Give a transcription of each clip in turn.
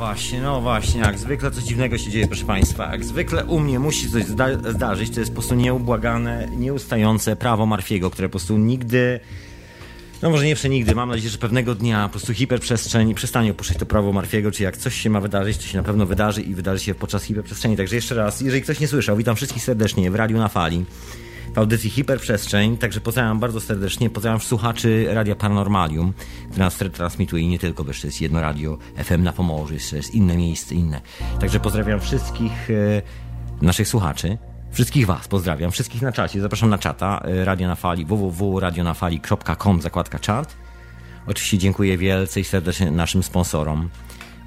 właśnie, no właśnie, jak zwykle coś dziwnego się dzieje, proszę Państwa. Jak zwykle u mnie musi coś zda zdarzyć, to jest po prostu nieubłagane, nieustające prawo Marfiego, które po prostu nigdy, no może nie przenigdy, mam nadzieję, że pewnego dnia po prostu hiperprzestrzeń przestanie opuszczać to prawo Marfiego, czy jak coś się ma wydarzyć, to się na pewno wydarzy i wydarzy się podczas hiperprzestrzeni. Także jeszcze raz, jeżeli ktoś nie słyszał, witam wszystkich serdecznie w Radiu na Fali audycji Hiperprzestrzeń. Także pozdrawiam bardzo serdecznie. Pozdrawiam słuchaczy Radia Paranormalium, które nas transmituje i nie tylko, bo jeszcze jest jedno radio FM na Pomorzu, jeszcze jest inne miejsce, inne. Także pozdrawiam wszystkich e, naszych słuchaczy. Wszystkich Was pozdrawiam, wszystkich na czacie. Zapraszam na czata e, Radio na Fali www.radionafali.com zakładka czat. Oczywiście dziękuję wielce i serdecznie naszym sponsorom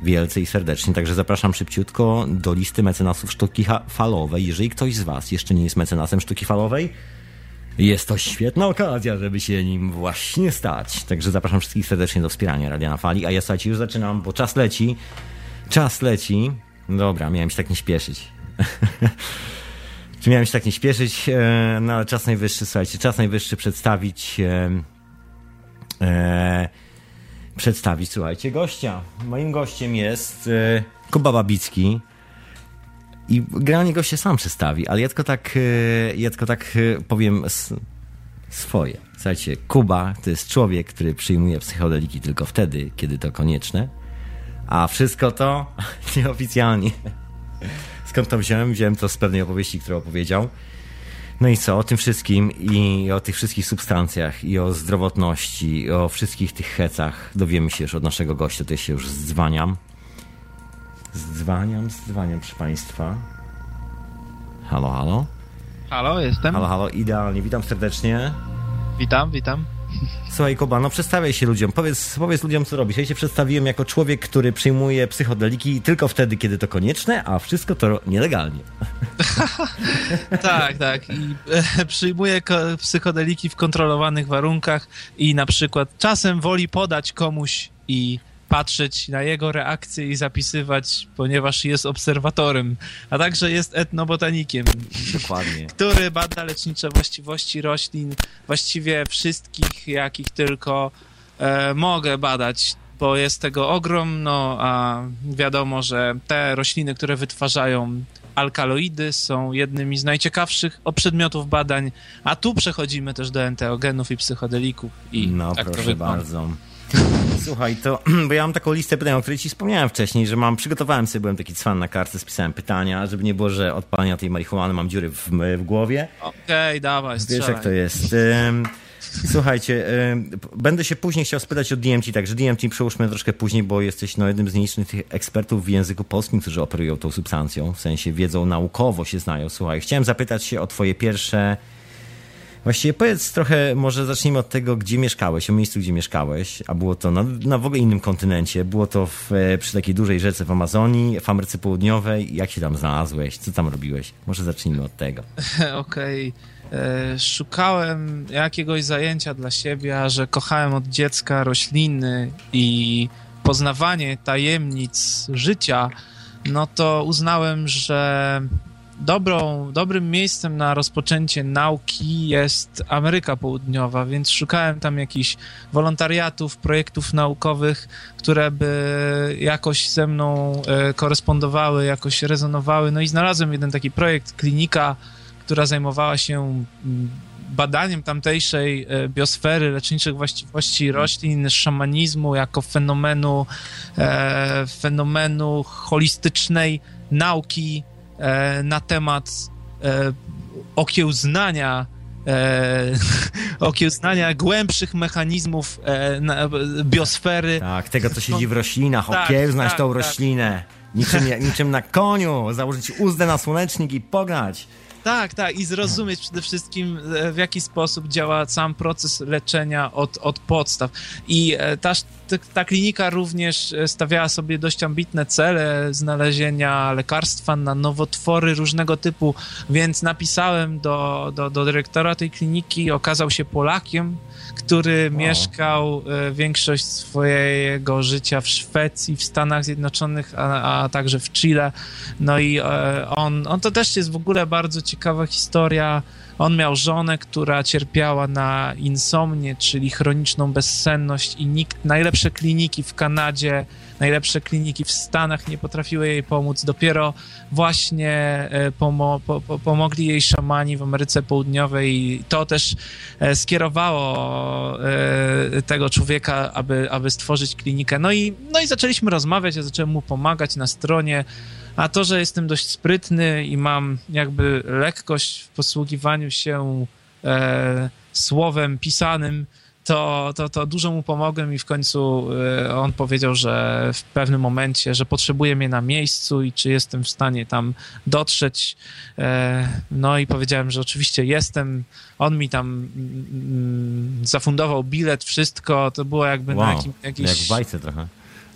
wielce i serdecznie. Także zapraszam szybciutko do listy mecenasów sztuki falowej. Jeżeli ktoś z Was jeszcze nie jest mecenasem sztuki falowej, jest to świetna okazja, żeby się nim właśnie stać. Także zapraszam wszystkich serdecznie do wspierania Radia na Fali. A ja słuchajcie, już zaczynam, bo czas leci. Czas leci. Dobra, miałem się tak nie śpieszyć. Czy miałem się tak nie śpieszyć? E, no ale czas najwyższy, słuchajcie, czas najwyższy przedstawić... E, e, przedstawić, słuchajcie, gościa. Moim gościem jest e, Kuba Babicki. I generalnie gość się sam przedstawi, ale ja tylko tak, e, ja tylko tak e, powiem swoje. Słuchajcie, Kuba to jest człowiek, który przyjmuje psychodeliki tylko wtedy, kiedy to konieczne, a wszystko to nieoficjalnie. Skąd to wziąłem? Wziąłem to z pewnej opowieści, którą opowiedział. No i co, o tym wszystkim i o tych wszystkich substancjach i o zdrowotności i o wszystkich tych hecach dowiemy się już od naszego gościa, tutaj się już zdzwaniam. Zdzwaniam, zdzwaniam, proszę Państwa. Halo, halo? Halo, jestem. Halo, halo, idealnie, witam serdecznie. Witam, witam. Słuchaj, Kuba, no przedstawiaj się ludziom. Powiedz, powiedz ludziom, co robisz. Ja się przedstawiłem jako człowiek, który przyjmuje psychodeliki tylko wtedy, kiedy to konieczne, a wszystko to nielegalnie. tak, tak. I e, przyjmuje psychodeliki w kontrolowanych warunkach i na przykład czasem woli podać komuś i patrzeć na jego reakcje i zapisywać, ponieważ jest obserwatorem, a także jest etnobotanikiem. Dokładnie. Który bada lecznicze właściwości roślin, właściwie wszystkich, jakich tylko e, mogę badać bo jest tego ogrom, no a wiadomo, że te rośliny, które wytwarzają alkaloidy są jednymi z najciekawszych przedmiotów badań, a tu przechodzimy też do enteogenów i psychodelików. I no tak proszę bardzo. Słuchaj, to, bo ja mam taką listę pytań, o której ci wspomniałem wcześniej, że mam, przygotowałem sobie, byłem taki cwan na kartce, spisałem pytania, żeby nie było, że od palenia tej marihuany mam dziury w, w głowie. Okej, okay, dawaj, strzelaj. Wiesz jak to jest. Słuchajcie, będę się później chciał spytać o DMT, także DMT przełóżmy troszkę później, bo jesteś no, jednym z nielicznych ekspertów w języku polskim, którzy operują tą substancją, w sensie wiedzą naukowo się znają. Słuchaj, chciałem zapytać się o twoje pierwsze Właściwie powiedz trochę, może zacznijmy od tego, gdzie mieszkałeś, o miejscu, gdzie mieszkałeś, a było to na, na w ogóle innym kontynencie. Było to w, e, przy takiej dużej rzece w Amazonii, w Ameryce Południowej. Jak się tam znalazłeś? Co tam robiłeś? Może zacznijmy od tego. Okej. Okay. E, szukałem jakiegoś zajęcia dla siebie, że kochałem od dziecka rośliny i poznawanie tajemnic życia, no to uznałem, że dobrą, dobrym miejscem na rozpoczęcie nauki jest Ameryka Południowa, więc szukałem tam jakichś wolontariatów, projektów naukowych, które by jakoś ze mną e, korespondowały, jakoś rezonowały. No i znalazłem jeden taki projekt, klinika, która zajmowała się mm, badaniem tamtejszej e, biosfery, leczniczych właściwości roślin, szamanizmu jako fenomenu, e, fenomenu holistycznej nauki na temat e, okiełznania e, okiełznania głębszych mechanizmów biosfery. Tak, tego co siedzi w roślinach, tak, okiełznać tak, tą tak. roślinę. Niczym, niczym na koniu, założyć uzdę na słonecznik i pograć. Tak, tak, i zrozumieć przede wszystkim, e, w jaki sposób działa sam proces leczenia od, od podstaw. I e, ta, ta klinika również e, stawiała sobie dość ambitne cele znalezienia lekarstwa na nowotwory różnego typu, więc napisałem do, do, do dyrektora tej kliniki, okazał się Polakiem, który wow. mieszkał większość swojego życia w Szwecji, w Stanach Zjednoczonych, a, a także w Chile. No i on, on to też jest w ogóle bardzo ciekawa historia On miał żonę, która cierpiała na insomnię, czyli chroniczną bezsenność i nikt, najlepsze kliniki w Kanadzie, najlepsze kliniki w Stanach nie potrafiły jej pomóc. Dopiero właśnie e, pomo po, po, pomogli jej szamani w Ameryce Południowej i to też e, skierowało e, tego człowieka, aby, aby stworzyć klinikę. No i, no i zaczęliśmy rozmawiać, ja zacząłem mu pomagać na stronie. A to, że jestem dość sprytny i mam jakby lekkość w posługiwaniu się e, słowem pisanym, to, to, to dużo mu pomogłem i w końcu e, on powiedział, że w pewnym momencie, że potrzebuje mnie na miejscu i czy jestem w stanie tam dotrzeć. E, no i powiedziałem, że oczywiście jestem. On mi tam mm, mm zafundował bilet, wszystko. To było jakby wow, na jakim. Jak w bajce trochę.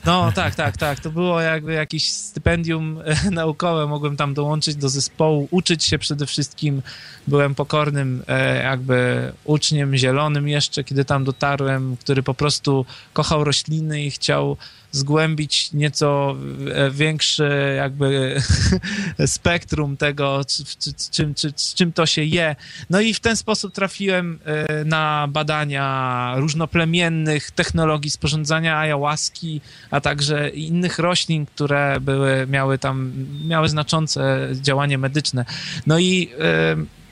No tak, tak, tak. To było jakby jakieś stypendium e, naukowe. Mogłem tam dołączyć do zespołu, uczyć się przede wszystkim. Byłem pokornym e, jakby uczniem zielonym jeszcze, kiedy tam dotarłem, który po prostu kochał rośliny i chciał zgłębić nieco e, większe jakby spektrum tego, z czym, czy, czym to się je. No i w ten sposób trafiłem e, na badania różnoplemiennych technologii sporządzania ayahuaski, a także innych roślin, które były, miały tam, miały znaczące działanie medyczne. No i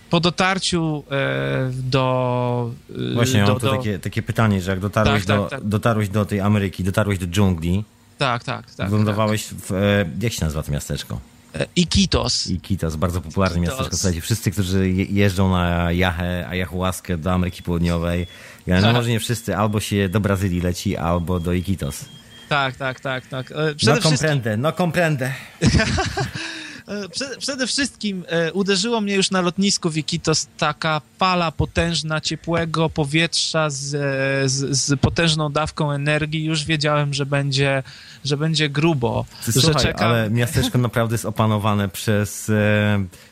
po dotarciu e, do... E, Właśnie, do, mam tu do... Takie, takie pytanie, że jak dotarłeś, tak, do, tak, tak. dotarłeś do tej Ameryki, dotarłeś do dżungli, tak, tak, tak. Wylądowałeś w... E, jak się nazywa to miasteczko? Iquitos. Iquitos, bardzo popularne Iquitos. miasteczko. Słuchajcie, wszyscy, którzy jeżdżą na jachę, ayahuaskę do Ameryki Południowej, ja, no może nie wszyscy, albo się do Brazylii leci, albo do Iquitos. Tak, tak, tak, tak. Przede no comprendę, no comprendę. E, przede wszystkim e, uderzyło mnie już na lotnisku w Iquitos taka fala potężna ciepłego powietrza z, e, z, z, potężną dawką energii. Już wiedziałem, że będzie, że będzie grubo. Słuchaj, że czekam... ale miasteczko naprawdę jest opanowane przez...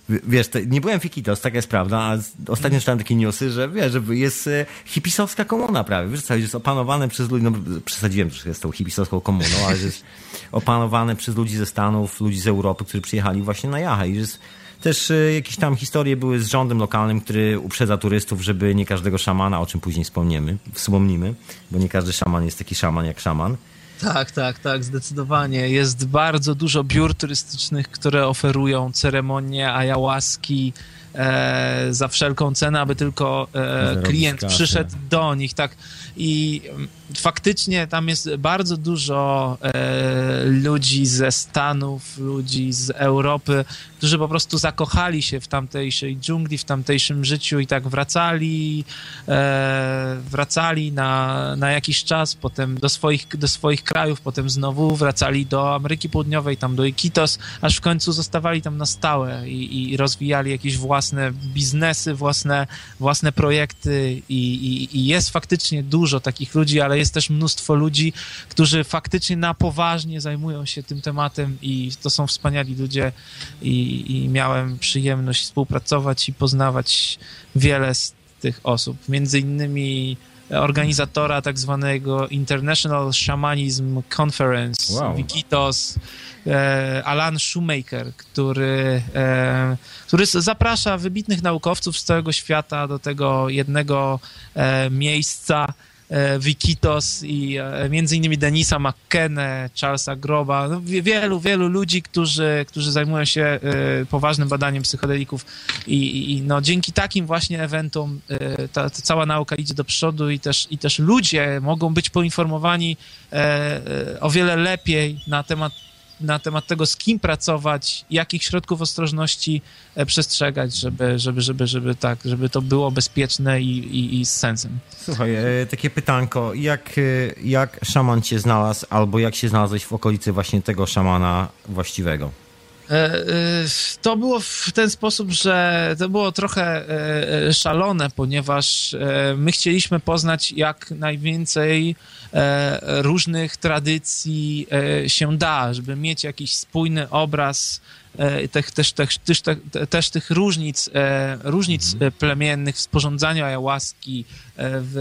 Wiesz, nie byłem w Iquitos, taka jest prawda, a ostatnio czytałem takie newsy, że wiesz, że jest hipisowska komuna prawie. Wiesz, co, jest opanowane przez ludzi, no przesadziłem troszkę z tą hipisowską komuną, ale jest opanowane przez ludzi ze Stanów, ludzi z Europy, którzy przyjechali właśnie na Jachę i jest też e, jakieś tam historie były z rządem lokalnym, który uprzedza turystów, żeby nie każdego szamana, o czym później wspomniemy, wspomnimy, bo nie każdy szaman jest taki szaman jak szaman. Tak, tak, tak, zdecydowanie. Jest bardzo dużo biur turystycznych, które oferują ceremonie ayahuaski e, za wszelką cenę, aby tylko e, klient przyszedł do nich. Tak, i mm, faktycznie tam jest bardzo dużo e, ludzi ze Stanów, ludzi z Europy, którzy po prostu zakochali się w tamtejszej dżungli, w tamtejszym życiu i tak wracali, e, wracali na, na jakiś czas, potem do swoich, do swoich krajów, potem znowu wracali do Ameryki Południowej, tam do Iquitos, aż w końcu zostawali tam na stałe i, i rozwijali jakieś własne biznesy, własne, własne projekty i, i, i jest faktycznie dużo takich ludzi, ale jest też mnóstwo ludzi, którzy faktycznie na poważnie zajmują się tym tematem i to są wspaniali ludzie i, i miałem przyjemność współpracować i poznawać wiele z tych osób. Między innymi organizatora tak zwanego International Shamanism Conference, wow. Wikitos, e, Alan Shoemaker, który, e, który zaprasza wybitnych naukowców z całego świata do tego jednego e, miejsca, Wikitos i e, między innymi Denisa McKenna, Charlesa Groba, no, wielu, wielu ludzi, którzy, którzy zajmują się e, poważnym badaniem psychodelików. I, i no, dzięki takim właśnie eventom ta, ta, cała nauka idzie do przodu i też, i też ludzie mogą być poinformowani o wiele lepiej na temat na temat tego, z kim pracować, jakich środków ostrożności e, przestrzegać, żeby, żeby, żeby, żeby tak, żeby to było bezpieczne i, i, i z sensem. Słuchaj, e, takie pytanko, jak, e, jak szaman cię znalazł, albo jak się znalazłeś w okolicy właśnie tego szamana właściwego? To było w ten sposób, że to było trochę szalone, ponieważ my chcieliśmy poznać jak najwięcej E, różnych tradycji e, się da, żeby mieć jakiś spójny obraz e, też, też, też, też, też tych różnic, różnic mhm. plemiennych w sporządzaniu ayahuaski, w,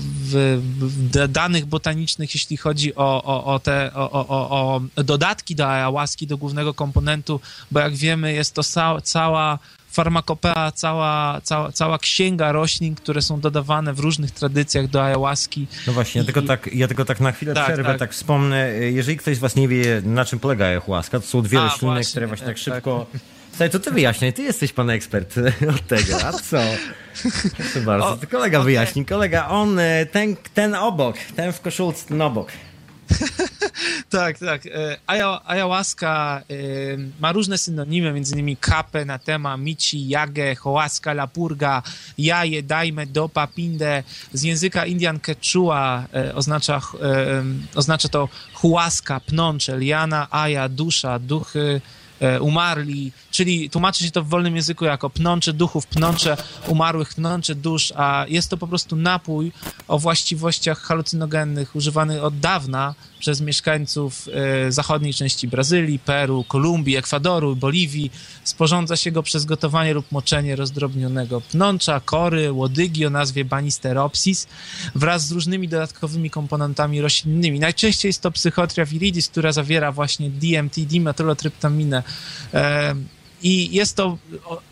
w, w, danych botanicznych, jeśli chodzi o, o, o te o, o, o dodatki do ayahuaski, do głównego komponentu, bo jak wiemy jest to cała farmakopea, cała, cała, cała księga roślin, które są dodawane w różnych tradycjach do ayahuaski. No właśnie, ja, tylko, tak, ja tylko tak na chwilę tak, przerwę, tak. tak. wspomnę. Jeżeli ktoś z was nie wie, na czym polega ayahuasca, to są dwie A, rośliny, właśnie, które właśnie tak, tak szybko... Słuchaj, to ty wyjaśniaj, ty jesteś pan ekspert od tego, a co? Proszę bardzo, to kolega okay. wyjaśni, kolega, on, e, ten, ten obok, ten w koszulce, ten obok. tak, tak. E, ayahuasca e, ma różne synonimy, między innymi kapę, natema, mici, jagę, hołaska, lapurga, jaje, dajme, dopa, pinde. Z języka Indian Quechua oznacza, oznacza to huaska, pnącze, liana, aja, dusza, duchy, E, umarli, czyli tłumaczy się to w wolnym języku jako pnącze duchów, pnącze umarłych, pnącze dusz, a jest to po prostu napój o właściwościach halucynogennych używany od dawna przez mieszkańców e, zachodniej części Brazylii, Peru, Kolumbii, Ekwadoru, Boliwii. Sporządza się go przez gotowanie lub moczenie rozdrobnionego pnącza, kory, łodygi o nazwie Banisteropsis wraz z różnymi dodatkowymi komponentami roślinnymi. Najczęściej jest to psychotria viridis, która zawiera właśnie DMT, dimetylotryptaminę. I jest to,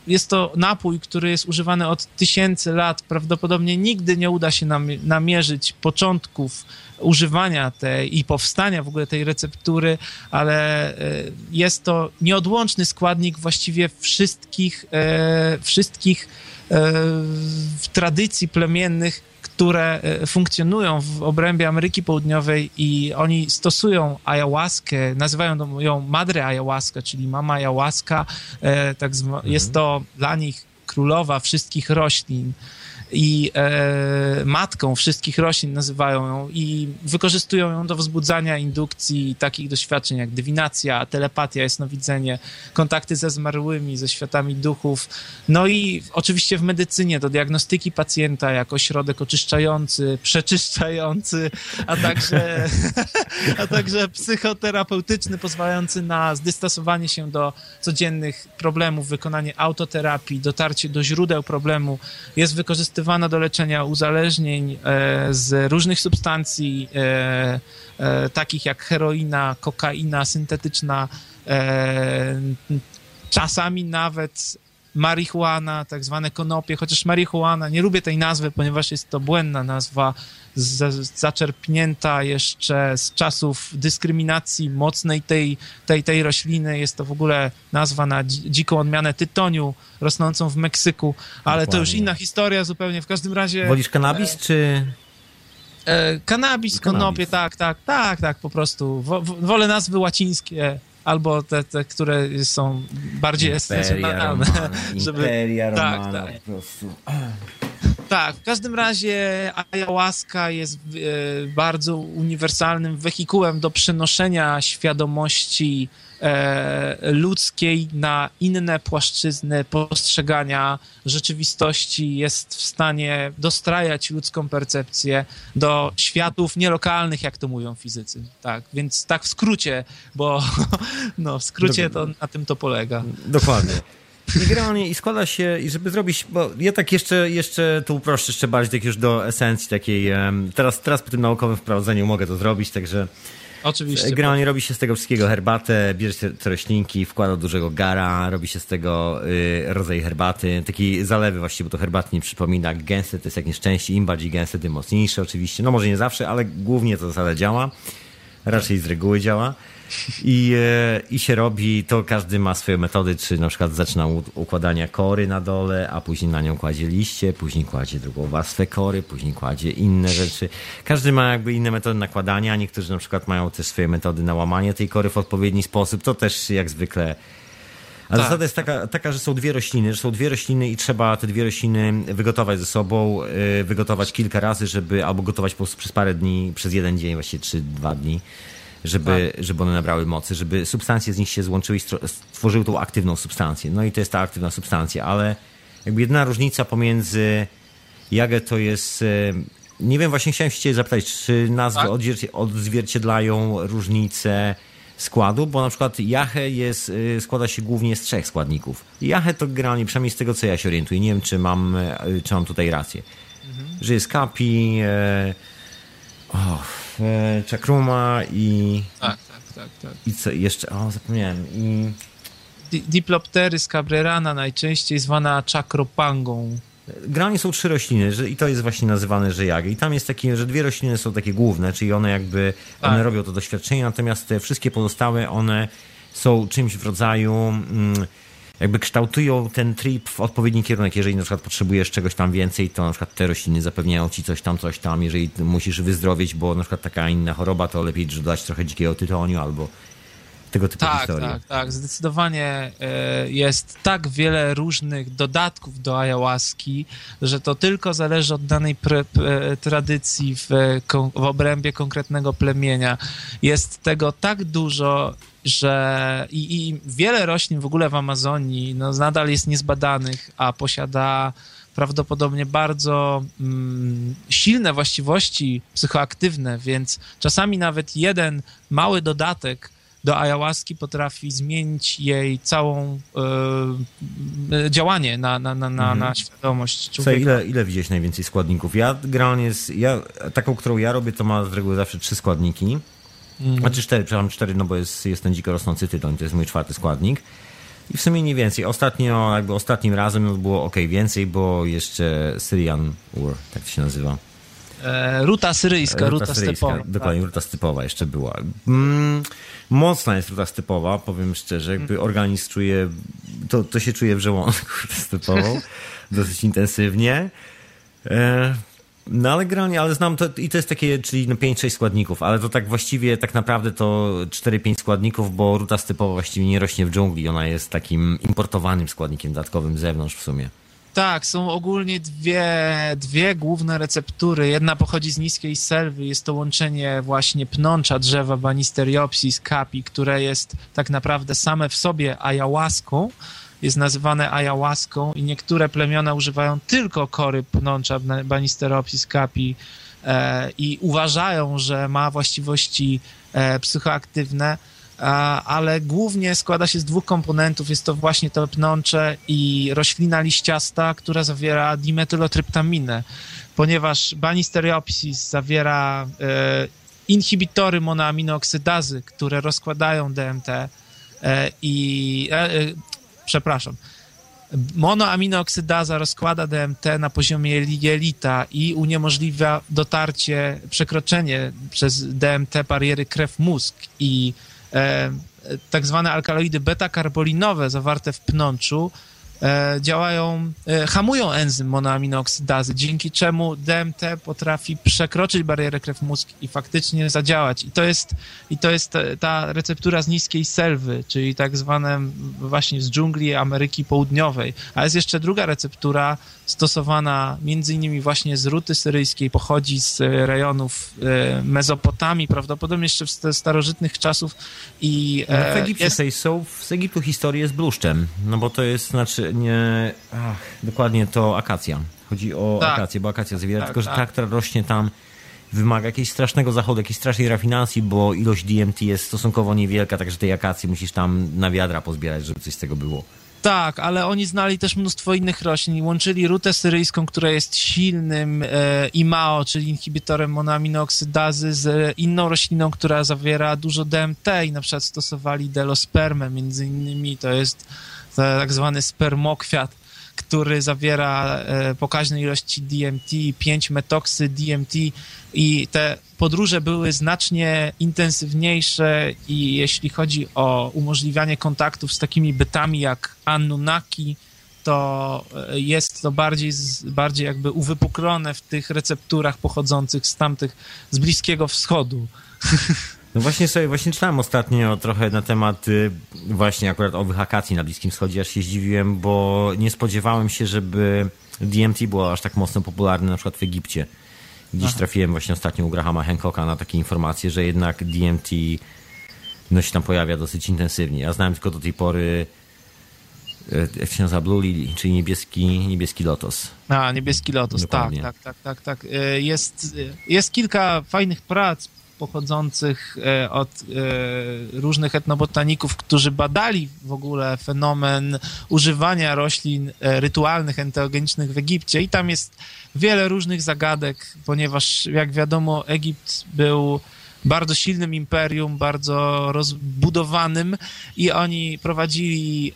jest to napój, który jest używany od tysięcy lat. Prawdopodobnie nigdy nie uda się nam namierzyć początków używania tej i powstania w ogóle tej receptury, ale e, jest to nieodłączny składnik właściwie wszystkich, e, wszystkich e, tradycji plemiennych, które funkcjonują w obrębie Ameryki Południowej i oni stosują ayahuaskę, nazywają ją madre ayahuasca, czyli mama ayahuasca. Tak mhm. Jest to dla nich królowa wszystkich roślin i e, matką wszystkich roślin nazywają ją i wykorzystują ją do wzbudzania indukcji takich doświadczeń jak dywinacja, telepatia, jasnowidzenie, kontakty ze zmarłymi, ze światami duchów. No i oczywiście w medycynie do diagnostyki pacjenta jako środek oczyszczający, przeczyszczający, a także, a także psychoterapeutyczny, pozwalający na zdystansowanie się do codziennych problemów, wykonanie autoterapii, dotarcie do źródeł problemu jest wykorzystywane wykorzystywana do leczenia uzależnień e, z różnych substancji, e, e, takich jak heroina, kokaina syntetyczna, czasami nawet marihuana, tak zwane konopie, chociaż marihuana, nie lubię tej nazwy, ponieważ jest to błędna nazwa, zaczerpnięta jeszcze z czasów dyskryminacji mocnej tej, tej, tej rośliny. Jest to w ogóle nazwa na dziką odmianę tytoniu rosnącą w Meksyku, ale Dokładnie. to już inna historia zupełnie. W każdym razie... Wolisz kanabis, e, czy... E, kanabis, konopie, tak, tak, tak, tak, po prostu. Wo, wolę nazwy łacińskie albo te, te które są bardziej esencjonalne. Żeby... Imperia tak, Romana, tak, tak. po prostu. Tak, w każdym razie ayahuasca jest e, bardzo uniwersalnym wehikułem do przenoszenia świadomości ludzkiej na inne płaszczyzny postrzegania rzeczywistości, jest w stanie dostrajać ludzką percepcję do światów nielokalnych, jak to mówią fizycy. Tak, więc tak w skrócie, bo no, w skrócie to na tym to polega. Dokładnie. I generalnie i składa się, i żeby zrobić, bo ja tak jeszcze, jeszcze to uproszczę jeszcze bardziej tak już do esencji takiej, teraz, teraz po tym naukowym wprowadzeniu mogę to zrobić, także Oczywiście. Generalnie robi się z tego wszystkiego herbatę, bierze się te roślinki, wkłada dużego gara, robi się z tego y, rodzaj herbaty, taki zalewy właściwie, bo to herbaty nie przypomina, gęste to jest jak nieszczęście, im bardziej gęste, tym mocniejsze oczywiście, no może nie zawsze, ale głównie to zasada działa, raczej z reguły działa. I, e, I się robi, to każdy ma swoje metody, czy na przykład zaczyna układania kory na dole, a później na nią kładzie liście, później kładzie drugą warstwę kory, później kładzie inne rzeczy. Każdy ma jakby inne metody nakładania, niektórzy na przykład mają też swoje metody na łamanie tej kory w odpowiedni sposób, to też jak zwykle a tak. zasada jest taka, taka, że są dwie rośliny, że są dwie rośliny i trzeba te dwie rośliny wygotować ze sobą, e, wygotować kilka razy, żeby albo gotować po prostu przez parę dni, przez jeden dzień, właściwie trzy, dwa dni żeby, tak. żeby one nabrały mocy, żeby substancje z nich się złączyły i stworzyły tą aktywną substancję. No i to jest ta aktywna substancja, ale jakby jedyna różnica pomiędzy Jagę to jest... E, nie wiem, właśnie chciałem się zapytać, czy nazwy tak? odzwierciedlają różnice składu, bo na przykład Jache jest, e, składa się głównie z trzech składników. Jache to generalnie, przynajmniej z tego co ja się orientuję, nie wiem czy mam, e, czy mam tutaj rację, mhm. że jest kapi, e, oh, Chakruma i... Tak, tak, tak, tak. I co jeszcze? O, zapomniałem. I... Diplopteris cabrerana najczęściej zwana czakropangą. Generalnie są trzy rośliny że, i to jest właśnie nazywane żejagi. I tam jest takie, że dwie rośliny są takie główne, czyli one jakby, one tak. robią to doświadczenie, natomiast te wszystkie pozostałe, one są czymś w rodzaju... Mm, jakby kształtują ten trip w odpowiedni kierunek. Jeżeli na przykład potrzebujesz czegoś tam więcej, to na przykład te rośliny zapewniają ci coś tam, coś tam. Jeżeli musisz wyzdrowieć, bo na przykład taka inna choroba, to lepiej dodać trochę dzikiego tytoniu albo tego typu tak, historie. Tak, tak, zdecydowanie e, jest tak wiele różnych dodatków do ayahuaski, że to tylko zależy od danej pre, tradycji w, w obrębie konkretnego plemienia. Jest tego tak dużo, że i, i wiele roślin w ogóle w Amazonii no, nadal jest niezbadanych, a posiada prawdopodobnie bardzo mm, silne właściwości psychoaktywne, więc czasami nawet jeden mały dodatek do ayahuaski potrafi zmienić jej całą e, działanie na, na, na, mhm. na świadomość człowieka. Ile, ile widziałeś najwięcej składników? Ja generalnie, ja, taką, którą ja robię, to ma z reguły zawsze trzy składniki. Mhm. Znaczy cztery, przepraszam, cztery, no bo jest, jest ten dziko rosnący tytoń, to jest mój czwarty składnik. I w sumie nie więcej. Ostatnio, jakby ostatnim razem było ok, więcej, bo jeszcze Syrian Ur, tak to się nazywa. E, ruta syryjska, ruta, ruta syryjska, stepowa. Dokładnie, tak. ruta stepowa jeszcze była. Mm, mocna jest ruta stepowa, powiem szczerze. Jakby mm. organizm czuje, to, to się czuje w żołądku rutę stepową dosyć intensywnie. E, no ale generalnie, ale znam to i to jest takie, czyli no 5-6 składników, ale to tak właściwie, tak naprawdę to 4-5 składników, bo ruta stepowa właściwie nie rośnie w dżungli, ona jest takim importowanym składnikiem dodatkowym z zewnątrz w sumie. Tak, są ogólnie dwie, dwie główne receptury. Jedna pochodzi z niskiej selwy, jest to łączenie właśnie pnącza drzewa Banisteriopsis capi, które jest tak naprawdę same w sobie ayahuaską, jest nazywane ayahuaską i niektóre plemiona używają tylko kory pnącza Banisteropsis capi e, i uważają, że ma właściwości e, psychoaktywne, ale głównie składa się z dwóch komponentów. Jest to właśnie to pnącze i roślina liściasta, która zawiera dimetylotryptaminę, ponieważ Banisteriopsis zawiera e, inhibitory monoaminooksydazy, które rozkładają DMT e, i e, przepraszam, monoaminooksydaza rozkłada DMT na poziomie jelita i uniemożliwia dotarcie, przekroczenie przez DMT bariery krew-mózg i e, tak zwane alkaloidy beta-karbolinowe zawarte w pnączu działają, e, hamują enzym monoaminooksydazy, dzięki czemu DMT potrafi przekroczyć barierę krew-mózg i faktycznie zadziałać. I to jest, i to jest ta receptura z niskiej selwy, czyli tak zwane właśnie z dżungli Ameryki Południowej. A jest jeszcze druga receptura stosowana między innymi właśnie z ruty syryjskiej, pochodzi z rejonów e, Mezopotamii, prawdopodobnie jeszcze z starożytnych czasów i no w Egipcie jest... są z Egiptu historie z bluszczem, no bo to jest, znaczy nie, ach, dokładnie to akacja. Chodzi o tak. akację, bo akacja zawiera, tak, tylko że tak. ta, która rośnie tam wymaga jakiegoś strasznego zachodu, jakiejś strasznej rafinacji, bo ilość DMT jest stosunkowo niewielka, także tej akacji musisz tam na wiadra pozbierać, żeby coś z tego było. Tak, ale oni znali też mnóstwo innych roślin i łączyli rutę syryjską, która jest silnym e, IMAO, czyli inhibitorem monoaminooksydazy, z inną rośliną, która zawiera dużo DMT i na przykład stosowali delospermę, między innymi to jest tak zwany spermokwiat, który zawiera e, pokaźne ilości DMT, 5 metoksy DMT i te podróże były znacznie intensywniejsze i jeśli chodzi o umożliwianie kontaktów z takimi bytami jak Anunnaki, to e, jest to bardziej, bardziej jakby uwypuklone w tych recepturach pochodzących z tamtych, z Bliskiego Wschodu. No właśnie sobie, właśnie czytałem ostatnio trochę na temat y, właśnie akurat owych akacji na Bliskim Wschodzie, aż się zdziwiłem, bo nie spodziewałem się, żeby DMT było aż tak mocno popularne na przykład w Egipcie. Dziś Aha. trafiłem właśnie ostatnio u Grahama Hancocka na takie informacje, że jednak DMT no, się tam pojawia dosyć intensywnie. Ja znałem tylko do tej pory y, jak się nazywa Blue Lily, czyli niebieski, niebieski lotos. A, niebieski lotos, tak, tak, tak, tak, tak. Jest, jest kilka fajnych prac pochodzących e, od e, różnych etnobotaników, którzy badali w ogóle fenomen używania roślin e, rytualnych, enteogenicznych w Egipcie. I tam jest wiele różnych zagadek, ponieważ jak wiadomo Egipt był bardzo silnym imperium, bardzo rozbudowanym i oni prowadzili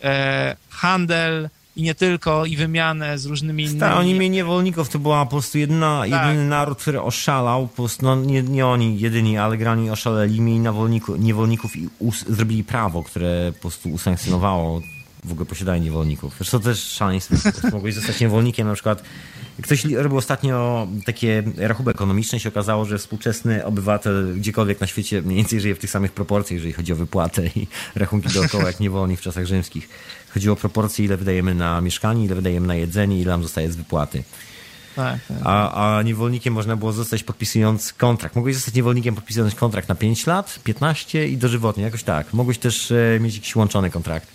handel i nie tylko, i wymianę z różnymi innymi. Tak, oni mieli niewolników, to była po prostu jedna, tak. jedyny naród, który oszalał, po prostu, no nie, nie oni jedyni, ale grani oszaleli, mieli niewolników, niewolników i us, zrobili prawo, które po prostu usankcjonowało w ogóle posiadanie niewolników. Zresztą to też szaleństwo, mogłeś zostać niewolnikiem na przykład Ktoś robił ostatnio takie rachubę ekonomiczne i się okazało, że współczesny obywatel gdziekolwiek na świecie mniej więcej żyje w tych samych proporcjach, jeżeli chodzi o wypłatę i rachunki dookoła, jak niewolnik w czasach rzymskich. Chodziło o proporcje, ile wydajemy na mieszkanie, ile wydajemy na jedzenie, ile nam zostaje z wypłaty. Tak, tak. A, a niewolnikiem można było zostać podpisując kontrakt. Mogłeś zostać niewolnikiem podpisując kontrakt na 5 lat, 15 i dożywotnie, jakoś tak. Mogłeś też e, mieć jakiś łączony kontrakt.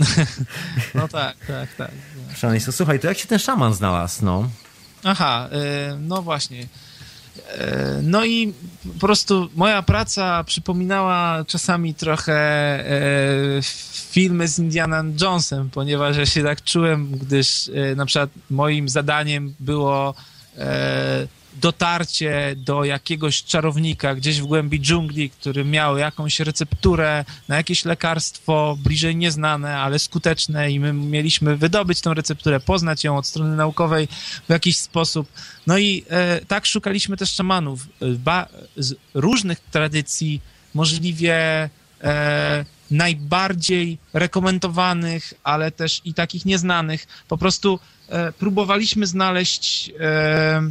no tak, tak, tak. Szaleństwo. Słuchaj, to jak się ten szaman znalazł, no? Aha, e, no właśnie. E, no i po prostu moja praca przypominała czasami trochę e, filmy z Indiana Jonesem, ponieważ ja się tak czułem, gdyż na przykład moim zadaniem było dotarcie do jakiegoś czarownika gdzieś w głębi dżungli, który miał jakąś recepturę na jakieś lekarstwo bliżej nieznane, ale skuteczne i my mieliśmy wydobyć tą recepturę, poznać ją od strony naukowej w jakiś sposób. No i e, tak szukaliśmy też szamanów ba, z różnych tradycji, możliwie e, najbardziej rekomendowanych, ale też i takich nieznanych. Po prostu e, próbowaliśmy znaleźć e,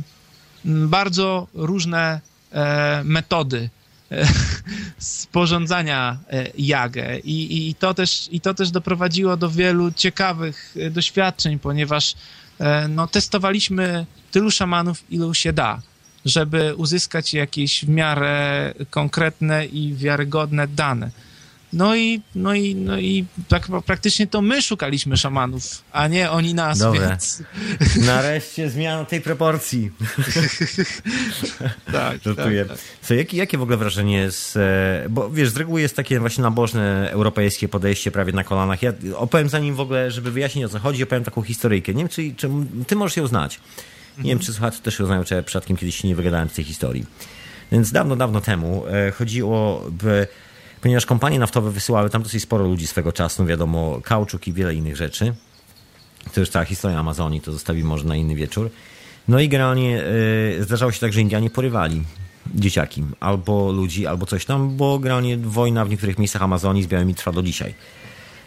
bardzo różne e, metody e, sporządzania e, jagę I, i, to też, i to też doprowadziło do wielu ciekawych doświadczeń, ponieważ no, testowaliśmy tylu szamanów, ilu się da, żeby uzyskać jakieś w miarę konkretne i wiarygodne dane. No i, no i, no i tak praktycznie to my szukaliśmy szamanów, a nie oni nas, Dobre. więc... Nareszcie zmiana tej proporcji. tak, Żartuję. Tak, tak. Co, jakie, jakie w ogóle wrażenie jest, bo wiesz, z reguły jest takie właśnie nabożne europejskie podejście prawie na kolanach. Ja opowiem zanim w ogóle, żeby wyjaśnić o co chodzi, opowiem taką historyjkę. Nie wiem, czy, czy ty możesz ją znać. Nie wiem, czy słuchacze też ją znają, czy ja przypadkiem kiedyś się nie wygadałem z tej historii. Więc dawno, dawno temu e, chodziło... By, ponieważ kompanie naftowe wysyłały tam dosyć sporo ludzi swego czasu, wiadomo, kauczuk i wiele innych rzeczy. To już cała historia Amazonii, to zostawi może na inny wieczór. No i generalnie yy, zdarzało się tak, że Indianie porywali dzieciaki, albo ludzi, albo coś tam, bo generalnie wojna w niektórych miejscach Amazonii z białymi trwa do dzisiaj.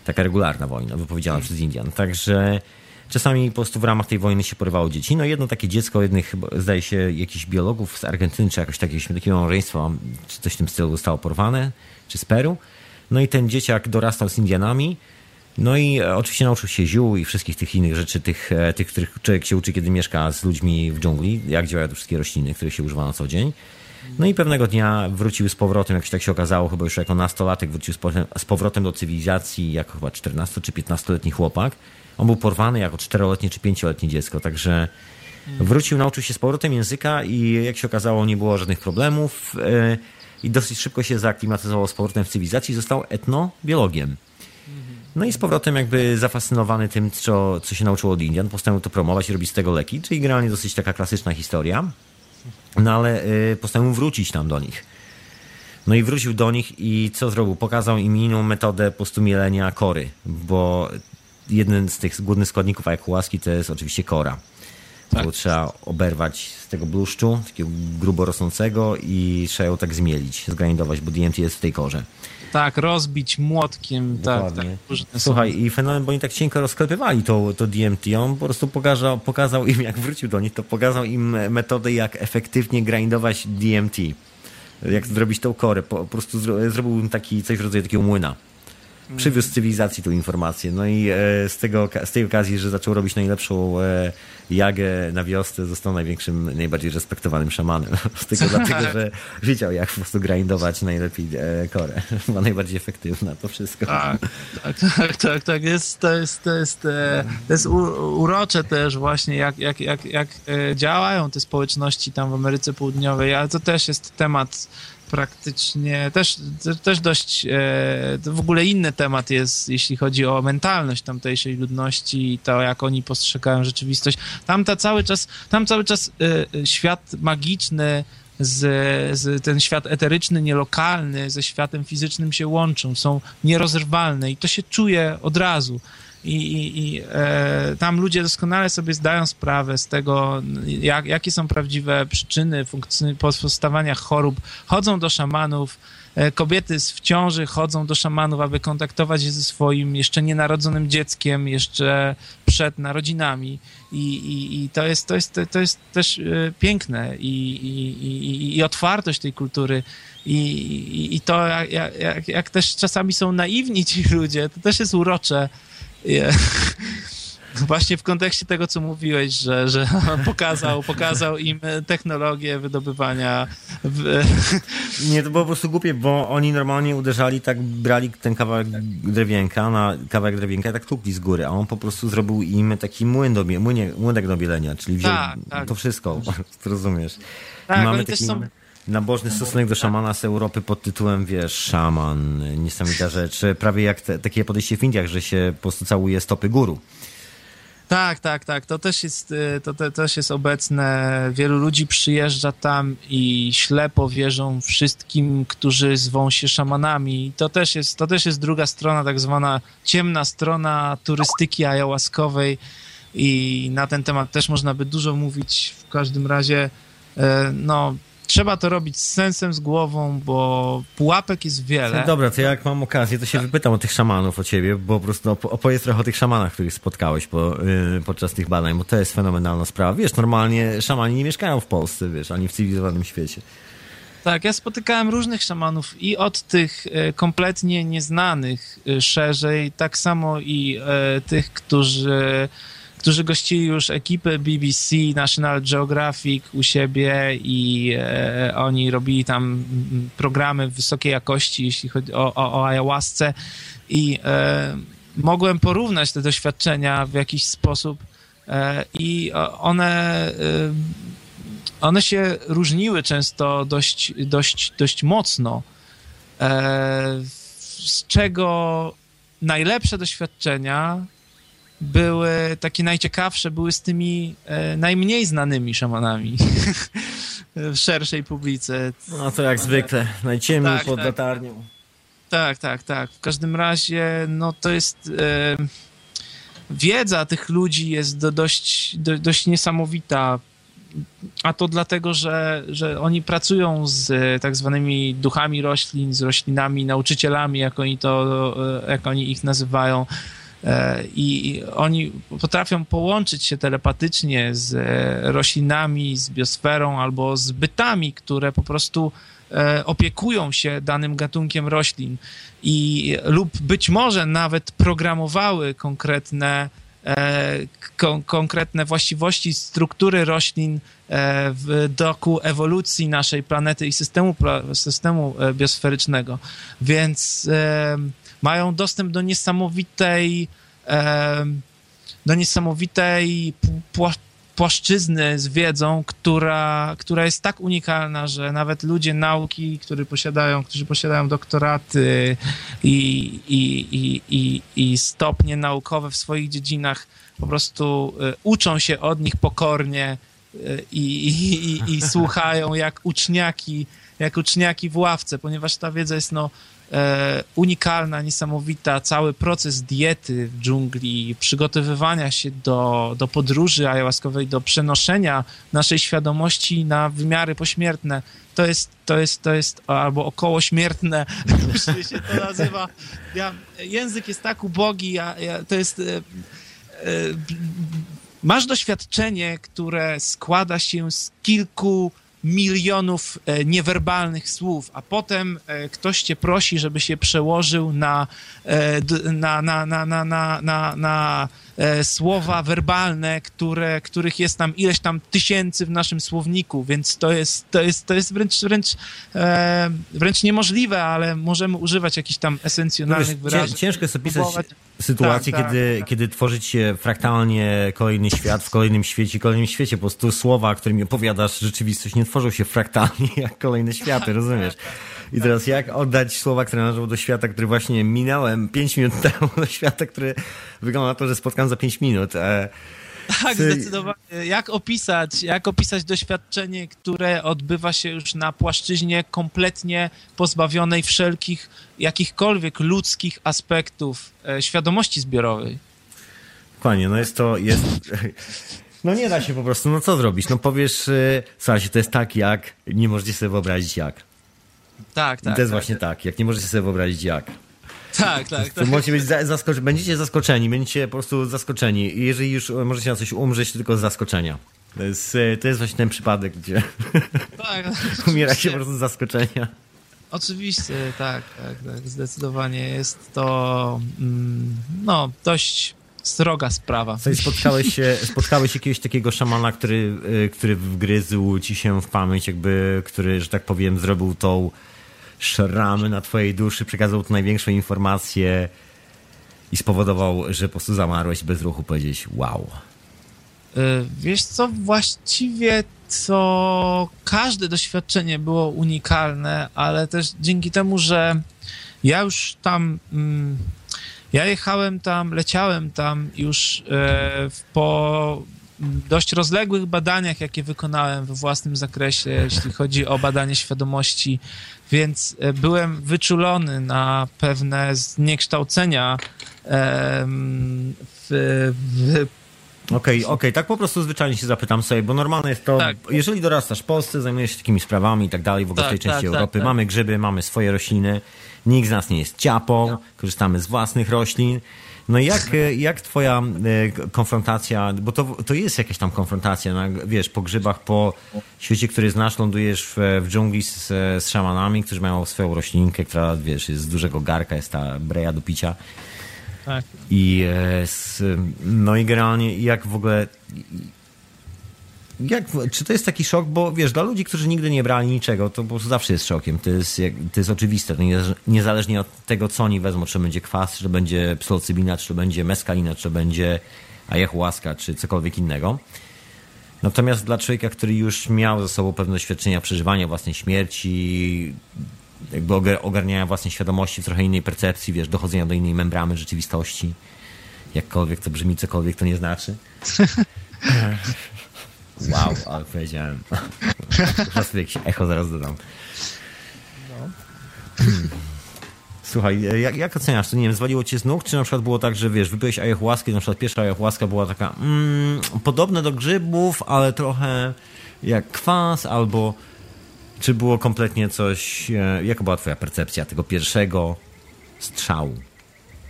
Taka regularna wojna, wypowiedziana przez Indian. Także czasami po prostu w ramach tej wojny się porywało dzieci. No jedno takie dziecko, jednych, zdaje się, jakichś biologów z Argentyny, czy jakoś takie, takiego małżeństwa, czy coś w tym stylu zostało porwane czy z Peru. No i ten dzieciak dorastał z Indianami. No i e, oczywiście nauczył się ziół i wszystkich tych innych rzeczy, tych, e, tych, których człowiek się uczy, kiedy mieszka z ludźmi w dżungli, jak działają te wszystkie rośliny, które się używa na co dzień. No i pewnego dnia wrócił z powrotem, jak się tak się okazało, chyba już jako nastolatek, wrócił z powrotem do cywilizacji jako chyba 14 czy 15-letni chłopak. On był porwany jako 4-letnie czy 5-letnie dziecko, także wrócił, nauczył się z powrotem języka i jak się okazało, nie było żadnych problemów. E, i dosyć szybko się zaaklimatyzował z powrotem w cywilizacji i został etnobiologiem. No i z powrotem jakby zafascynowany tym, co, co się nauczyło od Indian, postanowił to promować i robić z tego leki, czyli generalnie dosyć taka klasyczna historia. No ale y, postanowił wrócić tam do nich. No i wrócił do nich i co zrobił? Pokazał im inną metodę po prostu mielenia kory, bo jeden z tych głównych składników ayahuaski to jest oczywiście kora. Tak. trzeba oberwać z tego bluszczu, takiego grubo rosnącego i trzeba ją tak zmielić, zgrindować, bo DMT jest w tej korze. Tak, rozbić młotkiem. Tak, Dokładnie. Tak, tak, Słuchaj, i fenomen, bo oni tak cienko rozklepywali to, to DMT. On po prostu pokazał, pokazał im, jak wrócił do nich, to pokazał im metodę, jak efektywnie grindować DMT. Jak zrobić tą korę. Po, po prostu zrobił im taki, coś w rodzaju takiego młyna przywiózł cywilizacji tą informację. No i e, z, tego, z tej okazji, że zaczął robić najlepszą e, jagę na wiosce, został największym, najbardziej respektowanym szamanem. Tego dlatego, że wiedział, jak po prostu grindować najlepiej e, korę. Była najbardziej efektywna, to wszystko. Tak, tak, tak, tak, tak. Jest, to jest, to jest, to jest urocze też właśnie, jak, jak, jak, jak działają te społeczności tam w Ameryce Południowej, ale to też jest temat praktycznie też, też dość e, w ogóle inny temat jest, jeśli chodzi o mentalność tamtejszej ludności i to, jak oni postrzegają rzeczywistość. Tam ta cały czas, tam cały czas e, świat magiczny z, z, ten świat eteryczny, nielokalny ze światem fizycznym się łączą, są nierozerwalne i to się czuje od razu. I, i, i e, tam ludzie doskonale sobie zdają sprawę z tego, jak, jakie są prawdziwe przyczyny powstawania chorób. Chodzą do szamanów, e, kobiety w ciąży chodzą do szamanów, aby kontaktować się ze swoim jeszcze nienarodzonym dzieckiem, jeszcze przed narodzinami. I, i, i to, jest, to, jest, to jest też e, piękne i, i, i otwartość tej kultury. I, i to, jak, jak, jak też czasami są naiwni ci ludzie, to też jest urocze. Właśnie w kontekście tego, co mówiłeś, że, że pokazał, pokazał im technologię wydobywania. W... Nie, to było po prostu głupie, bo oni normalnie uderzali, tak brali ten kawałek drewienka, na kawałek drewienka tak tukli z góry, a on po prostu zrobił im taki młyn do, młynie, młynek do bielenia, czyli wziął tak, tak. to wszystko, rozumiesz. Tak, mamy taki... Są nabożny stosunek do szamana z Europy pod tytułem, wiesz, szaman, niesamowita rzecz. Prawie jak te, takie podejście w Indiach, że się po prostu całuje stopy guru. Tak, tak, tak. To też jest, y, to, to też jest obecne. Wielu ludzi przyjeżdża tam i ślepo wierzą wszystkim, którzy zwą się szamanami. To też jest, to też jest druga strona, tak zwana ciemna strona turystyki ayahuaskowej i na ten temat też można by dużo mówić. W każdym razie, y, no, trzeba to robić z sensem, z głową, bo pułapek jest wiele. No dobra, to jak mam okazję, to się tak. wypytam o tych szamanów, o ciebie, bo po prostu opowiedz trochę o tych szamanach, których spotkałeś po, yy, podczas tych badań, bo to jest fenomenalna sprawa. Wiesz, normalnie szamani nie mieszkają w Polsce, wiesz, ani w cywilizowanym świecie. Tak, ja spotykałem różnych szamanów i od tych e, kompletnie nieznanych e, szerzej, tak samo i e, tych, którzy którzy gościli już ekipy BBC, National Geographic u siebie i e, oni robili tam programy wysokiej jakości, jeśli chodzi o, o, o ayahuasce. I e, mogłem porównać te doświadczenia w jakiś sposób e, i one e, one się różniły często dość, dość, dość mocno, e, z czego najlepsze doświadczenia były takie najciekawsze, były z tymi e, najmniej znanymi szamanami w szerszej publice. No to jak zwykle, najciemniej tak, pod tak. latarnią. Tak, tak, tak. W każdym razie, no to jest... E, wiedza tych ludzi jest do, dość, do, dość niesamowita. A to dlatego, że, że oni pracują z e, tak zwanymi duchami roślin, z roślinami, nauczycielami, jak oni to, e, jak oni ich nazywają. E, i oni potrafią połączyć się telepatycznie z e, roślinami, z biosferą albo z bytami, które po prostu e, opiekują się danym gatunkiem roślin i lub być może nawet programowały konkretne kon konkretne właściwości struktury roślin w doku ewolucji naszej planety i systemu, systemu biosferycznego. Więc mają dostęp do niesamowitej do niesamowitej płaszczyzny z wiedzą, która, która jest tak unikalna, że nawet ludzie nauki, którzy posiadają, którzy posiadają doktoraty i, i, i, i, i stopnie naukowe w swoich dziedzinach, po prostu e, uczą się od nich pokornie e, i, i, i, i słuchają jak uczniaki, jak uczniaki w ławce, ponieważ ta wiedza jest no, e, unikalna, niesamowita. Cały proces diety w dżungli, przygotowywania się do, do podróży ayahuaskowej, do przenoszenia naszej świadomości na wymiary pośmiertne. To jest, to jest, to jest albo okołośmiertne, jak się to nazywa. Ja, język jest tak ubogi, ja, ja, to jest... E, e, masz doświadczenie, które składa się z kilku milionów e, niewerbalnych słów, a potem e, ktoś cię prosi, żeby się przełożył na, na, na, na, na, na, na, na słowa werbalne, które, których jest tam ileś tam tysięcy w naszym słowniku, więc to jest, to jest, to jest wręcz, wręcz, wręcz niemożliwe, ale możemy używać jakichś tam esencjonalnych wyrazów. Ciężko jest opisać sytuację, tak, kiedy, tak. kiedy tworzyć się fraktalnie kolejny świat w kolejnym świecie, kolejnym świecie. Po prostu słowa, którymi opowiadasz rzeczywistość, nie tworzą się fraktalnie jak kolejne światy, rozumiesz? I teraz jak oddać słowa, które należą do świata, który właśnie minąłem 5 minut temu, do świata, który wygląda na to, że spotkam za 5 minut. E, Tak, zdecydowanie. Jak opisać, jak opisać doświadczenie, które odbywa się już na płaszczyźnie kompletnie pozbawionej wszelkich, jakichkolwiek ludzkich aspektów e, świadomości zbiorowej? Dokładnie, no jest to, jest... No nie da się po prostu, no co zrobić? No powiesz, yy, słuchajcie, to jest tak jak, nie możecie sobie wyobrazić jak. Tak, tak. I to jest tak, właśnie tak, jak nie możecie sobie wyobrazić jak. Tak, tak, tak. możecie być zaskoczeni, będziecie zaskoczeni, będziecie po prostu zaskoczeni. Jeżeli już możecie na coś umrzeć, tylko z zaskoczenia. To jest, y, to jest właśnie ten przypadek, gdzie tak umiera się po prostu z zaskoczenia. Oczywiście, tak, tak, tak. Zdecydowanie jest to mm, no, dość sroga sprawa. Słuchaj, spotkałeś się, spotkałeś jakiegoś takiego szamana, który, y, który wgryzł ci się w pamięć, jakby, który, że tak powiem, zrobił tą szramę na twojej duszy, przekazał tu największą informację i spowodował, że po prostu zamarłeś bez ruchu, powiedzieć wow. Y, Wiesz co, właściwie to każde doświadczenie było unikalne, ale też dzięki temu, że ja już tam, mm, ja jechałem tam, leciałem tam już w- po dość rozległych badaniach, jakie wykonałem we własnym zakresie, jeśli chodzi o badanie świadomości, więc e, byłem wyczulony na pewne zniekształcenia w, w Okej, okej, tak po prostu zwyczajnie się zapytam sobie, bo normalne jest to, Tak. jeżeli dorastasz w Polsce, zajmujesz się takimi sprawami i tak dalej, w ogóle w Tak, tej części tak, tak, Europy, tak. mamy grzyby, mamy swoje rośliny, nikt z nas nie jest ciapą, korzystamy z własnych roślin. No i jak, e, jak twoja e, konfrontacja, bo to, to jest jakaś tam konfrontacja, no, wiesz, po grzybach, po świecie, który znasz, lądujesz w, w dżungli z, z szamanami, którzy mają swoją roślinkę, która, wiesz, jest z dużego garka, jest ta breja do picia. tak, I e, no i generalnie jak w ogóle. Jak, czy to jest taki szok, bo wiesz, dla ludzi, którzy nigdy nie brali niczego, to po prostu zawsze jest szokiem. To jest, to jest oczywiste. To nie, niezależnie od tego, co oni wezmą, czy będzie kwas, czy będzie psylocybina, czy będzie meskalina, czy będzie ayahuasca, czy cokolwiek innego. Natomiast dla człowieka, który już miał ze sobą pewne doświadczenia przeżywania własnej śmierci, jakby ogar- ogarniania własnej świadomości, trochę innej percepcji, wiesz, dochodzenia do innej membrany rzeczywistości. Jakkolwiek to brzmi, cokolwiek to nie znaczy. Wow, ale powiedziałem. Sobie jakieś echo zaraz dodam. Słuchaj, jak, jak oceniasz to? Nie wiem, zwaliło cię z nóg, czy na przykład było tak, że wiesz, wypiłeś ayahuaskę, na przykład pierwsza ayahuaska była taka mm, podobne do grzybów, ale trochę jak kwas, albo czy było kompletnie coś, e, jaka była twoja percepcja tego pierwszego strzału?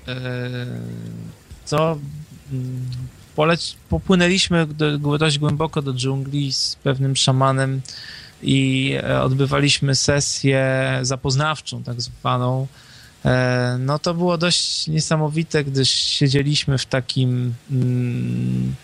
e, co popłynęliśmy do, dość głęboko do dżungli z pewnym szamanem i e, odbywaliśmy sesję zapoznawczą, tak zwaną. E, No to było dość niesamowite, gdyż siedzieliśmy w takim mm,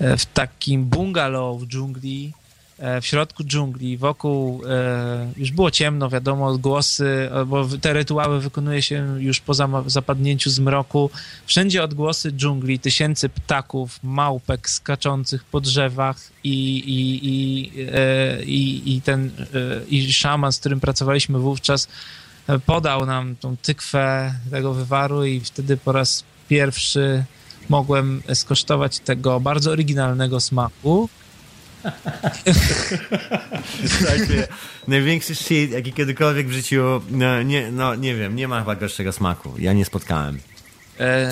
e, w takim bungalow w dżungli, w środku dżungli, wokół e, już było ciemno, wiadomo, odgłosy, e, bo te rytuały wykonuje się już po zapadnięciu zmroku. Wszędzie odgłosy dżungli, tysięcy ptaków, małpek skaczących po drzewach i, i, i, e, i, i ten e, i szaman, z którym pracowaliśmy wówczas, e, podał nam tą tykwę tego wywaru i wtedy po raz pierwszy mogłem skosztować tego bardzo oryginalnego smaku. Słuchajcie, największy shit, jaki kiedykolwiek w życiu, no nie, no nie wiem, nie ma chyba gorszego smaku. Ja nie spotkałem. Eee,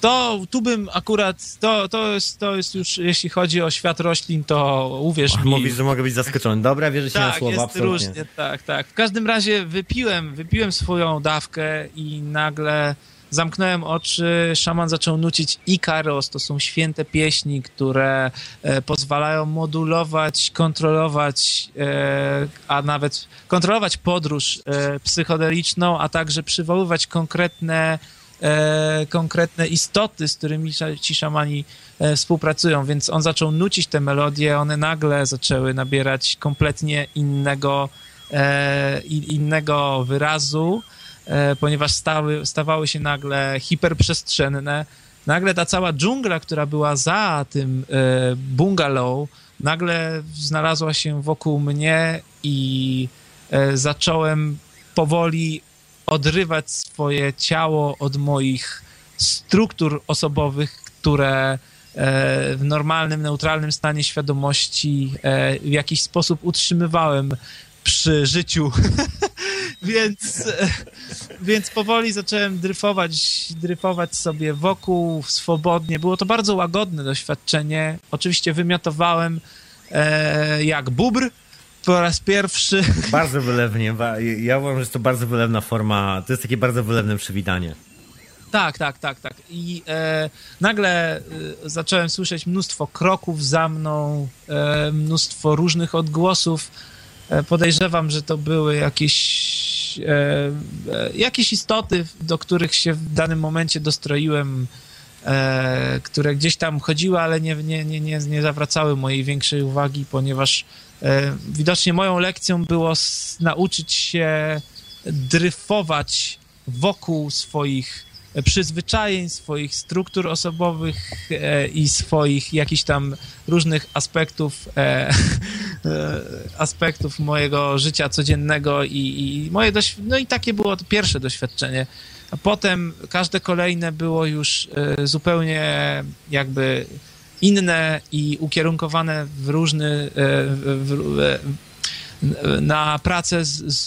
to tu bym akurat, to, to, jest, to jest już, jeśli chodzi o świat roślin, to uwierz mi. Mówisz, że mogę być zaskoczony. Dobra, wierzę ci na tak, słowo, jest absolutnie. różnie, tak, tak. W każdym razie wypiłem, wypiłem swoją dawkę i nagle zamknąłem oczy, szaman zaczął nucić Ikaros, to są święte pieśni, które e, pozwalają modulować, kontrolować, e, a nawet kontrolować podróż e, psychodeliczną, a także przywoływać konkretne e, konkretne istoty, z którymi ci szamani e, współpracują, więc on zaczął nucić te melodie, one nagle zaczęły nabierać kompletnie innego, e, innego wyrazu, ponieważ stały, stawały się nagle hiperprzestrzenne. Nagle ta cała dżungla, która była za tym e, bungalow, nagle znalazła się wokół mnie i e, zacząłem powoli odrywać swoje ciało od moich struktur osobowych, które w normalnym, neutralnym stanie świadomości w jakiś sposób utrzymywałem przy życiu. więc, więc powoli zacząłem dryfować, dryfować sobie wokół swobodnie. Było to bardzo łagodne doświadczenie. Oczywiście wymiotowałem e, jak bubr po raz pierwszy. Bardzo wylewnie. Ja uważam, że jest to bardzo wylewna forma. To jest takie bardzo wylewne przywitanie. Tak, tak, tak, tak. I e, nagle e, zacząłem słyszeć mnóstwo kroków za mną, e, mnóstwo różnych odgłosów E, podejrzewam, że to były jakieś, e, e, jakieś istoty, do których się w danym momencie dostroiłem, e, które gdzieś tam chodziły, ale nie, nie, nie, nie, nie zawracały mojej większej uwagi, ponieważ e, widocznie moją lekcją było nauczyć się dryfować wokół swoich przyzwyczajeń, swoich struktur osobowych e, i swoich jakichś tam różnych aspektów e, e, aspektów mojego życia codziennego i, i moje no i takie było to pierwsze doświadczenie. A potem każde kolejne było już zupełnie jakby inne i ukierunkowane w różny w, w, na pracę z, z,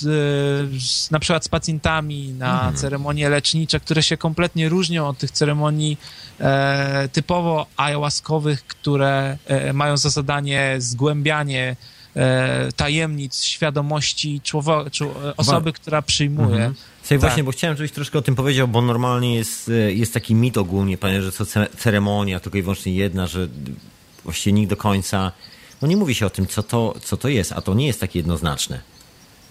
z, na przykład z pacjentami, na mhm. ceremonie lecznicze, które się kompletnie różnią od tych ceremonii e, typowo ayahuaskowych, które e, mają za zadanie zgłębianie e, tajemnic, świadomości człowieka, osoby, która przyjmuje. Mhm. Tak. właśnie, bo chciałem, żebyś troszkę o tym powiedział, bo normalnie jest, e, jest taki mit ogólnie, panie, że to ceremonia, tylko i wyłącznie jedna, że właściwie nikt do końca no nie mówi się o tym, co to, co to jest, a to nie jest takie jednoznaczne.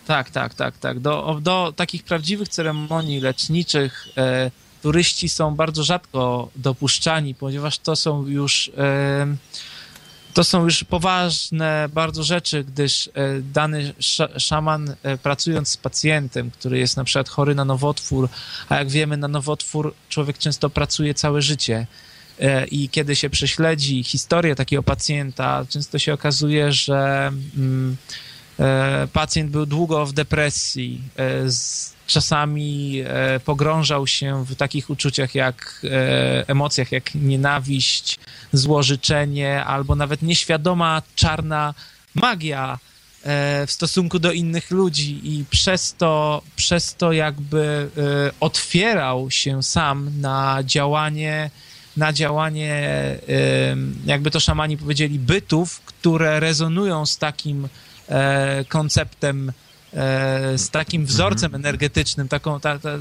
Tak, tak, tak, tak. Do, do takich prawdziwych ceremonii leczniczych e, turyści są bardzo rzadko dopuszczani, ponieważ to są już e, to są już poważne bardzo rzeczy, gdyż e, dany szaman e, pracując z pacjentem, który jest na przykład chory na nowotwór, a jak wiemy na nowotwór człowiek często pracuje całe życie, i kiedy się prześledzi historię takiego pacjenta, często się okazuje, że mm, e, pacjent był długo w depresji, e, czasami pogrążał się w takich uczuciach jak emocjach jak nienawiść, złożyczenie albo nawet nieświadoma czarna magia w stosunku do innych ludzi. I przez to, przez to jakby otwierał się sam na działanie na działanie, jakby to szamani powiedzieli, bytów, które rezonują z takim e, konceptem e, z takim wzorcem mhm. energetycznym, taką, ta, ta, e,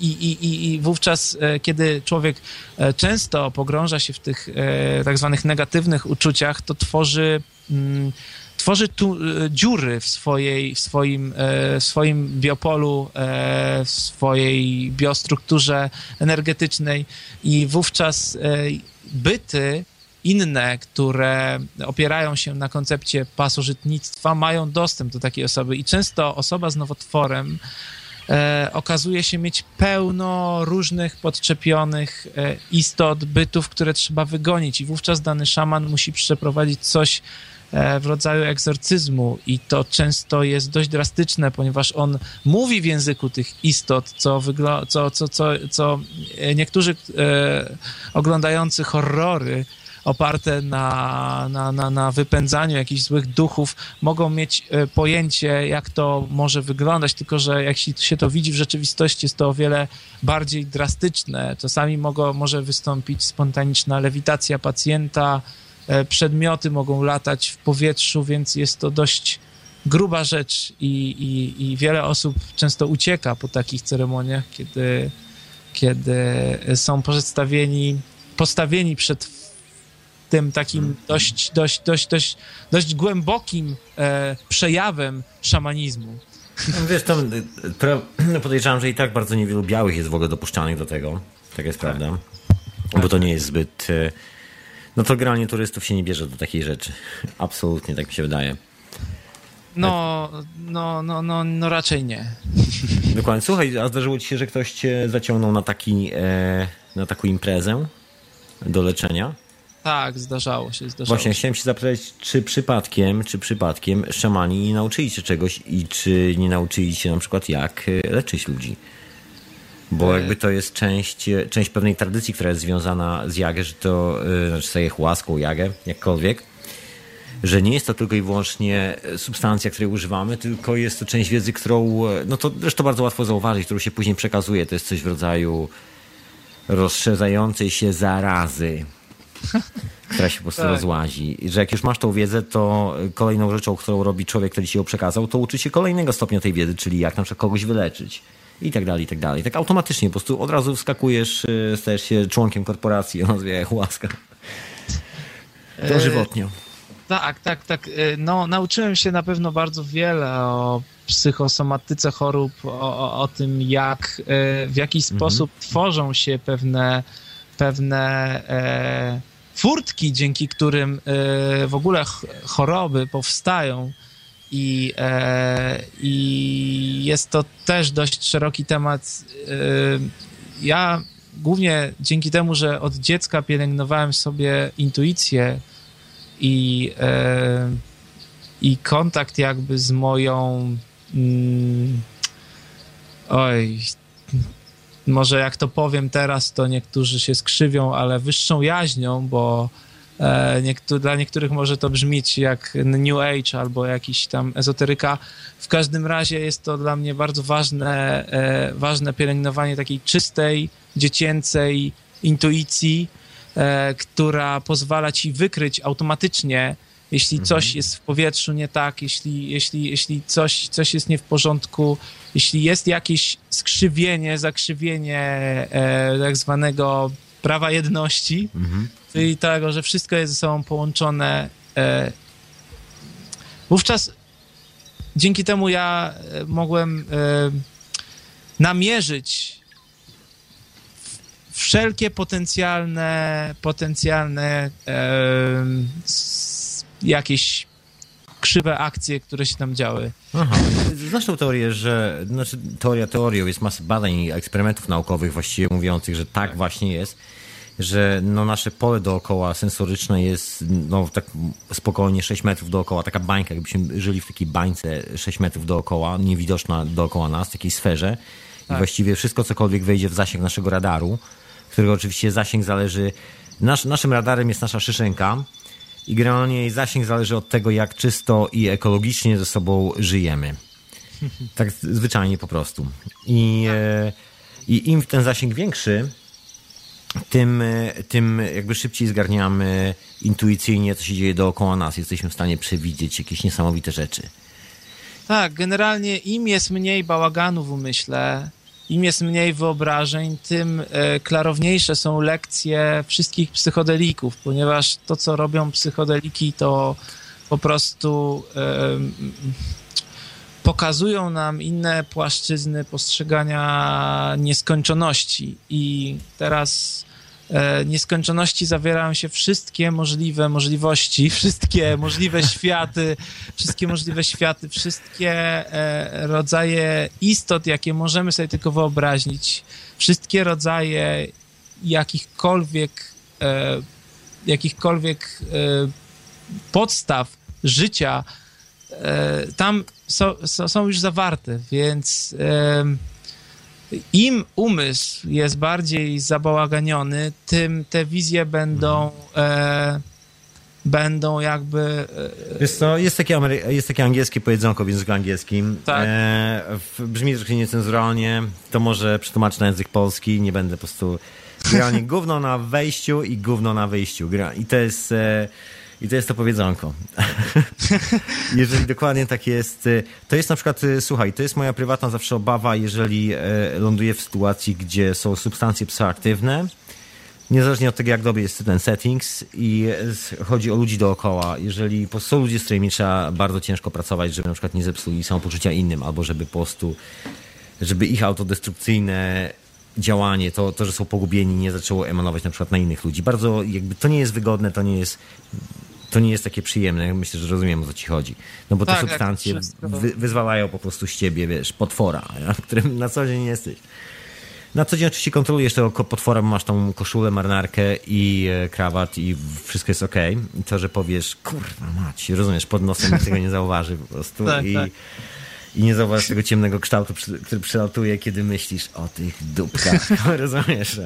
i, i, i wówczas, kiedy człowiek często pogrąża się w tych tak zwanych negatywnych uczuciach, to tworzy mm, tworzy tu e, dziury w, swojej, w, swoim, e, w swoim biopolu, e, w swojej biostrukturze energetycznej i wówczas byty inne, które opierają się na koncepcie pasożytnictwa, mają dostęp do takiej osoby i często osoba z nowotworem okazuje się mieć pełno różnych podczepionych istot, bytów, które trzeba wygonić i wówczas dany szaman musi przeprowadzić coś w rodzaju egzorcyzmu i to często jest dość drastyczne, ponieważ on mówi w języku tych istot, co, wygl- co, co, co, co niektórzy e, oglądający horrory oparte na, na, na, na wypędzaniu jakichś złych duchów, mogą mieć e, pojęcie, jak to może wyglądać, tylko że jak się to widzi w rzeczywistości, jest to o wiele bardziej drastyczne. Czasami mogą, może wystąpić spontaniczna lewitacja pacjenta, E, przedmioty mogą latać w powietrzu, więc jest to dość gruba rzecz i, i, i wiele osób często ucieka po takich ceremoniach, kiedy, kiedy są przedstawieni, postawieni przed tym takim dość, dość, dość, dość, dość głębokim e, przejawem szamanizmu. No, wiesz, tam e, podejrzewam, że i tak bardzo niewielu białych jest w ogóle dopuszczanych do tego. Tak jest tak. prawda. Bo to nie jest zbyt e, no to granie turystów się nie bierze do takiej rzeczy. Absolutnie, tak mi się wydaje. No, no, no, no, no raczej nie. Dokładnie. Słuchaj, a zdarzyło ci się, że ktoś cię zaciągnął na, taki, e, na taką imprezę do leczenia? Tak, zdarzało się, zdarzało Właśnie, się. chciałem się zapytać, czy przypadkiem, czy przypadkiem szamani nie nauczyli się czegoś i czy nie nauczyli się na przykład jak e, leczyć ludzi? Bo jakby to jest część, część pewnej tradycji, która jest związana z jagę, że to, znaczy sobie łaską jagę, jakkolwiek, że nie jest to tylko i wyłącznie substancja, której używamy, tylko jest to część wiedzy, którą, no to zresztą bardzo łatwo zauważyć, którą się później przekazuje. To jest coś w rodzaju rozszerzającej się zarazy, która się po prostu tak. rozłazi. I że jak już masz tą wiedzę, to kolejną rzeczą, którą robi człowiek, który ci ją przekazał, to uczy się kolejnego stopnia tej wiedzy, czyli jak na przykład kogoś wyleczyć. I tak dalej, i tak dalej. Tak automatycznie po prostu od razu wskakujesz, y, stajesz się członkiem korporacji o nazwie Łaska. To żywotnio. Tak, tak, tak. Y, no, nauczyłem się na pewno bardzo wiele o psychosomatyce chorób, o, o tym, jak, y, w jaki mhm. sposób tworzą się pewne, pewne e, furtki, dzięki którym e, w ogóle choroby powstają. I, e, I jest to też dość szeroki temat. Ja głównie dzięki temu, że od dziecka pielęgnowałem sobie intuicję, i, e, i kontakt jakby z moją mm, oj może jak to powiem teraz, to niektórzy się skrzywią, ale wyższą jaźnią, bo e, niektó dla niektórych może to brzmieć jak New Age albo jakiś tam ezoteryka. W każdym razie jest to dla mnie bardzo ważne, e, ważne pielęgnowanie takiej czystej, dziecięcej intuicji, E, która pozwala ci wykryć automatycznie, jeśli mhm. coś jest w powietrzu nie tak, jeśli, jeśli, jeśli coś, coś jest nie w porządku, jeśli jest jakieś skrzywienie, zakrzywienie e, tak zwanego prawa jedności, mhm. czyli tego, że wszystko jest ze sobą połączone, e, wówczas dzięki temu ja e, mogłem e, namierzyć wszelkie potencjalne, potencjalne jakieś krzywe akcje, które się tam działy. Aha. Znasz tą teorię, że, znaczy teoria teorią, jest masa badań i eksperymentów naukowych właściwie mówiących, że tak, właśnie jest, że no nasze pole dookoła sensoryczne jest no tak spokojnie 6 metrów dookoła, taka bańka, jakbyśmy żyli w takiej bańce 6 metrów dookoła, niewidoczna dookoła nas, w takiej sferze tak. i właściwie wszystko cokolwiek wejdzie w zasięg naszego radaru, którego oczywiście zasięg zależy. Nasz, naszym radarem jest nasza szyszynka i generalnie jej zasięg zależy od tego, jak czysto i ekologicznie ze sobą żyjemy. Tak zwyczajnie po prostu. I, e, i im ten zasięg większy, tym, e, tym jakby szybciej zgarniamy intuicyjnie, co się dzieje dookoła nas. Jesteśmy w stanie przewidzieć jakieś niesamowite rzeczy. Tak, generalnie im jest mniej bałaganu w umyśle, im jest mniej wyobrażeń, tym e, klarowniejsze są lekcje wszystkich psychodelików, ponieważ to, co robią psychodeliki, to po prostu pokazują nam inne płaszczyzny postrzegania nieskończoności. I teraz nieskończoności zawierają się wszystkie możliwe możliwości, wszystkie możliwe światy, wszystkie możliwe światy, wszystkie e, rodzaje istot, jakie możemy sobie tylko wyobrazić, wszystkie rodzaje jakichkolwiek, e, jakichkolwiek podstaw życia tam są, są już zawarte, więc im umysł jest bardziej zabałaganiony, tym te wizje będą e, będą jakby... E, Wiesz co, jest takie, jest takie angielskie powiedzonko w języku angielskim. Tak. E, brzmi trochę niecenzuralnie, to może przetłumaczę na język polski, nie będę po prostu... Generalnie gówno na wejściu i gówno na wyjściu. I to jest... E, i to jest to powiedzonko. jeżeli dokładnie tak jest. Y, to jest na przykład, y, słuchaj, to jest moja prywatna zawsze obawa, jeżeli e, ląduję w sytuacji, gdzie są substancje psychoaktywne, niezależnie od tego, jak dobry jest ten settings i chodzi o ludzi dookoła. Jeżeli po są ludzie, z którymi trzeba bardzo ciężko pracować, żeby na przykład nie zepsuli samopoczucia innym, albo żeby po prostu, żeby ich autodestrukcyjne działanie, to, to, że są pogubieni, nie zaczęło emanować na przykład na innych ludzi. Bardzo jakby to nie jest wygodne, to nie jest to nie jest takie przyjemne. Myślę, że rozumiem, o co ci chodzi. No bo tak, te substancje wy, wyzwalają po prostu z ciebie, wiesz, potwora, którym na co dzień nie jesteś. Na co dzień oczywiście kontrolujesz tego potwora, bo masz tą koszulę, marynarkę i e, krawat i wszystko jest ok. I to, że powiesz, kurwa mać, rozumiesz, pod nosem nikt tego nie zauważy po prostu. tak, i, tak. i nie zauważysz tego ciemnego kształtu, który przelatuje, kiedy myślisz o tych dupkach, rozumiesz?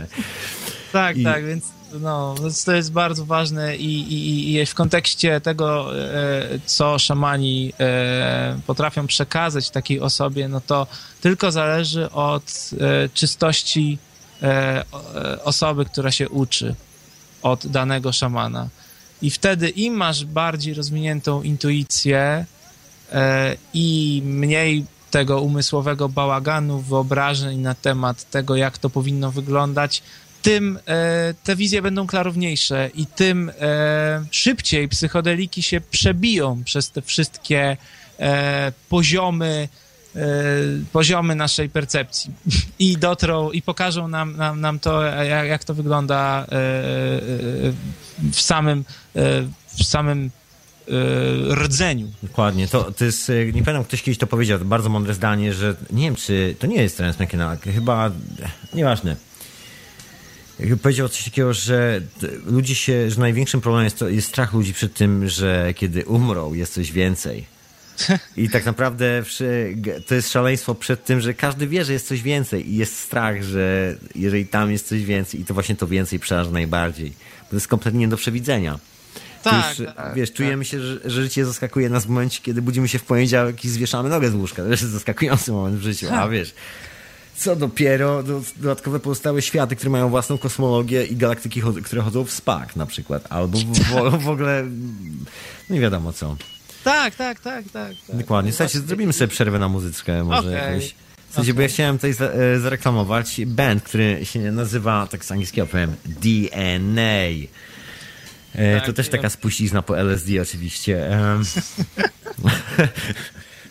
Tak, I... tak, więc no, to jest bardzo ważne i, i, i w kontekście tego, e, co szamani e, potrafią przekazać takiej osobie, no to tylko zależy od e, czystości osoby, która się uczy od danego szamana. I wtedy im masz bardziej rozwiniętą intuicję i mniej tego umysłowego bałaganu, wyobrażeń na temat tego, jak to powinno wyglądać, tym e, te wizje będą klarowniejsze i tym e, szybciej psychodeliki się przebiją przez te wszystkie e, poziomy, poziomy naszej percepcji i dotrą i pokażą nam, nam, nam to, jak, jak to wygląda w samym, w samym rdzeniu. Dokładnie. To, to jest, nie pamiętam, ktoś kiedyś to powiedział, to bardzo mądre zdanie, że nie wiem, czy to nie jest Terence McKenna, chyba, nieważne powiedział coś takiego, że ludzie się, że największym problemem jest, to, jest strach ludzi przed tym, że kiedy umrą, jest coś więcej. I tak naprawdę to jest szaleństwo przed tym, że każdy wie, że jest coś więcej i jest strach, że jeżeli tam jest coś więcej i to właśnie to więcej przeraża najbardziej. Bo to jest kompletnie nie do przewidzenia. Tak, już, tak, wiesz, czujemy tak. się, że, że, życie zaskakuje nas w momencie, kiedy budzimy się w poniedziałek i zwieszamy nogę z łóżka. To jest zaskakujący moment w życiu, a wiesz, co dopiero dodatkowe pozostałe światy, które mają własną kosmologię i galaktyki, które chodzą w spak na przykład. Albo w, w ogóle no nie wiadomo co. Tak, tak, tak, tak. tak. Dokładnie. Słuchajcie, zrobimy sobie przerwę na muzyczkę może okay. jakąś. W sensie, okay. bo ja chciałem tutaj e, zareklamować band, który się nazywa, tak z angielskiego powiem, DNA. E, tak, to też taka spuścizna po LSD oczywiście.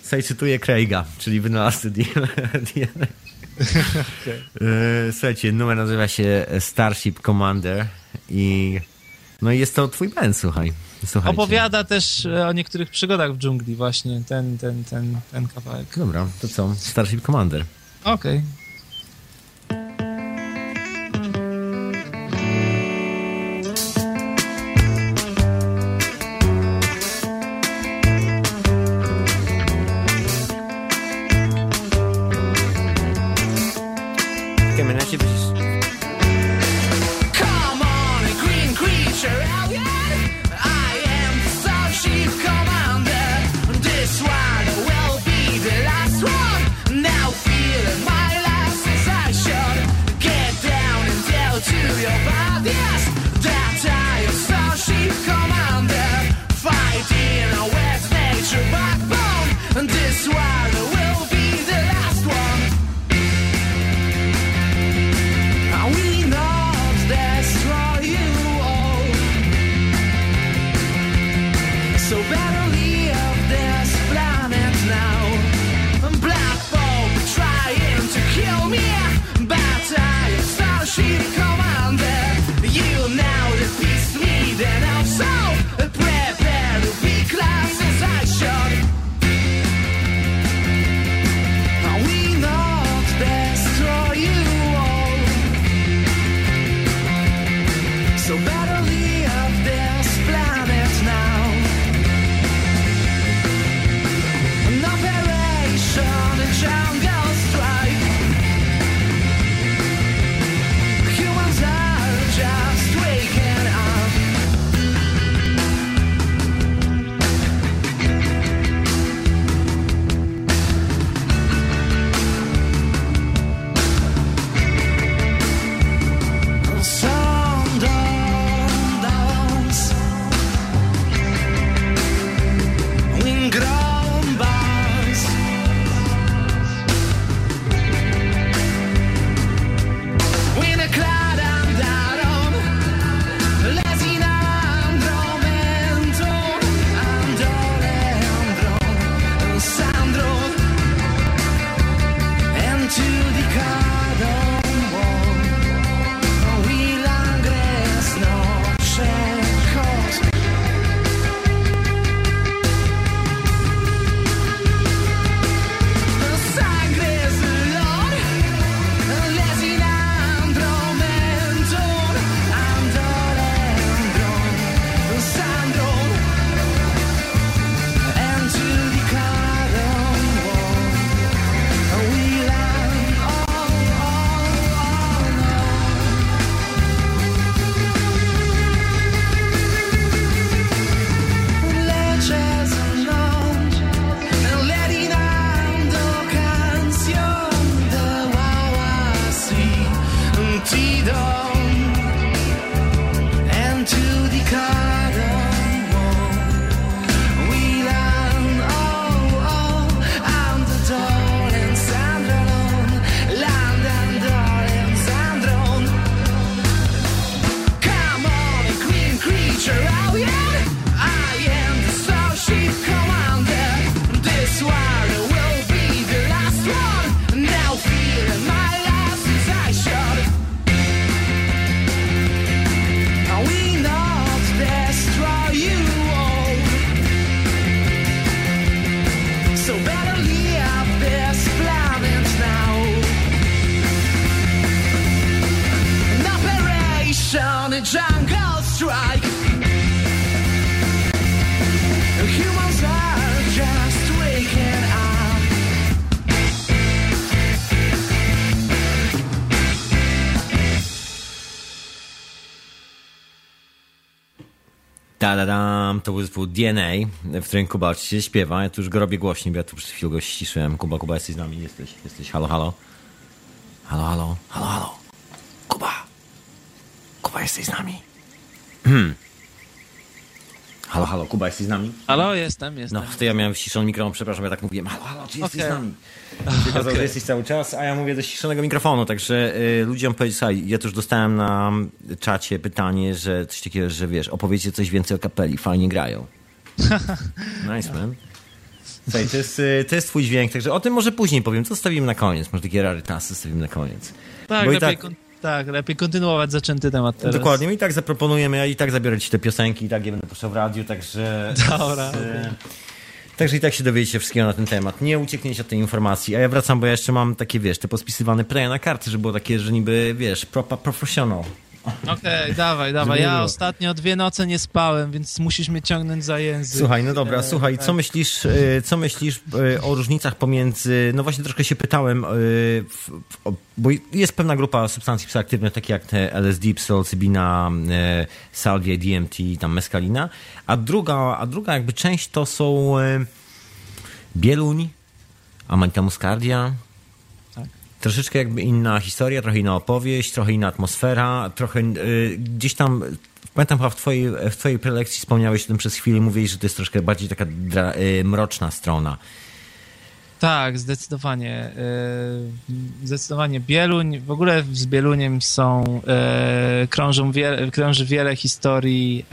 Tutaj cytuję Craiga, czyli wynalazcy DNA. Okay. E, słuchajcie, numer nazywa się Starship Commander i no jest to twój band, słuchaj. Słuchajcie. Opowiada też e, o niektórych przygodach w dżungli właśnie, ten, ten, ten, ten kawałek. Dobra, to co? Starship Commander. Okej. Okay. Da-da-dam, to był zespół DNA, w którym Kuba oczywiście śpiewa. Ja tu już go robię głośniej, bo ja tu przed chwilą go ściszyłem. Kuba, Kuba, jesteś z nami? Jesteś, jesteś. Halo, halo. Halo, halo, halo, halo. Kuba. Kuba, jesteś z nami? Hmm. Halo, halo, Kuba, jesteś z nami? Halo, jestem, jestem. No, to ja miałem ściszony mikrofon, przepraszam, ja tak mówiłem. Halo, halo, czy jesteś okay. z nami? Tylko okay. jesteś cały czas, a ja mówię do ściszonego mikrofonu, także y, ludziom słuchaj, ja tu już dostałem na czacie pytanie, że coś takiego, że wiesz, opowiedzcie coś więcej o kapeli, fajnie grają. nice, man. Słuchaj, to jest, y, to jest twój dźwięk, także o tym może później powiem, co zostawimy na koniec, może takie rarytasy zostawimy na koniec. Tak, Bo lepiej, tak... tak, lepiej kontynuować zaczęty temat teraz. Dokładnie, my i tak zaproponujemy, ja i tak zabiorę ci te piosenki, i tak je będę puszczał w radiu, także... Dobra. Z, okay. Także i tak się dowiecie wszystkiego na ten temat. Nie uciekniecie od tej informacji. A ja wracam, bo ja jeszcze mam takie, wiesz, te pospisywane play na karty, żeby było takie, że niby, wiesz, proper professional. Okej, okay, dawaj, dawaj. Ja ostatnio dwie noce nie spałem, więc musisz mnie ciągnąć za język. Słuchaj, no dobra, słuchaj, co myślisz, e, co myślisz e, o różnicach pomiędzy, no właśnie troszkę się pytałem, e, bo jest pewna grupa substancji psychoaktywnych, takie jak te LSD, psylocybina, salvia, DMT, tam meskalina, a druga, a druga jakby część to są bieluń, amanita muscardia, troszeczkę jakby inna historia, trochę inna opowieść, trochę inna atmosfera, trochę y, gdzieś tam Pamiętam chyba w twojej, w twojej prelekcji wspomniałeś o tym przez chwilę, mówiłeś, że to jest troszkę bardziej taka dra, y, mroczna strona. Tak, zdecydowanie. Y, zdecydowanie Bieluń, w ogóle z Bieluniem są, y, krążą wiele, krąży wiele historii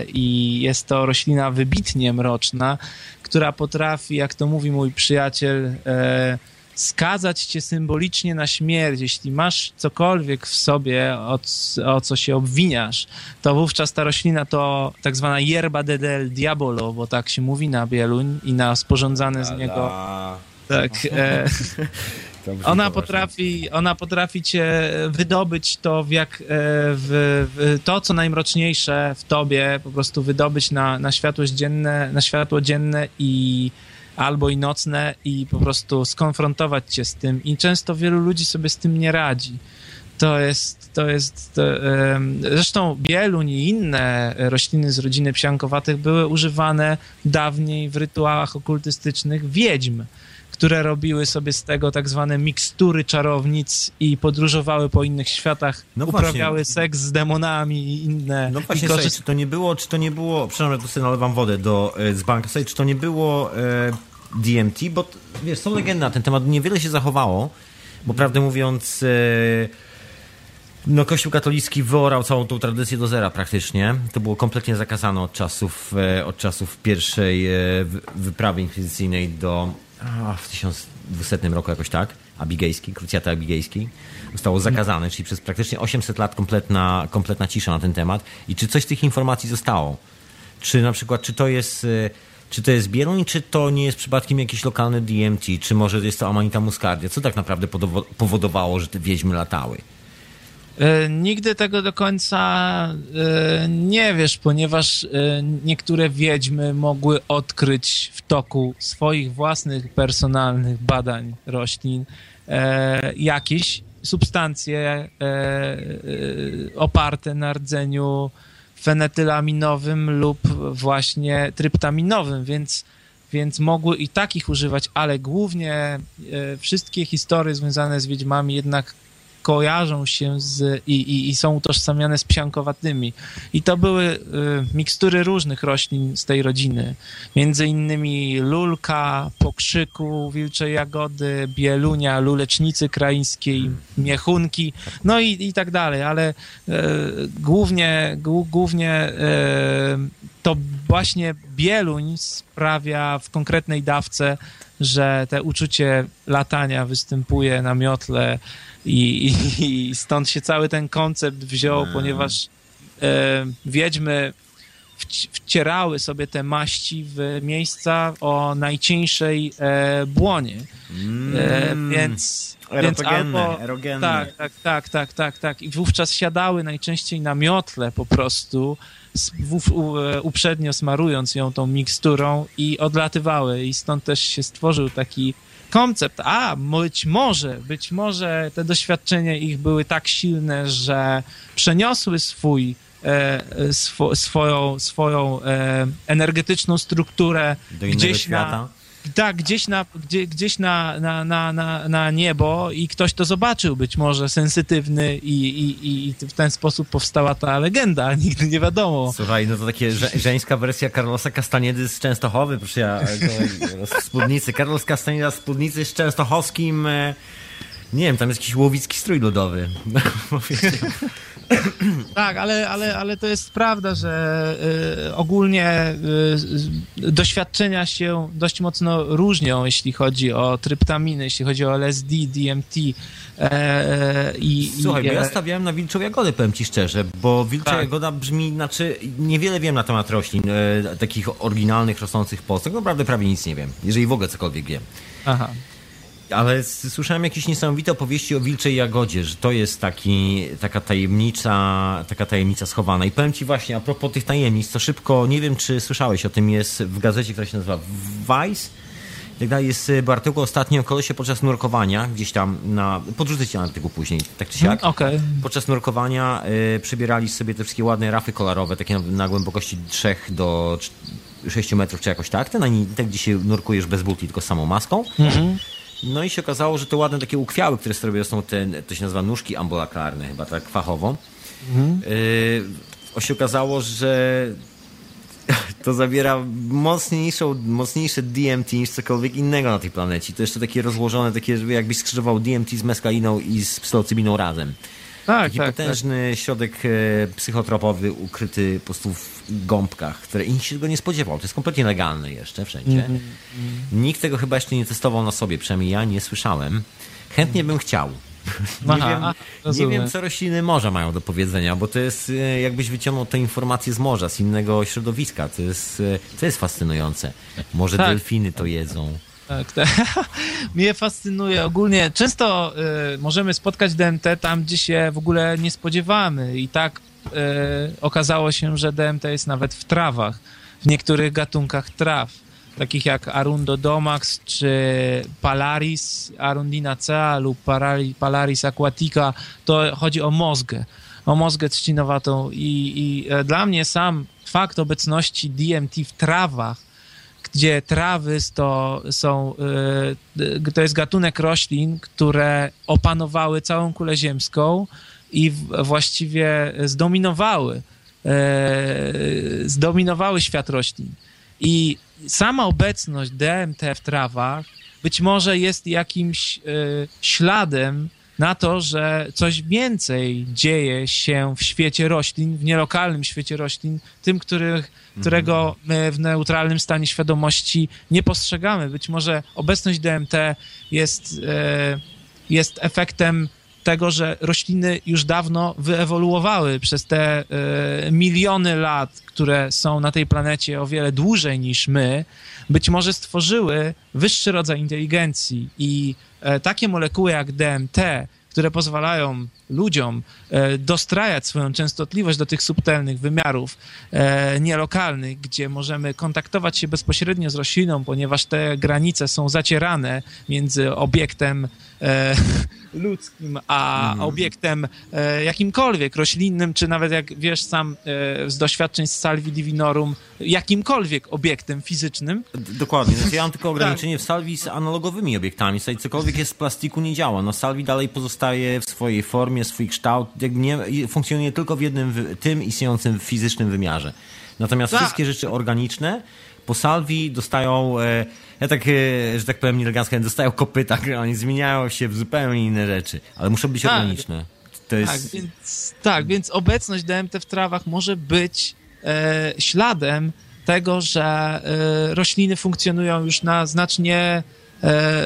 y, i jest to roślina wybitnie mroczna, która potrafi, jak to mówi mój przyjaciel, skazać cię symbolicznie na śmierć. Jeśli masz cokolwiek w sobie, o, o co się obwiniasz, to wówczas ta roślina to tak zwana yerba de del diabolo, bo tak się mówi na bieluń i na sporządzane z niego... Tak. E, ona potrafi, ona potrafi cię wydobyć to w jak e, w, w, to, co najmroczniejsze w tobie, po prostu wydobyć na, na światło dzienne, na światło dzienne i albo i nocne i po prostu skonfrontować cię z tym i często wielu ludzi sobie z tym nie radzi. To jest, to jest, to, zresztą bieluń i inne rośliny z rodziny psiankowatych były używane dawniej w rytuałach okultystycznych wiedźm które robiły sobie z tego tak zwane mikstury czarownic i podróżowały po innych światach, no uprawiały właśnie. seks z demonami i inne. No właśnie, korzyst... czy to nie było, czy to nie było, przepraszam, ja tu sobie nalewam wodę do, e, z banka, czy to nie było e, DMT, bo wiesz, są legendy na ten temat, niewiele się zachowało, bo prawdę mówiąc... E, no, Kościół katolicki wyorał całą tą tradycję do zera praktycznie. To było kompletnie zakazane od czasów, e, od czasów pierwszej wyprawy inkwizycyjnej do w 1200 roku jakoś tak, abigejski, krucjaty abigejskiej, zostało zakazane, czyli przez praktycznie 800 lat kompletna, kompletna cisza na ten temat. I czy coś z tych informacji zostało? Czy na przykład, czy to jest... Y, czy to jest Bieluń, czy to nie jest przypadkiem jakiś lokalny DMT, czy może jest to Amanita muscardia? Co tak naprawdę powodowało, że te wiedźmy latały? E, nigdy tego do końca e, nie wiesz, ponieważ e, niektóre wiedźmy mogły odkryć w toku swoich własnych personalnych badań roślin jakieś substancje oparte na rdzeniu fenetylaminowym lub właśnie tryptaminowym, więc, więc mogły i takich używać, ale głównie wszystkie historie związane z wiedźmami jednak kojarzą się z, i, i, i są utożsamiane z psiankowatymi. I to były y, mikstury różnych roślin z tej rodziny. Między innymi lulka, pokrzyku, wilczej jagody, bielunia, lulecznicy kraińskiej, miechunki, no i, i tak dalej, ale y, głównie, głównie y, to właśnie bieluń sprawia w konkretnej dawce, że te uczucie latania występuje na miotle i, i, i stąd się cały ten koncept wziął, No. ponieważ e, wiedźmy wci- wcierały sobie te maści w miejsca o najcieńszej e, błonie. E, Mm. więc, więc albo... erogenne. Tak, tak, tak, tak, tak, tak. I wówczas siadały najczęściej na miotle po prostu, uprzednio smarując ją tą miksturą i odlatywały. I stąd też się stworzył taki koncept. A, być może, być może te doświadczenia ich były tak silne, że przeniosły swój e, e, swo, swoją, swoją e, energetyczną strukturę gdzieś świata. na, tak, gdzieś, na, gdzie, gdzieś na, na, na, na, na niebo i ktoś to zobaczył, być może sensytywny i, i, i w ten sposób powstała ta legenda, nigdy nie wiadomo. Słuchaj, no to takie że- żeńska wersja Carlosa Castaniedy z Częstochowy, proszę ja, to- z Spódnicy. Carlos Castanieda z Spódnicy z Częstochowskim, e, nie wiem, tam jest jakiś łowicki strój ludowy. Tak, ale, ale, ale to jest prawda, że y, ogólnie y, doświadczenia się dość mocno różnią, jeśli chodzi o tryptaminy, jeśli chodzi o LSD, DMT e, i... Słuchaj, i, bo ja e, stawiałem na wilczą jagodę, powiem ci szczerze, bo wilcza Tak. jagoda brzmi, znaczy niewiele wiem na temat roślin, e, takich oryginalnych, rosnących w Polsce, tak naprawdę prawie nic nie wiem, jeżeli w ogóle cokolwiek wiem. Aha. Ale słyszałem jakieś niesamowite opowieści o wilczej jagodzie, że to jest taki, taka tajemnica, taka tajemnica schowana. I powiem ci właśnie, a propos tych tajemnic, to szybko, nie wiem czy słyszałeś o tym, jest w gazecie, która się nazywa Vice. Tak dalej, jest artykuł ostatnio o kolesie podczas nurkowania, gdzieś tam na, podrzucę ci artykuł później, tak czy siak. Okej. Podczas nurkowania y, przybierali sobie te wszystkie ładne rafy kolorowe, takie na, na głębokości 3 do 6 metrów czy jakoś tak. Te, na te gdzie się nurkujesz bez buty, tylko z samą maską. Mhm. No i się okazało, że te ładne takie ukwiały, które sobie są te, to się nazywa nóżki ambulakarne, chyba tak fachowo. Yy, się okazało, że to zawiera mocniejszą, mocniejsze DMT niż cokolwiek innego na tej planecie. To jeszcze takie rozłożone, takie, jakbyś skrzyżował DMT z meskaliną i z psylocybiną razem. Tak, Taki tak, tak. potężny środek e, psychotropowy ukryty po prostu w gąbkach, które nikt się tego nie spodziewał. To jest kompletnie legalne jeszcze wszędzie. Mhm, Nikt tego chyba jeszcze nie testował na sobie, przynajmniej ja nie słyszałem. Chętnie bym chciał. Nie, Aha, wiem, nie wiem, co rośliny morza mają do powiedzenia, bo to jest e, jakbyś wyciągnął te informacje z morza, z innego środowiska. To jest, e, to jest fascynujące. Może Tak. delfiny to jedzą. Tak, tak. Mnie fascynuje ogólnie. Często y, możemy spotkać DMT tam, gdzie się w ogóle nie spodziewamy. I tak y, okazało się, że DMT jest nawet w trawach, w niektórych gatunkach traw, takich jak Arundodomax czy Palaris arundinacea lub Palaris aquatica. To chodzi o mozgę, o mozgę trzcinowatą. I, i e, dla mnie sam fakt obecności DMT w trawach gdzie trawy to są, y, to jest gatunek roślin, które opanowały całą kulę ziemską i właściwie zdominowały, e, zdominowały świat roślin. I sama obecność DMT w trawach być może jest jakimś e, śladem na to, że coś więcej dzieje się w świecie roślin, w nielokalnym świecie roślin, tym, których, którego my w neutralnym stanie świadomości nie postrzegamy. Być może obecność DMT jest, e, jest efektem tego, że rośliny już dawno wyewoluowały przez te e, miliony lat, które są na tej planecie o wiele dłużej niż my, być może stworzyły wyższy rodzaj inteligencji i e, takie molekuły jak DMT, które pozwalają ludziom e, dostrajać swoją częstotliwość do tych subtelnych wymiarów e, nielokalnych, gdzie możemy kontaktować się bezpośrednio z rośliną, ponieważ te granice są zacierane między obiektem e, ludzkim, a Mhm. obiektem jakimkolwiek, roślinnym, czy nawet jak wiesz sam z doświadczeń z Salvi Divinorum, jakimkolwiek obiektem fizycznym, Dokładnie. Znaczy, ja mam tylko ograniczenie w salwi z analogowymi obiektami. Cokolwiek jest z plastiku nie działa. No salwi dalej pozostaje w swojej formie, swój kształt. Nie, funkcjonuje tylko w jednym, tym istniejącym fizycznym wymiarze. Natomiast Tak. wszystkie rzeczy organiczne po salwi dostają, e, ja tak, e, że tak powiem nieelegancko, dostają kopyta, oni zmieniają się w zupełnie inne rzeczy, ale muszą być Tak. organiczne. Jest... Tak, więc, tak, więc obecność DMT w trawach może być e, śladem tego, że e, rośliny funkcjonują już na znacznie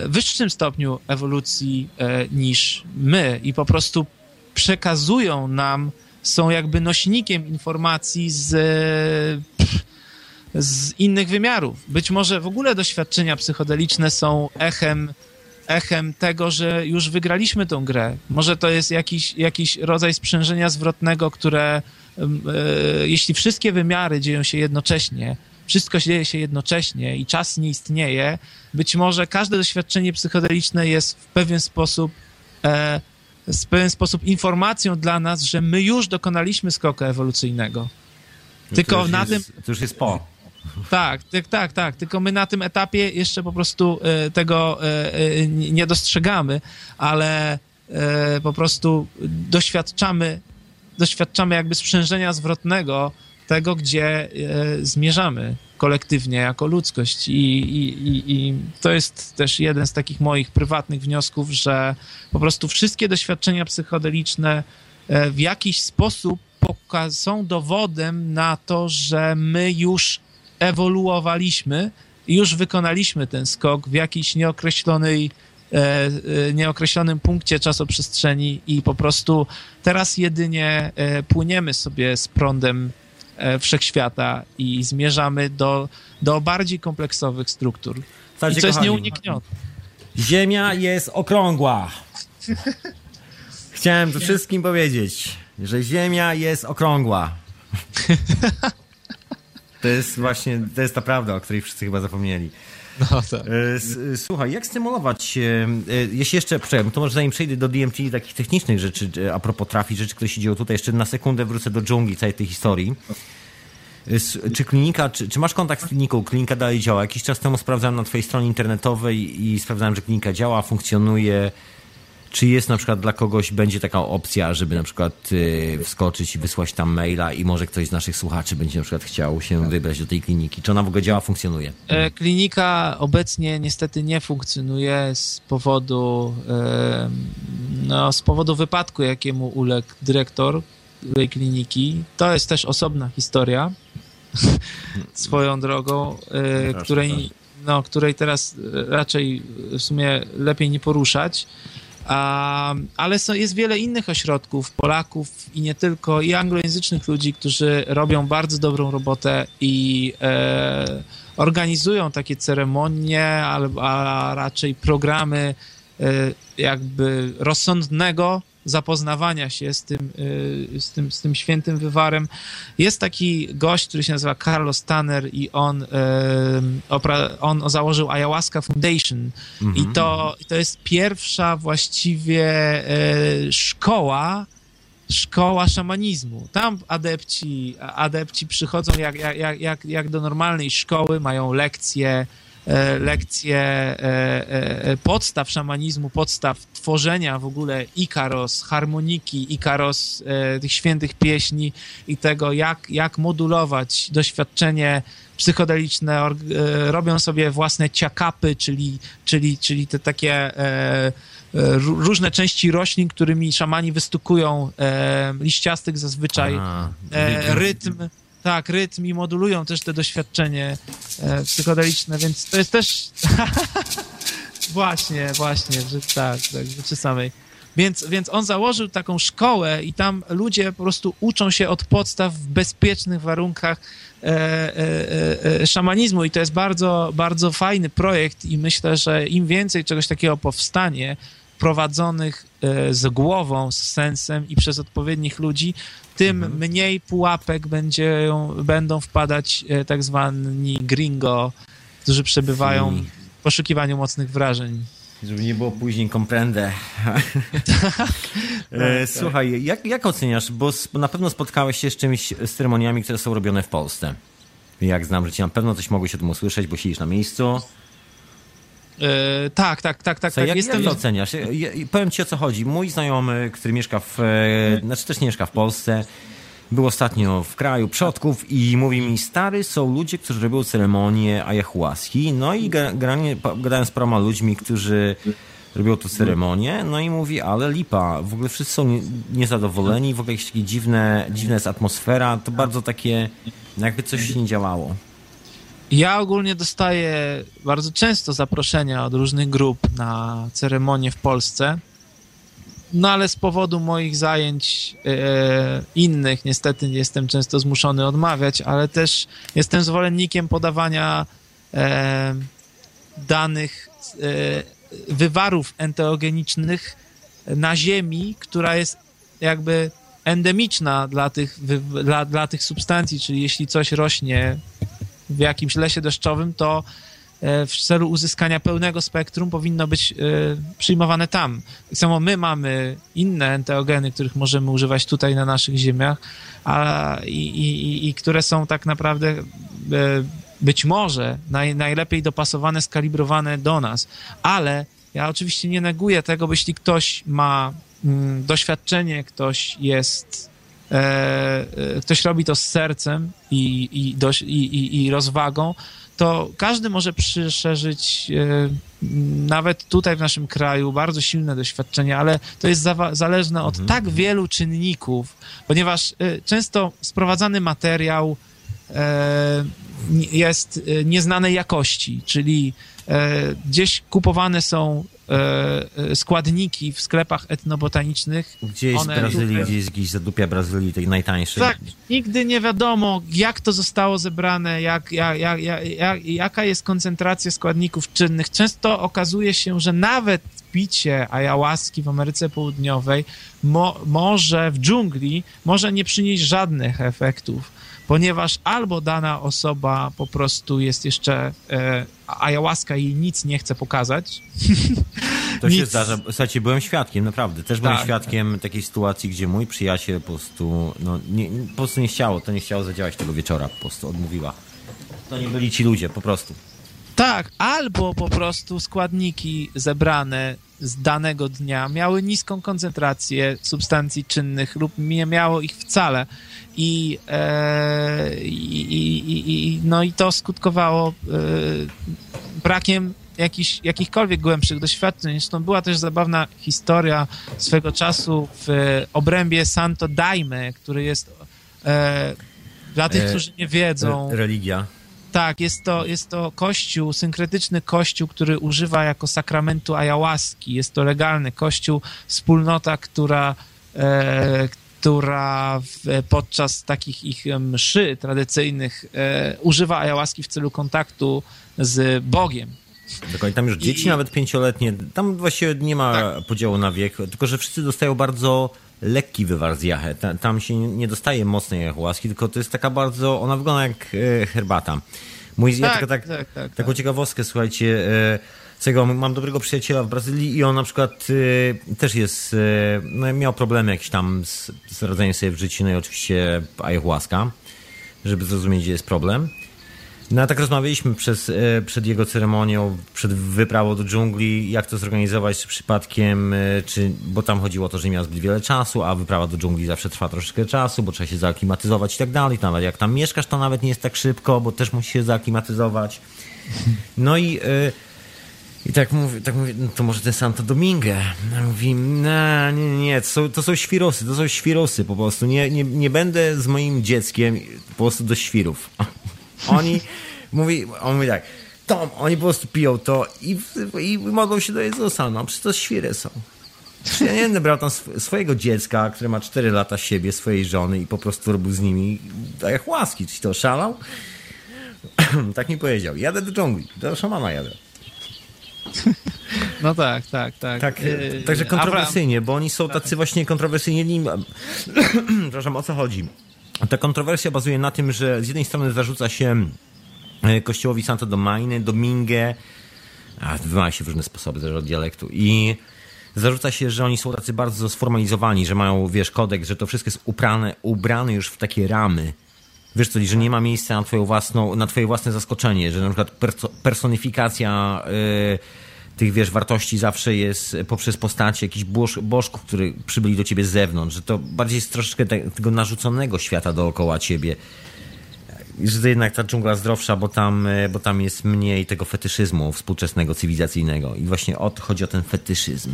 wyższym stopniu ewolucji e, niż my i po prostu przekazują nam, są jakby nośnikiem informacji z, e, z innych wymiarów. Być może w ogóle doświadczenia psychodeliczne są echem echem tego, że już wygraliśmy tą grę. Może to jest jakiś, jakiś rodzaj sprzężenia zwrotnego, które e, jeśli wszystkie wymiary dzieją się jednocześnie, wszystko dzieje się jednocześnie i czas nie istnieje, być może każde doświadczenie psychodeliczne jest w pewien sposób e, w pewien sposób informacją dla nas, że my już dokonaliśmy skoku ewolucyjnego. to Tylko już na jest, tym To już jest po. tak, tak, tak, tak. Tylko my na tym etapie jeszcze po prostu e, tego e, e, nie dostrzegamy, ale po prostu doświadczamy, doświadczamy jakby sprzężenia zwrotnego tego, gdzie e, zmierzamy kolektywnie jako ludzkość. I, i, i, I to jest też jeden z takich moich prywatnych wniosków, że po prostu wszystkie doświadczenia psychodeliczne e, w jakiś sposób są dowodem na to, że my już ewoluowaliśmy już wykonaliśmy ten skok w jakiejś nieokreślonej, e, nieokreślonym punkcie czasoprzestrzeni i po prostu teraz jedynie płyniemy sobie z prądem wszechświata i zmierzamy do, do bardziej kompleksowych struktur. I Słuchajcie, co jest nieuniknione. Ziemia jest okrągła. Chciałem to wszystkim powiedzieć, że Ziemia jest okrągła. To jest właśnie, to jest ta prawda, o której wszyscy chyba zapomnieli. No tak. E, Słuchaj, jak stymulować, e, jeśli jeszcze, przepraszam, to może zanim przejdę do DMT takich technicznych rzeczy, e, a propos trafi, rzeczy, które się dzieją tutaj, jeszcze na sekundę wrócę do dżungli całej tej historii. Czy klinika, czy, czy masz kontakt z kliniką? Klinika dalej działa. Jakiś czas temu sprawdzałem na twojej stronie internetowej i sprawdzałem, że klinika działa, funkcjonuje. Czy jest na przykład dla kogoś, będzie taka opcja, żeby na przykład y, wskoczyć i wysłać tam maila i może ktoś z naszych słuchaczy będzie na przykład chciał się wybrać do tej kliniki? Czy ona w ogóle działa, funkcjonuje? E, Klinika obecnie niestety nie funkcjonuje z powodu, e, no, z powodu wypadku, jakiemu uległ dyrektor tej kliniki. To jest też osobna historia swoją drogą, e, tak. której, no, której teraz raczej w sumie lepiej nie poruszać. A, ale są, jest wiele innych ośrodków, Polaków i nie tylko, i anglojęzycznych ludzi, którzy robią bardzo dobrą robotę i e, organizują takie ceremonie, ale, a raczej programy e, jakby rozsądnego zapoznawania się z tym, e, z, tym, z tym świętym wywarem. Jest taki gość, który się nazywa Carlos Tanner i on, opra- on założył Ayahuasca Foundation i to, to jest pierwsza właściwie e, szkoła, szkoła szamanizmu. Tam adepci, adepci przychodzą jak, jak, jak, jak, do normalnej szkoły, mają lekcje, lekcje e, e, e, podstaw szamanizmu, podstaw tworzenia w ogóle Ikaros, harmoniki, Ikaros, e, tych świętych pieśni i tego, jak, jak modulować doświadczenie psychodeliczne, e, robią sobie własne ciakapy, czyli, czyli, czyli te takie e, e, ró- różne części roślin, którymi szamani wystukują e, liściastych zazwyczaj A, e, rytm, tak, rytm i modulują też te doświadczenie e, psychodeliczne, więc to jest też właśnie, właśnie, że tak, tak, rzeczy samej. Więc, więc on założył taką szkołę i tam ludzie po prostu uczą się od podstaw w bezpiecznych warunkach e, e, e, e, szamanizmu i to jest bardzo, bardzo fajny projekt i myślę, że im więcej czegoś takiego powstanie, prowadzonych e, z głową, z sensem i przez odpowiednich ludzi, tym mniej pułapek będzie, będą wpadać e, tak zwani gringo, którzy przebywają w poszukiwaniu mocnych wrażeń. Żeby nie było później komprendę. E, słuchaj, jak, jak oceniasz, bo na pewno spotkałeś się z czymś, z ceremoniami, które są robione w Polsce. Jak znam życie, na pewno coś mogłeś o tym usłyszeć, bo siedzisz na miejscu. Yy, tak, tak, tak, tak. Co, tak. Jak, Jestem... jak to oceniasz? Ja, powiem ci o co chodzi. Mój znajomy, który mieszka w, e, znaczy też nie mieszka w Polsce, był ostatnio w kraju przodków i mówi mi, stary, są ludzie, którzy robią ceremonię ayahuaski, no i generalnie gadałem z paroma ludźmi, którzy robią tu ceremonię, no i mówi, ale lipa, w ogóle wszyscy są niezadowoleni, w ogóle jakieś takie dziwne, dziwna jest atmosfera, to bardzo takie, jakby coś nie działało. Ja ogólnie dostaję bardzo często zaproszenia od różnych grup na ceremonie w Polsce. No ale z powodu moich zajęć e, innych niestety jestem często zmuszony odmawiać, ale też jestem zwolennikiem podawania e, danych e, wywarów enteogenicznych na Ziemi, która jest jakby endemiczna dla tych, dla, dla tych substancji, czyli jeśli coś rośnie w jakimś lesie deszczowym, to e, w celu uzyskania pełnego spektrum powinno być e, przyjmowane tam. Tak samo my mamy inne enteogeny, których możemy używać tutaj na naszych ziemiach, a, i, i, i które są tak naprawdę e, być może naj, najlepiej dopasowane, skalibrowane do nas. Ale ja oczywiście nie neguję tego, bo jeśli ktoś ma mm, doświadczenie, ktoś jest ktoś robi to z sercem i, i, dość, i, i, rozwagą, to każdy może przeżyć e, nawet tutaj w naszym kraju bardzo silne doświadczenie, ale to jest zależne od mhm. tak wielu czynników, ponieważ często sprowadzany materiał jest nieznanej jakości, czyli gdzieś kupowane są E, e, składniki w sklepach etnobotanicznych. Gdzieś z Brazylii, tutaj... gdzieś, gdzieś zadupia Brazylii, tej najtańszej. Tak, nigdy nie wiadomo, jak to zostało zebrane, jak, jak, jak, jak, jaka jest koncentracja składników czynnych. Często okazuje się, że nawet picie ayahuaski w Ameryce Południowej mo, może w dżungli może nie przynieść żadnych efektów ponieważ albo dana osoba po prostu jest jeszcze e, ayahuasca i nic nie chce pokazać. To nic. się zdarza. Słuchajcie, byłem świadkiem, naprawdę. Też byłem tak, świadkiem tak. takiej sytuacji, gdzie mój przyjaciel po prostu, no, nie, po prostu nie chciało, to nie chciało zadziałać tego wieczora, po prostu odmówiła. To nie byli ci ludzie, po prostu. Tak, albo po prostu składniki zebrane z danego dnia miały niską koncentrację substancji czynnych lub nie miało ich wcale. I, e, i, i, i, no i to skutkowało e, brakiem jakichś, jakichkolwiek głębszych doświadczeń. Zresztą była też zabawna historia swego czasu w obrębie Santo Daime, który jest e, dla tych, e, którzy nie wiedzą... Religia. Tak, jest to, jest to kościół, synkretyczny kościół, który używa jako sakramentu ayahuaski. Jest to legalny kościół, wspólnota, która, e, która w, podczas takich ich mszy tradycyjnych e, używa ayahuaski w celu kontaktu z Bogiem. Dokładnie, tam już dzieci I... nawet pięcioletnie, tam właściwie nie ma tak. podziału na wiek, tylko że wszyscy dostają bardzo lekki wywar z jachę. Tam się nie dostaje mocnej ayahuaski, tylko to jest taka bardzo, ona wygląda jak e, herbata. Mój, tak, ja tylko tak, tak, tak, taką tak. ciekawostkę, słuchajcie, e, mam dobrego przyjaciela w Brazylii i on na przykład e, też jest, no, miał problemy jakieś tam z, z radzeniem sobie w życiu, no i oczywiście ayahuasca, żeby zrozumieć, gdzie jest problem. No a tak rozmawialiśmy przez, e, przed jego ceremonią, przed wyprawą do dżungli, jak to zorganizować, czy przypadkiem, e, czy, bo tam chodziło o to, że nie miał zbyt wiele czasu, a wyprawa do dżungli zawsze trwa troszeczkę czasu, bo trzeba się zaaklimatyzować i tak dalej. Nawet jak tam mieszkasz, to nawet nie jest tak szybko, bo też musi się zaaklimatyzować. No i... E, i tak mówię, tak mówię, no to może ten Santo Domingo. Mówi, no, nie, nie, to są, to są świrosy, to są świrosy po prostu. Nie, nie, nie będę z moim dzieckiem po prostu do świrów. Oni, mówi, on mówi tak, Tom, oni po prostu piją to i, i modlą się do Jezusa, no przecież to świry są. Ja nie będę brał tam swojego dziecka, które ma 4 lata siebie, swojej żony i po prostu robił z nimi tak jak łaski. Czy to szalał? tak mi powiedział. Jadę do dżungli, do szamana jadę. No tak, tak, tak. tak yy, także kontrowersyjnie, bo oni są tacy właśnie kontrowersyjni. Przepraszam, o co chodzi? Ta kontrowersja bazuje na tym, że z jednej strony zarzuca się e, kościołowi Santo Domingue, Domingue a wymaga się w różne sposoby, zależy od dialektu. I zarzuca się, że oni są tacy bardzo sformalizowani, że mają, wiesz, kodek, że to wszystko jest uprane, ubrane już w takie ramy. Wiesz co, że nie ma miejsca na, twoją własną, na twoje własne zaskoczenie, że na przykład perso personifikacja yy, tych, wiesz, wartości zawsze jest poprzez postacie jakichś boż, bożków, którzy przybyli do ciebie z zewnątrz, że to bardziej jest troszeczkę te, tego narzuconego świata dookoła ciebie że to jednak ta dżungla zdrowsza, bo tam, e, bo tam jest mniej tego fetyszyzmu współczesnego, cywilizacyjnego. I właśnie o chodzi o ten fetyszyzm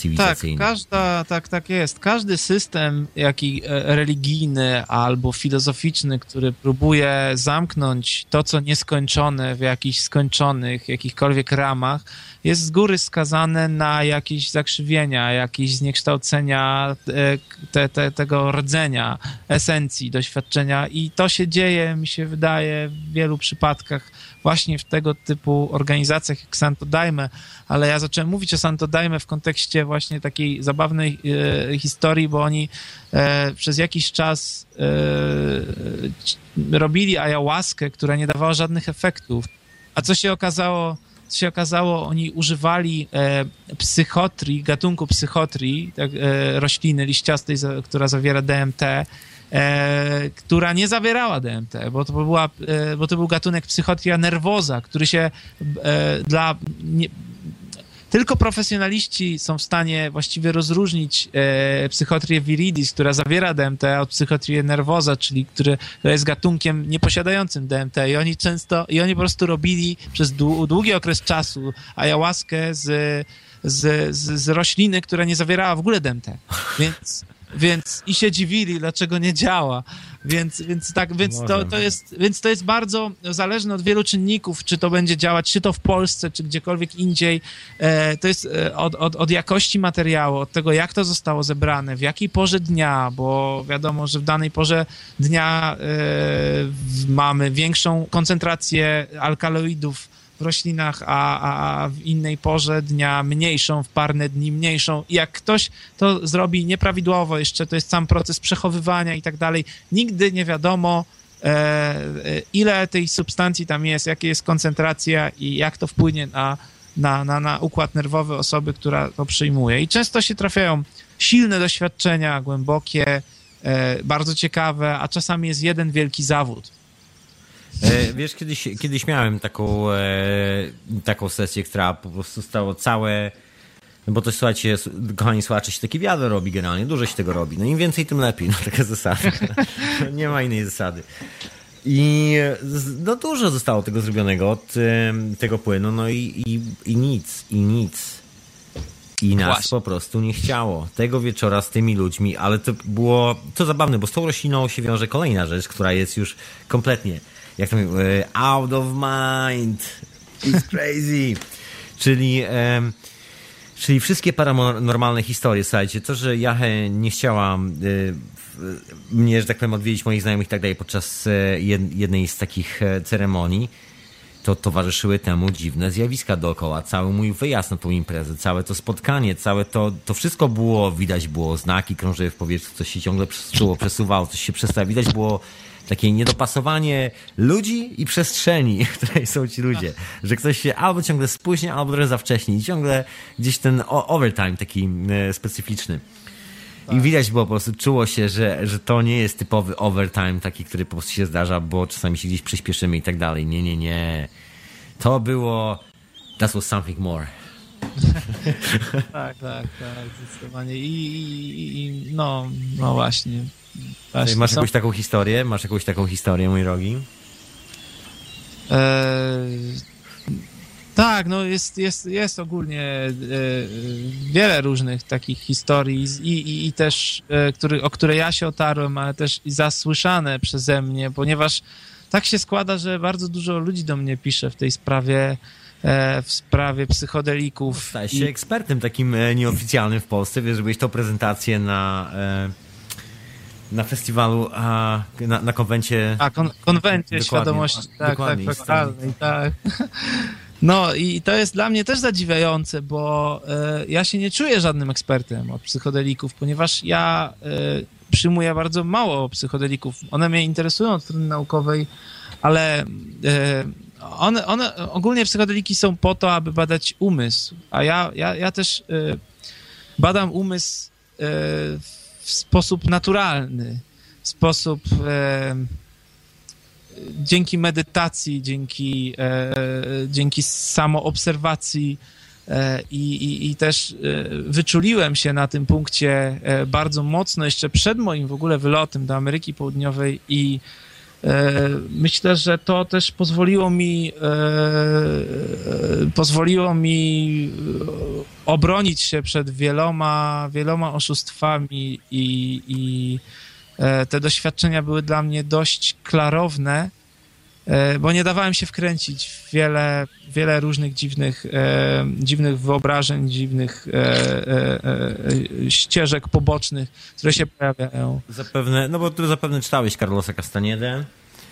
cywilizacyjny. Tak, każda, tak, tak jest. Każdy system, jaki e, religijny albo filozoficzny, który próbuje zamknąć to, co nieskończone w jakichś skończonych, jakichkolwiek ramach, jest z góry skazane na jakieś zakrzywienia, jakieś zniekształcenia e, te, te, tego rdzenia, esencji, doświadczenia i to się dzieje, mi się wydaje, w wielu przypadkach właśnie w tego typu organizacjach jak Santo Daime, ale ja zacząłem mówić o Santo Daime w kontekście właśnie takiej zabawnej e, historii, bo oni e, przez jakiś czas e, robili ayahuaskę, która nie dawała żadnych efektów. A co się okazało, co się okazało, oni używali e, psychotrii, gatunku psychotrii, tak, e, rośliny liściastej, która zawiera DMT, e, która nie zawierała DMT, bo to, była, e, bo to był gatunek psychotria nerwoza, który się e, dla... Nie, tylko profesjonaliści są w stanie właściwie rozróżnić e, psychotrię viridis, która zawiera DMT, od psychotrię nerwoza, czyli który, jest gatunkiem nieposiadającym DMT. I oni często, i oni po prostu robili przez długi okres czasu ayahuaskę z, z, z, z rośliny, która nie zawierała w ogóle DMT. Więc więc i się dziwili, dlaczego nie działa. Więc, więc tak, więc to, to jest, więc to jest bardzo zależne od wielu czynników, czy to będzie działać, czy to w Polsce, czy gdziekolwiek indziej. E, to jest e, od, od, od jakości materiału, od tego, jak to zostało zebrane, w jakiej porze dnia, bo wiadomo, że w danej porze dnia e, mamy większą koncentrację alkaloidów w roślinach, a, a w innej porze dnia mniejszą, w parne dni mniejszą. I jak ktoś to zrobi nieprawidłowo, jeszcze to jest sam proces przechowywania i tak dalej, nigdy nie wiadomo, e, e, ile tej substancji tam jest, jaka jest koncentracja i jak to wpłynie na, na, na, na układ nerwowy osoby, która to przyjmuje. I często się trafiają silne doświadczenia, głębokie, e, bardzo ciekawe, a czasami jest jeden wielki zawód wiesz, kiedyś, kiedyś miałem taką, e, taką sesję, która po prostu stało całe. No bo to słuchajcie, kochani słuchacze, się taki wiadro robi generalnie, dużo się tego robi. No im więcej, tym lepiej, no taka zasada. Nie ma innej zasady. I no dużo zostało tego zrobionego od tego płynu, no i, i, i nic, i nic. I nas Właśnie. po prostu nie chciało. Tego wieczora z tymi ludźmi, ale to było to zabawne, bo z tą rośliną się wiąże kolejna rzecz, która jest już kompletnie jak to mówię, e, out of mind, it's crazy. czyli, czyli wszystkie paranormalne historie, słuchajcie, to, że Jahe nie chciała y, mnie, że tak powiem, odwiedzić moich znajomych i tak dalej podczas jednej z takich ceremonii, to towarzyszyły temu dziwne zjawiska dookoła. Cały mój wyjazd na tą imprezę, całe to spotkanie, całe to, to wszystko było, widać było znaki, krążyły w powietrzu, coś się ciągle czuło, przesuwało, coś się przestało. Widać było takie niedopasowanie ludzi i przestrzeni, w której są ci ludzie. Że ktoś się albo ciągle spóźnia, albo trochę za wcześnie i ciągle gdzieś ten overtime taki e, specyficzny. I tak. widać było po prostu, czuło się, że, że to nie jest typowy overtime taki, który po prostu się zdarza, bo czasami się gdzieś przyspieszymy i tak dalej. Nie, nie, nie. To było that was something more. tak, tak, tak, zdecydowanie. I, i, i no, no właśnie. Właśnie, Masz jakąś taką historię? Masz jakąś taką historię, mój drogi? Eee, tak, no jest, jest, jest ogólnie e, wiele różnych takich historii i, i, i też, e, który, o które ja się otarłem, ale też i zasłyszane przeze mnie, ponieważ tak się składa, że bardzo dużo ludzi do mnie pisze w tej sprawie, e, w sprawie psychodelików. Stałeś się I... ekspertem takim e, nieoficjalnym w Polsce, wiesz, żebyś tą prezentację na... E na festiwalu, a na, na konwencie. A, kon, konwencie świadomości, tak, tak, fraktalnej, tak. No i to jest dla mnie też zadziwiające, bo y, ja się nie czuję żadnym ekspertem od psychodelików, ponieważ ja y, przyjmuję bardzo mało psychodelików. One mnie interesują od strony naukowej, ale, y, one, one ogólnie psychodeliki są po to, aby badać umysł, a ja, ja, ja też badam umysł y, w sposób naturalny, w sposób dzięki medytacji, dzięki, dzięki samoobserwacji i, i, i też wyczuliłem się na tym punkcie bardzo mocno jeszcze przed moim w ogóle wylotem do Ameryki Południowej i E, myślę, że to też pozwoliło mi e, e, pozwoliło mi obronić się przed wieloma, wieloma oszustwami i, i te doświadczenia były dla mnie dość klarowne, bo nie dawałem się wkręcić w wiele, wiele różnych dziwnych, dziwnych wyobrażeń, dziwnych ścieżek pobocznych, które się pojawiają. Zapewne, no bo ty zapewne czytałeś Carlosa Castaniedę.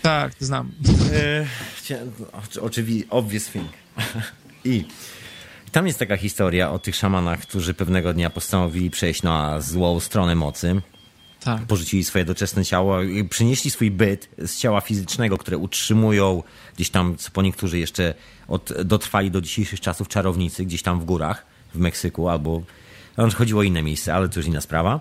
Tak, znam. E, oczywiście, obvious thing. I tam jest taka historia o tych szamanach, którzy pewnego dnia postanowili przejść na złą stronę mocy. Tak. Porzucili swoje doczesne ciało przynieśli swój byt z ciała fizycznego, które utrzymują gdzieś tam, co po niektórzy jeszcze od, dotrwali do dzisiejszych czasów czarownicy, gdzieś tam w górach, w Meksyku albo. No, chodziło o inne miejsce, ale to już inna sprawa.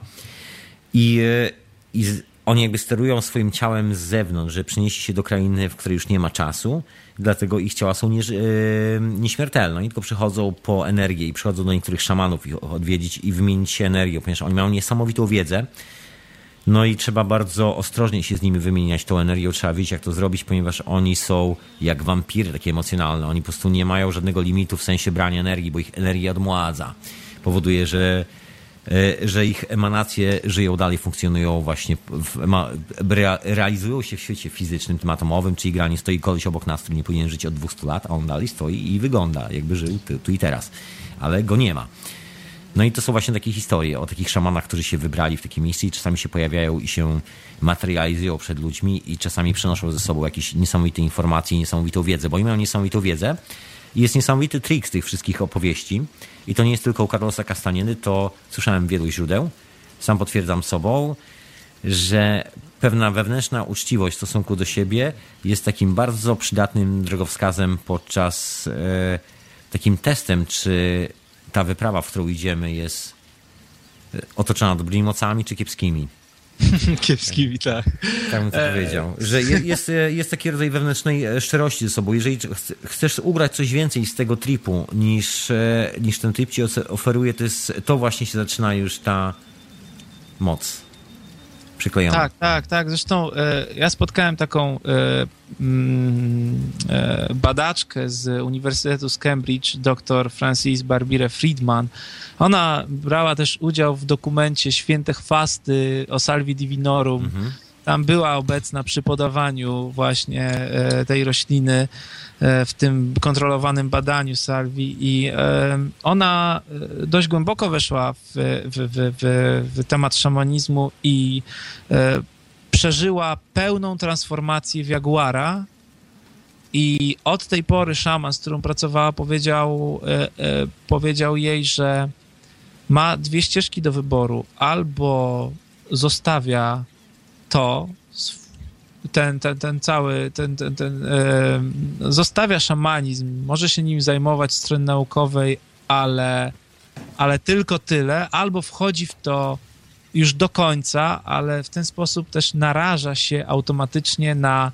I, e, i oni jakby sterują swoim ciałem z zewnątrz, że przenieśli się do krainy, w której już nie ma czasu, dlatego ich ciała są nie, yy, nieśmiertelne. Oni tylko przychodzą po energię i przychodzą do niektórych szamanów ich odwiedzić i wymienić się energią, ponieważ oni mają niesamowitą wiedzę. No i trzeba bardzo ostrożnie się z nimi wymieniać tą energią, trzeba wiedzieć jak to zrobić, ponieważ oni są jak wampiry takie emocjonalne. Oni po prostu nie mają żadnego limitu w sensie brania energii, bo ich energia odmładza. Powoduje, że E, że ich emanacje żyją dalej, funkcjonują właśnie, w, realizują się w świecie fizycznym, tym atomowym, czyli granie stoi koleś obok nas, który nie powinien żyć od 200 lat, a on dalej stoi i wygląda, jakby żył tu, tu i teraz. Ale go nie ma. No i to są właśnie takie historie o takich szamanach, którzy się wybrali w takie miejsce i czasami się pojawiają i się materializują przed ludźmi i czasami przenoszą ze sobą jakieś niesamowite informacje, niesamowitą wiedzę, bo oni mają niesamowitą wiedzę i jest niesamowity trik z tych wszystkich opowieści. I to nie jest tylko u Carlosa Castanieny, to słyszałem wielu źródeł. Sam potwierdzam sobą, że pewna wewnętrzna uczciwość w stosunku do siebie jest takim bardzo przydatnym drogowskazem podczas e, takim testem, czy ta wyprawa, w którą idziemy, jest e, otoczona dobrymi mocami czy kiepskimi. Kiepskimi, tak. Tak bym to e... powiedział. Że jest, jest taki rodzaj wewnętrznej e, szczerości ze sobą. Jeżeli chcesz ugrać coś więcej z tego tripu niż, niż ten trip ci oferuje, to, jest, to właśnie się zaczyna już ta moc przyklejona. Tak, tak, tak. Zresztą e, ja spotkałem taką e, mm, e, badaczkę z Uniwersytetu z Cambridge, dr Francis Barbire Friedman. Ona brała też udział w dokumencie Święte Chwasty o Salvi Divinorum. Mhm. Tam była obecna przy podawaniu właśnie e, tej rośliny e, w tym kontrolowanym badaniu salwi i e, ona dość głęboko weszła w, w, w, w temat szamanizmu i przeżyła pełną transformację w jaguara, i od tej pory szaman, z którą pracowała, powiedział, powiedział jej, że ma dwie ścieżki do wyboru. Albo zostawia to, ten, ten, ten cały, ten, ten, ten zostawia szamanizm, może się nim zajmować strony naukowej, ale, ale tylko tyle, albo wchodzi w to już do końca, ale w ten sposób też naraża się automatycznie na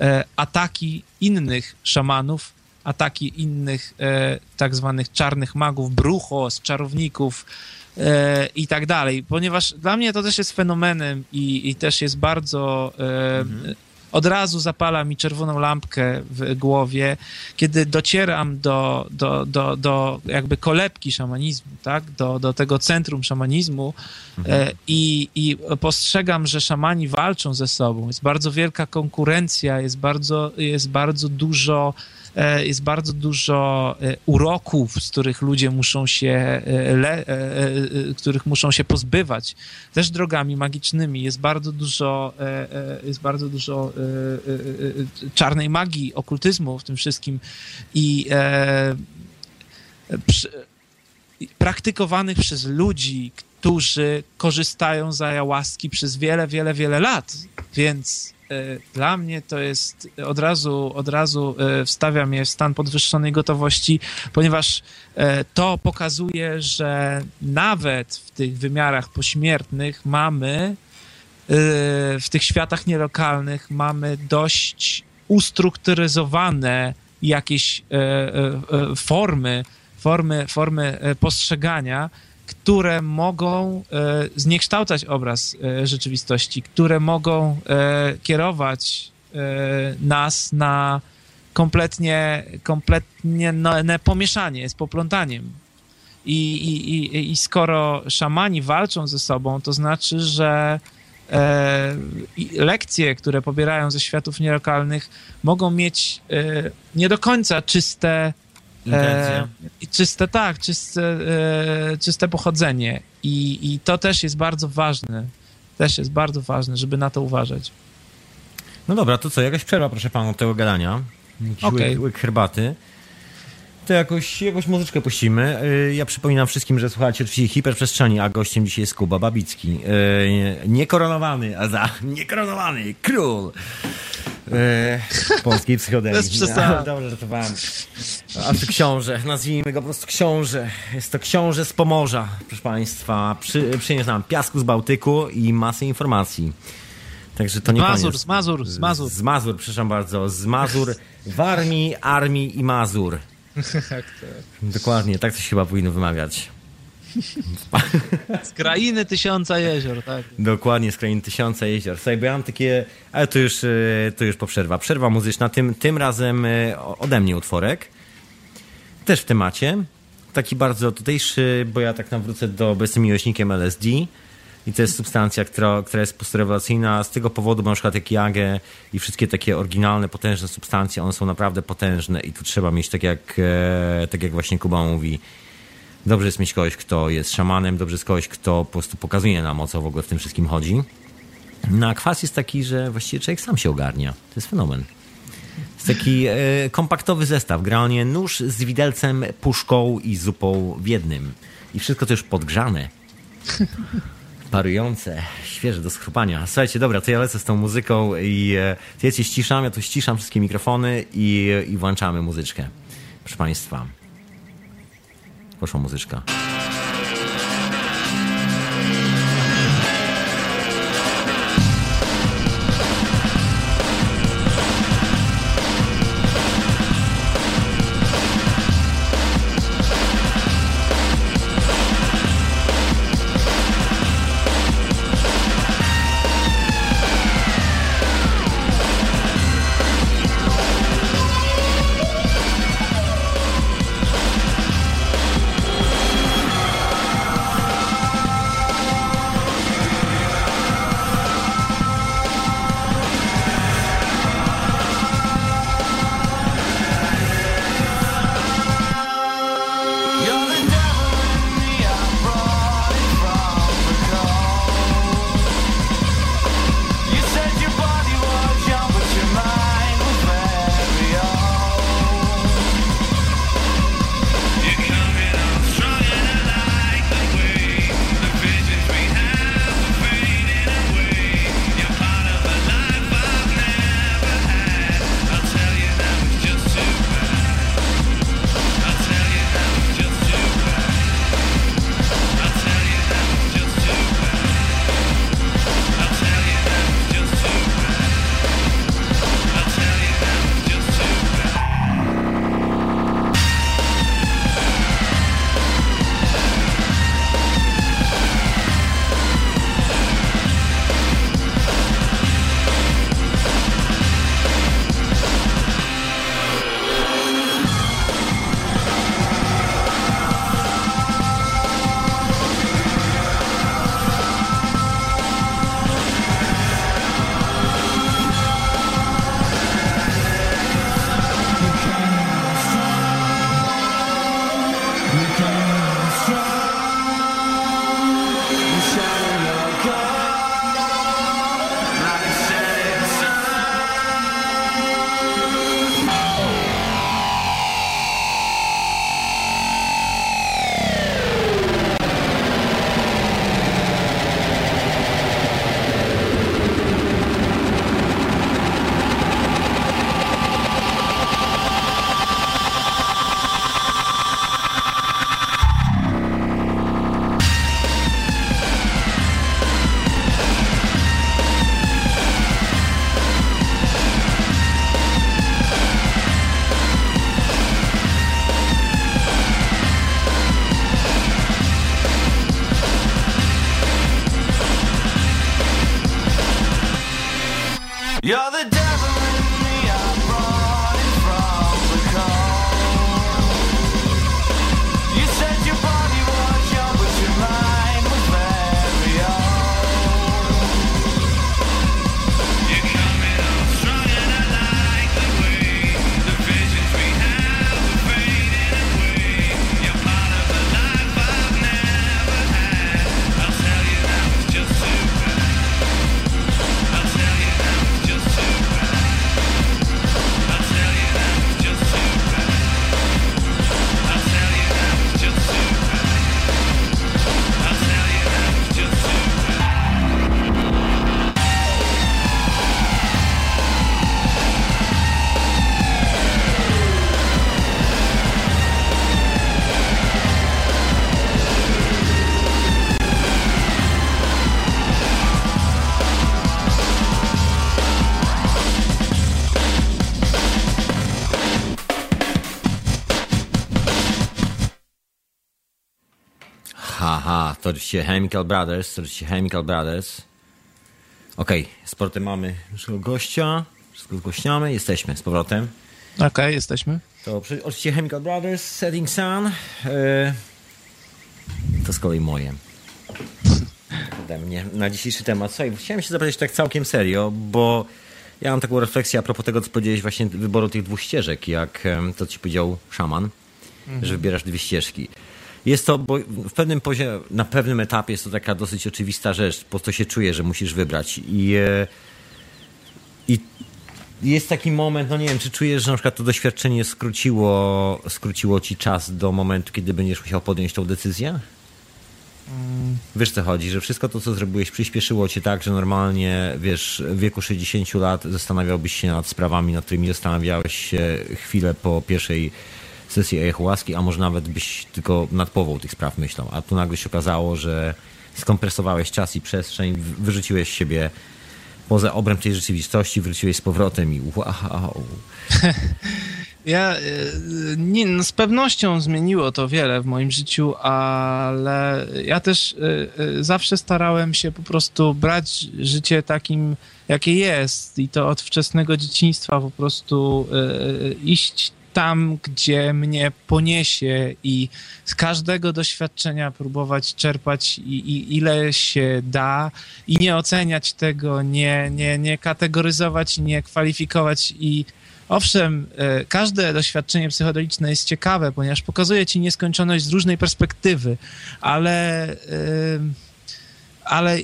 e, ataki innych szamanów, ataki innych e, tak zwanych czarnych magów, bruchos, czarowników i tak dalej, ponieważ dla mnie to też jest fenomenem i, i też jest bardzo e, mhm od razu zapala mi czerwoną lampkę w głowie, kiedy docieram do, do, do, do jakby kolebki szamanizmu, tak? do, do tego centrum szamanizmu mhm. e, i, i postrzegam, że szamani walczą ze sobą. Jest bardzo wielka konkurencja, jest bardzo, jest bardzo dużo E, jest bardzo dużo e, uroków, z których ludzie muszą się, e, le, których muszą się pozbywać, też drogami magicznymi. Jest bardzo dużo, jest bardzo dużo czarnej magii, okultyzmu w tym wszystkim i praktykowanych przez ludzi, którzy korzystają z ayahuaski przez wiele, wiele, wiele lat. Więc dla mnie to jest od razu, od razu wstawiam je w stan podwyższonej gotowości, ponieważ to pokazuje, że nawet w tych wymiarach pośmiertnych mamy w tych światach nielokalnych mamy dość ustrukturyzowane jakieś formy, formy, formy postrzegania, które mogą e, zniekształcać obraz e, rzeczywistości, które mogą e, kierować nas na kompletnie, kompletnie no, pomieszanie z poplątaniem. I, i, I skoro szamani walczą ze sobą, to znaczy, że e, lekcje, które pobierają ze światów nielokalnych, mogą mieć e, nie do końca czyste E, czyste, tak, czyste, e, czyste pochodzenie. I, I to też jest bardzo ważne. Też jest bardzo ważne, żeby na to uważać. No dobra, to co, jakaś przerwa, proszę pana, od tego gadania. Jakiś okay. łyk, łyk herbaty. To jakoś, jakąś muzyczkę puścimy. E, ja przypominam wszystkim, że słuchacie oczywiście hiperprzestrzeni, a gościem dzisiaj jest Kuba Babicki. E, niekoronowany, a za niekoronowany król e, polskiej psychodelii. Bez przesady. No, dobrze, żartowałem. A to książę, nazwijmy go po prostu książę. Jest to książę z Pomorza, proszę Państwa. Przy, przyniósł nam piasku z Bałtyku i masę informacji. Także to nie Mazur, koniec. z Mazur, z Mazur. Z Mazur, przepraszam bardzo. Z Mazur, w armii, armii i Mazur. tak, Dokładnie, tak to się chyba powinno wymawiać. Z krainy tysiąca jezior, tak. Dokładnie, z krainy tysiąca jezior. Słuchaj, bo ja mam takie, ale to już, e, to już po przerwa. Przerwa muzyczna, tym, tym razem e, ode mnie utworek. Też w temacie. Taki bardzo tutejszy, bo ja tak nawrócę do, bo jestem miłośnikiem LSD. I to jest substancja, która, która jest postrewelacyjna. Z tego powodu, bo na przykład jak jagę i wszystkie takie oryginalne, potężne substancje, one są naprawdę potężne i tu trzeba mieć, tak jak, e, tak jak właśnie Kuba mówi, Dobrze jest mieć kogoś, kto jest szamanem, dobrze jest kogoś, kto po prostu pokazuje nam, o co w ogóle w tym wszystkim chodzi. No a kwas jest taki, że właściwie człowiek sam się ogarnia. To jest fenomen. Jest taki e, kompaktowy zestaw. Granie nóż z widelcem, puszką i zupą w jednym. I wszystko to już podgrzane. Parujące, świeże do schrupania. Słuchajcie, dobra, to ja lecę z tą muzyką i e, ja cię ściszam, ja tu ściszam wszystkie mikrofony i, i włączamy muzyczkę. Proszę Państwa. Poszła muzyczka. Oczywiście Chemical Brothers, oczywiście Chemical Brothers. Okej, sporty mamy naszego gościa, wszystko zgłośniamy, jesteśmy z powrotem. Okej, jesteśmy. To oczywiście Chemical Brothers, Setting Sun. E, to z kolei moje. Ode mnie na dzisiejszy temat. Słuchaj, chciałem się zapytać tak całkiem serio, bo ja mam taką refleksję a propos tego, co powiedziałeś właśnie wyboru tych dwóch ścieżek, jak to ci powiedział szaman, że wybierasz dwie ścieżki. Jest to, bo w pewnym poziomie, na pewnym etapie jest to taka dosyć oczywista rzecz, po prostu się czuje, że musisz wybrać. I, e, i jest taki moment, no nie wiem, czy czujesz, że na przykład to doświadczenie skróciło, skróciło ci czas do momentu, kiedy będziesz musiał podjąć tą decyzję? Wiesz co chodzi, że wszystko to, co zrobiłeś, przyspieszyło cię tak, że normalnie, wiesz, w wieku 60 lat zastanawiałbyś się nad sprawami, nad którymi zastanawiałeś się chwilę po pierwszej sesji ayahuaski, a może nawet byś tylko nad połową tych spraw myślał. A tu nagle się okazało, że skompresowałeś czas i przestrzeń, wyrzuciłeś siebie poza obręb tej rzeczywistości, wróciłeś z powrotem i wow. Ja y, nie, no z pewnością zmieniło to wiele w moim życiu, ale ja też y, y, zawsze starałem się po prostu brać życie takim, jakie jest i to od wczesnego dzieciństwa po prostu iść tam, gdzie mnie poniesie i z każdego doświadczenia próbować czerpać i, i ile się da i nie oceniać tego, nie, nie, nie kategoryzować, nie kwalifikować. I Owszem, e, każde doświadczenie psychodeliczne jest ciekawe, ponieważ pokazuje ci nieskończoność z różnej perspektywy, ale, e, ale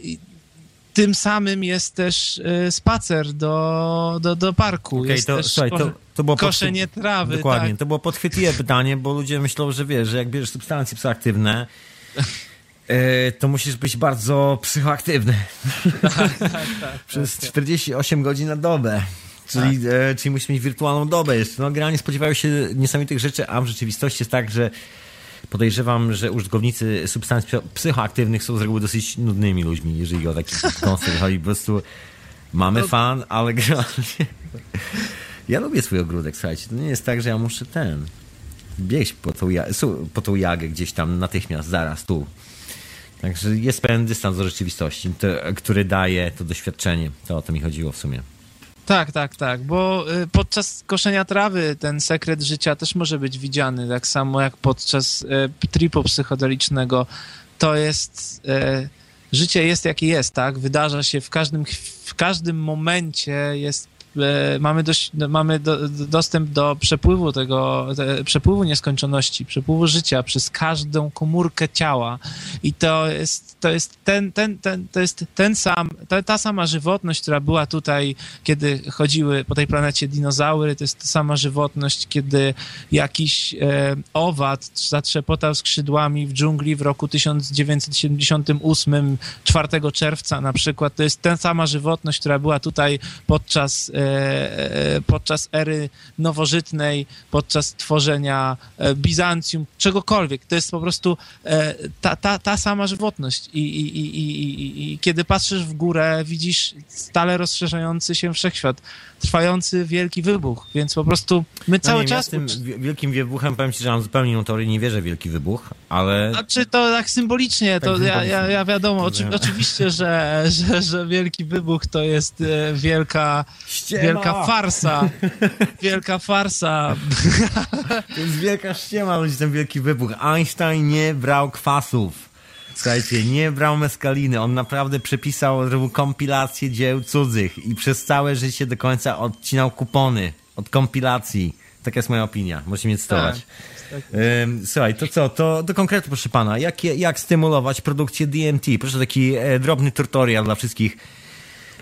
tym samym jest też e, spacer do, do, do parku. Jest to, słuchaj, to, to było koszenie trawy. Dokładnie, Tak. to było podchwytliwe pytanie, bo ludzie myślą, że wiesz, że jak bierzesz substancje psychoaktywne, e, to musisz być bardzo psychoaktywny. Przez 48 godzin na dobę. Czyli, e, czyli musisz mieć wirtualną dobę jeszcze. No, generalnie spodziewają się niesamowitych rzeczy, a w rzeczywistości jest tak, że podejrzewam, że użytkownicy substancji psy- psychoaktywnych są z reguły dosyć nudnymi ludźmi, jeżeli o taki koncept chodzi. Po prostu mamy fan, ale generalnie... Ja lubię swój ogródek, słuchajcie. To nie jest tak, że ja muszę ten... biegć po tą, ja- po tą jagę gdzieś tam natychmiast, zaraz, tu. Także jest pewien dystans do rzeczywistości, to, który daje to doświadczenie. To o to mi chodziło w sumie. Tak, tak, tak, bo y, podczas koszenia trawy ten sekret życia też może być widziany, tak samo jak podczas y, tripu psychodelicznego. To jest, y, życie jest jakie jest, tak? Wydarza się w każdym, w każdym momencie jest mamy, dość, mamy do, do, dostęp do przepływu tego, te, przepływu nieskończoności, przepływu życia przez każdą komórkę ciała i to jest, to jest ten, ten, ten, to jest ten sam, ta, ta sama żywotność, która była tutaj, kiedy chodziły po tej planecie dinozaury, to jest ta sama żywotność, kiedy jakiś e, owad zatrzepotał skrzydłami w dżungli w roku 1978, 4 czerwca na przykład. To jest ta sama żywotność, która była tutaj podczas e, podczas ery nowożytnej, podczas tworzenia e, Bizancjum, czegokolwiek. To jest po prostu e, ta, ta, ta sama żywotność. I, i, i, i, i, kiedy patrzysz w górę, widzisz stale rozszerzający się wszechświat, trwający wielki wybuch, więc po prostu my No cały nie, ja czas... z tym wi- wielkim wybuchem powiem ci, że mam zupełnie inną teorię, nie wierzę w wielki wybuch, ale Znaczy to tak symbolicznie, to Tak ja, ja, symbolicznie. ja wiadomo, oczy, oczywiście, że, że, że wielki wybuch to jest e, wielka, Ściema! wielka farsa, wielka farsa. To jest wielka ściema, ludzi, ten wielki wybuch. Einstein nie brał kwasów. Słuchajcie, nie brał meskaliny. On naprawdę przepisał, zrobił kompilację dzieł cudzych i przez całe życie do końca odcinał kupony od kompilacji. Taka jest moja opinia. Możecie mnie cytować. Tak, Słuchaj, to co? To do konkretu, proszę pana. Jak, jak stymulować produkcję DMT? Proszę taki e, drobny tutorial dla wszystkich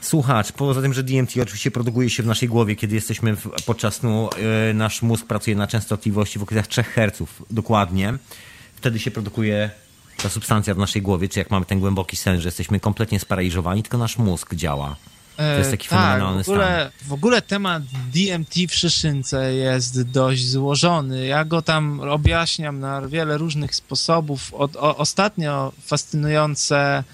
słuchaczy. Poza tym, że DMT oczywiście produkuje się w naszej głowie, kiedy jesteśmy w, podczas snu, e, nasz mózg pracuje na częstotliwości w okolicach 3 Hz dokładnie. Wtedy się produkuje ta substancja w naszej głowie, czy jak mamy ten głęboki sen, że jesteśmy kompletnie sparaliżowani, tylko nasz mózg działa. To jest taki E, tak, fenomenalny w ogóle, w ogóle temat DMT w Szyszynce jest dość złożony. Ja go tam objaśniam na wiele różnych sposobów. Od, o, ostatnio fascynujące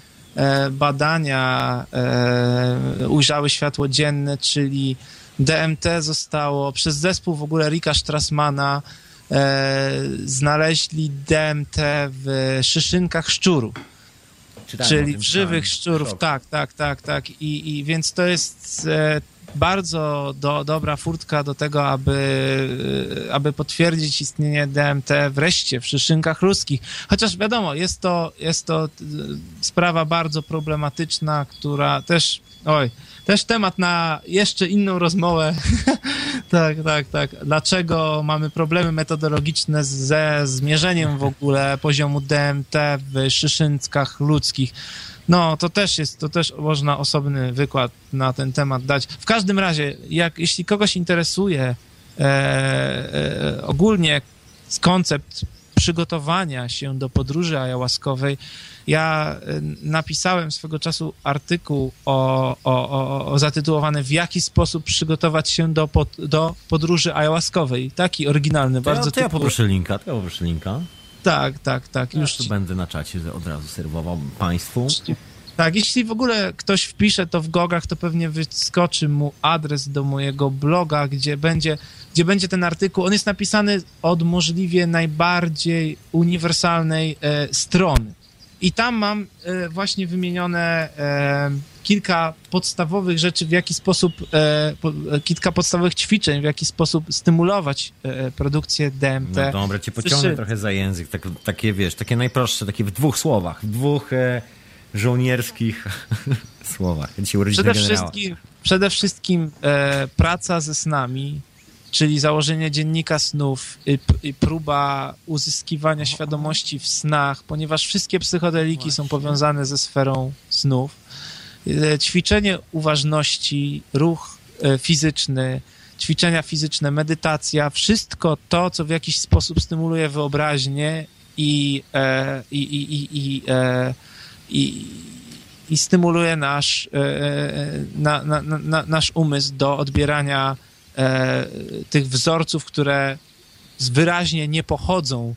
badania e, ujrzały światło dzienne, czyli DMT zostało przez zespół w ogóle Rika Strassmana e, znaleźli DMT w szyszynach szczurów. Czytałem Czyli w żywych szczurów, tak, tak, tak, tak. I, i więc to jest e, bardzo do, dobra furtka do tego, aby, e, aby potwierdzić istnienie DMT wreszcie w szyszynкach ludzkich. Chociaż wiadomo, jest to, jest to e, sprawa bardzo problematyczna, która też, oj, też temat na jeszcze inną rozmowę. tak, tak, tak. Dlaczego mamy problemy metodologiczne ze zmierzeniem w ogóle poziomu DMT w szyszynckach ludzkich? No, to też jest, to też można osobny wykład na ten temat dać. W każdym razie, jak, jeśli kogoś interesuje e, e, ogólnie koncept przygotowania się do podróży ayahuaskowej, ja e, napisałem swego czasu artykuł o, o, o, o zatytułowany W jaki sposób przygotować się do, pod, do podróży ayahuaskowej. Taki oryginalny, To ja, bardzo to ja typowy. poproszę linka, to ja poproszę linka. Tak, tak, tak. Już Już ci będę na czacie od razu serwował państwu. Tak, jeśli w ogóle ktoś wpisze to w gogach, to pewnie wyskoczy mu adres do mojego bloga, gdzie będzie, gdzie będzie ten artykuł. On jest napisany od możliwie najbardziej uniwersalnej e, strony. I tam mam e, właśnie wymienione e, kilka podstawowych rzeczy, w jaki sposób, e, po, e, kilka podstawowych ćwiczeń, w jaki sposób stymulować e, produkcję DMT. No dobra, cię pociągnę Słyszy- trochę za język. Tak, takie, wiesz, takie najprostsze, takie w dwóch słowach, w dwóch żołnierskich słowach. Dzisiaj Przede wszystkim, przede wszystkim praca ze snami, czyli założenie dziennika snów próba uzyskiwania świadomości w snach, ponieważ wszystkie psychodeliki są powiązane ze sferą snów. E, ćwiczenie uważności, ruch e, fizyczny, ćwiczenia fizyczne, medytacja, wszystko to, co w jakiś sposób stymuluje wyobraźnię i, e, i, i, i, i, i, stymuluje nasz, na, na, na, na, nasz umysł do odbierania e, tych wzorców, które wyraźnie nie pochodzą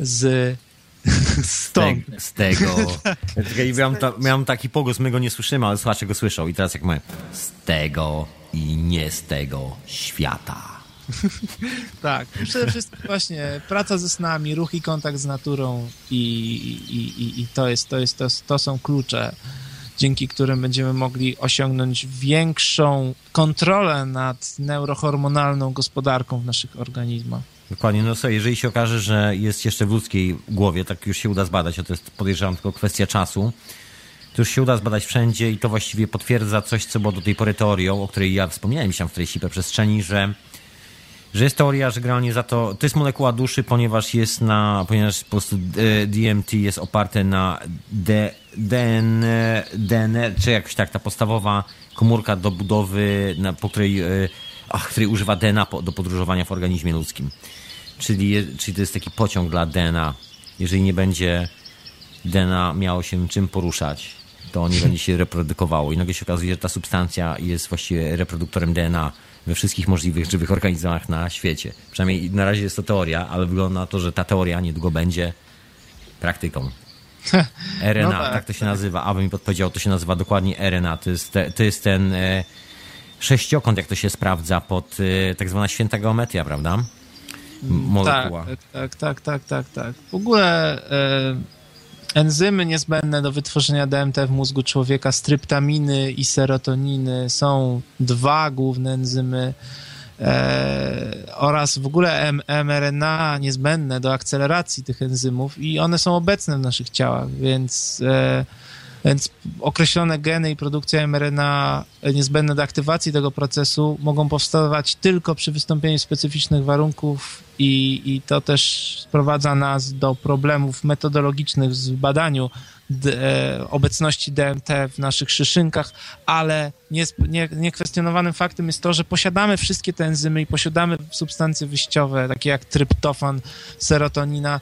z stąd. Z tego. Czekaj, miałem, ta, miałem taki pogłos, my go nie słyszymy, ale słuchacze go słyszą. I teraz jak my. Z tego i nie z tego świata. Tak. Przede wszystkim właśnie praca ze snami, ruch i kontakt z naturą i, i, i, i to, jest, to, jest, to, to są klucze, dzięki którym będziemy mogli osiągnąć większą kontrolę nad neurohormonalną gospodarką w naszych organizmach. Dokładnie, no co, jeżeli się okaże, że jest jeszcze w ludzkiej głowie, tak już się uda zbadać, a to jest podejrzewam tylko kwestia czasu, to już się uda zbadać wszędzie i to właściwie potwierdza coś, co było do tej pory teorią, o której ja wspomniałem tam w treści przestrzeni, że że jest teoria, że generalnie za to, to jest molekuła duszy, ponieważ jest na, ponieważ po prostu e, DMT jest oparte na D, DN, DNR, czy jakoś tak, ta podstawowa komórka do budowy, na, po której, e, ach, której używa DNA do podróżowania w organizmie ludzkim. Czyli, czyli to jest taki pociąg dla DNA. Jeżeli nie będzie DNA miało się czym poruszać, to nie będzie się reprodukowało. I nagle się okazuje, że ta substancja jest właściwie reproduktorem DNA we wszystkich możliwych żywych organizmach na świecie. Przynajmniej na razie jest to teoria, ale wygląda na to, że ta teoria niedługo będzie praktyką. RNA, No tak, tak, to się nazywa. Aby mi podpowiedział, to się nazywa dokładnie RNA. To jest, te, to jest ten e, sześciokąt, jak to się sprawdza pod e, tak zwana święta geometria, prawda? M- Molekuła. Tak, tak, tak, tak, tak, tak. W ogóle e, enzymy niezbędne do wytworzenia DMT w mózgu człowieka, stryptaminy i serotoniny są dwa główne enzymy e, oraz w ogóle mRNA niezbędne do akceleracji tych enzymów i one są obecne w naszych ciałach, więc e, więc określone geny i produkcja mRNA niezbędne do aktywacji tego procesu mogą powstawać tylko przy wystąpieniu specyficznych warunków i, i to też sprowadza nas do problemów metodologicznych w badaniu obecności DMT w naszych szyszynkach, ale niesp- nie, niekwestionowanym faktem jest to, że posiadamy wszystkie te enzymy i posiadamy substancje wyjściowe, takie jak tryptofan, serotonina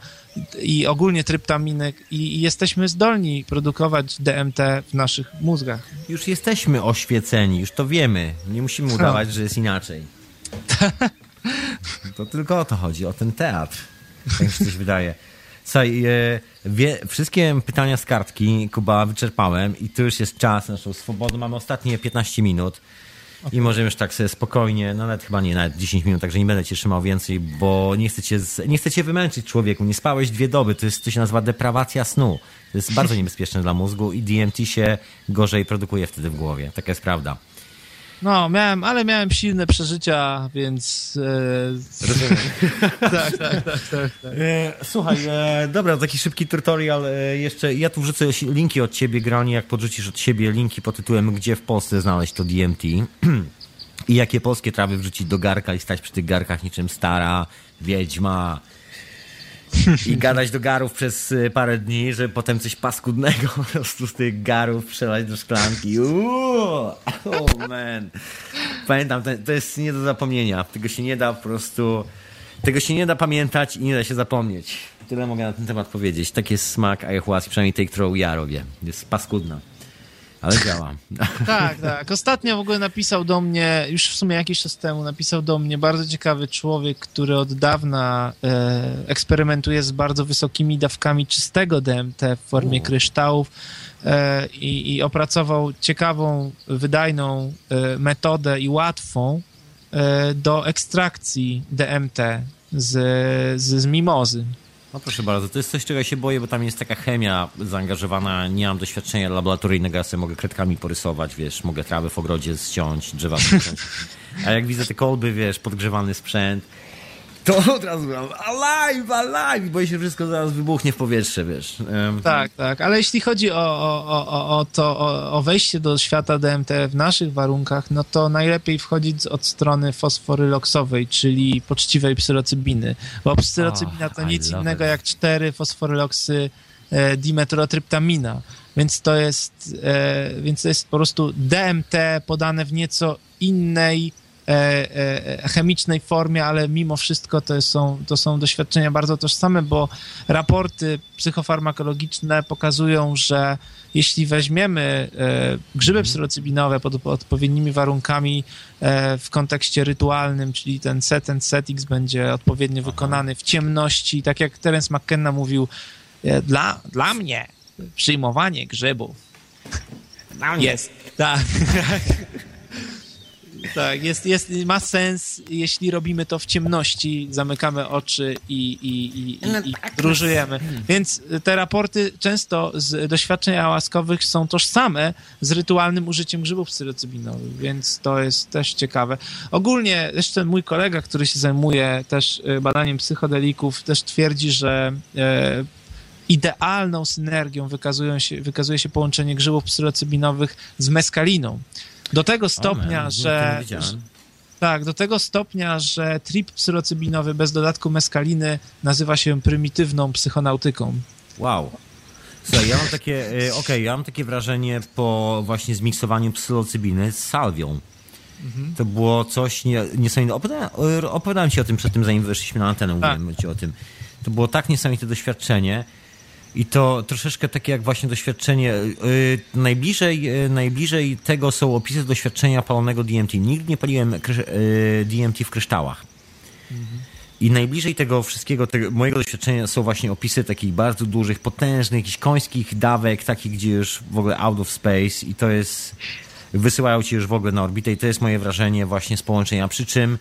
i ogólnie tryptaminek i, i jesteśmy zdolni produkować DMT w naszych mózgach. Już jesteśmy oświeceni, już to wiemy. Nie musimy udawać, że jest inaczej. To tylko o to chodzi, o ten teatr. Tak mi się coś wydaje. Słuchaj, e, wie, wszystkie pytania z kartki, Kuba, wyczerpałem i tu już jest czas na naszą swobodę. Mamy ostatnie 15 minut i możemy już tak sobie spokojnie, no nawet chyba nie, nawet 10 minut, także nie będę cię trzymał więcej, bo nie z, nie chcę cię wymęczyć człowieku. Nie spałeś dwie doby, to, jest, to się nazywa deprawacja snu. To jest bardzo niebezpieczne dla mózgu i DMT się gorzej produkuje wtedy w głowie. Taka jest prawda. No, miałem, ale miałem silne przeżycia, więc. E, Rozumiem. tak, tak, tak, tak, tak. E, słuchaj, e, dobra, taki szybki tutorial e, jeszcze. Ja tu wrzucę linki od ciebie, granie, jak podrzucisz od siebie linki pod tytułem Gdzie w Polsce znaleźć to DMT i jakie polskie trawy wrzucić do garka i stać przy tych garkach niczym stara wiedźma i gadać do garów przez e, parę dni, żeby potem coś paskudnego po prostu z tych garów przelać do szklanki. Uuu, oh man. Pamiętam, to, jest nie do zapomnienia. Tego się nie da po prostu... Tego się nie da pamiętać i nie da się zapomnieć. Tyle mogę na ten temat powiedzieć. Tak jest smak ayahuasca, przynajmniej tej, którą ja robię. Jest paskudna. Ale działa. Tak, tak. Ostatnio w ogóle napisał do mnie, już w sumie jakiś czas temu, napisał do mnie bardzo ciekawy człowiek, który od dawna e, eksperymentuje z bardzo wysokimi dawkami czystego DMT w formie U. kryształów e, i, i opracował ciekawą, wydajną e, metodę i łatwą e, do ekstrakcji DMT z, z, z mimozy. No proszę bardzo, to jest coś, czego ja się boję, bo tam jest taka chemia zaangażowana. Nie mam doświadczenia laboratoryjnego, ja sobie mogę kredkami porysować, wiesz, mogę trawy w ogrodzie ściąć, drzewa ściąć. A jak widzę te kolby, wiesz, podgrzewany sprzęt, to od razu mam. Alive, alive, bo się wszystko zaraz wybuchnie w powietrze, wiesz. Tak, tak, ale jeśli chodzi o, o, o, o- to, o, o wejście do świata DMT w naszych warunkach, no to najlepiej wchodzić od strony fosforyloksowej, czyli poczciwej psylocybiny, bo psylocybina to Oh, I nic innego it. jak cztery fosforyloksy e, dimetrotryptamina, więc to jest, e, więc to jest po prostu DMT podane w nieco innej chemicznej formie, ale mimo wszystko to są, to są doświadczenia bardzo tożsame, bo raporty psychofarmakologiczne pokazują, że jeśli weźmiemy e, grzyby psylocybinowe pod, odpowiednimi warunkami e, w kontekście rytualnym, czyli ten set and setix będzie odpowiednio wykonany w ciemności, tak jak Terence McKenna mówił, e, dla, dla mnie przyjmowanie grzybów jest, tak. Tak, jest, jest, ma sens, jeśli robimy to w ciemności, zamykamy oczy i, i, i, i, i drużyjemy. Więc te raporty często z doświadczeń łaskowych są tożsame z rytualnym użyciem grzybów psylocybinowych, więc to jest też ciekawe. Ogólnie jeszcze mój kolega, który się zajmuje też y, badaniem psychodelików, też twierdzi, że e, idealną synergią wykazują się, wykazuje się połączenie grzybów psylocybinowych z meskaliną. Do tego stopnia, Amen. że, tak, do tego stopnia, że trip psylocybinowy bez dodatku meskaliny nazywa się prymitywną psychonautyką. Wow. Słuchaj, ja mam takie, e, okej, ja mam takie wrażenie po właśnie zmiksowaniu psylocybiny z salwią. To było coś nie, niesamowitego. Opowiadałem, opowiadałem ci o tym przed tym, zanim weszliśmy na antenę, Tak. mówiłem ci o tym. To było tak niesamowite doświadczenie. I to troszeczkę takie jak właśnie doświadczenie. Yy, najbliżej, yy, najbliżej tego są opisy doświadczenia palonego DMT. Nigdy nie paliłem yy, DMT w kryształach. I najbliżej tego wszystkiego, tego, mojego doświadczenia są właśnie opisy takich bardzo dużych, potężnych, jakichś końskich dawek, takich, gdzie już w ogóle out of space i to jest, wysyłają ci już w ogóle na orbitę i to jest moje wrażenie właśnie z połączenia. Przy czym,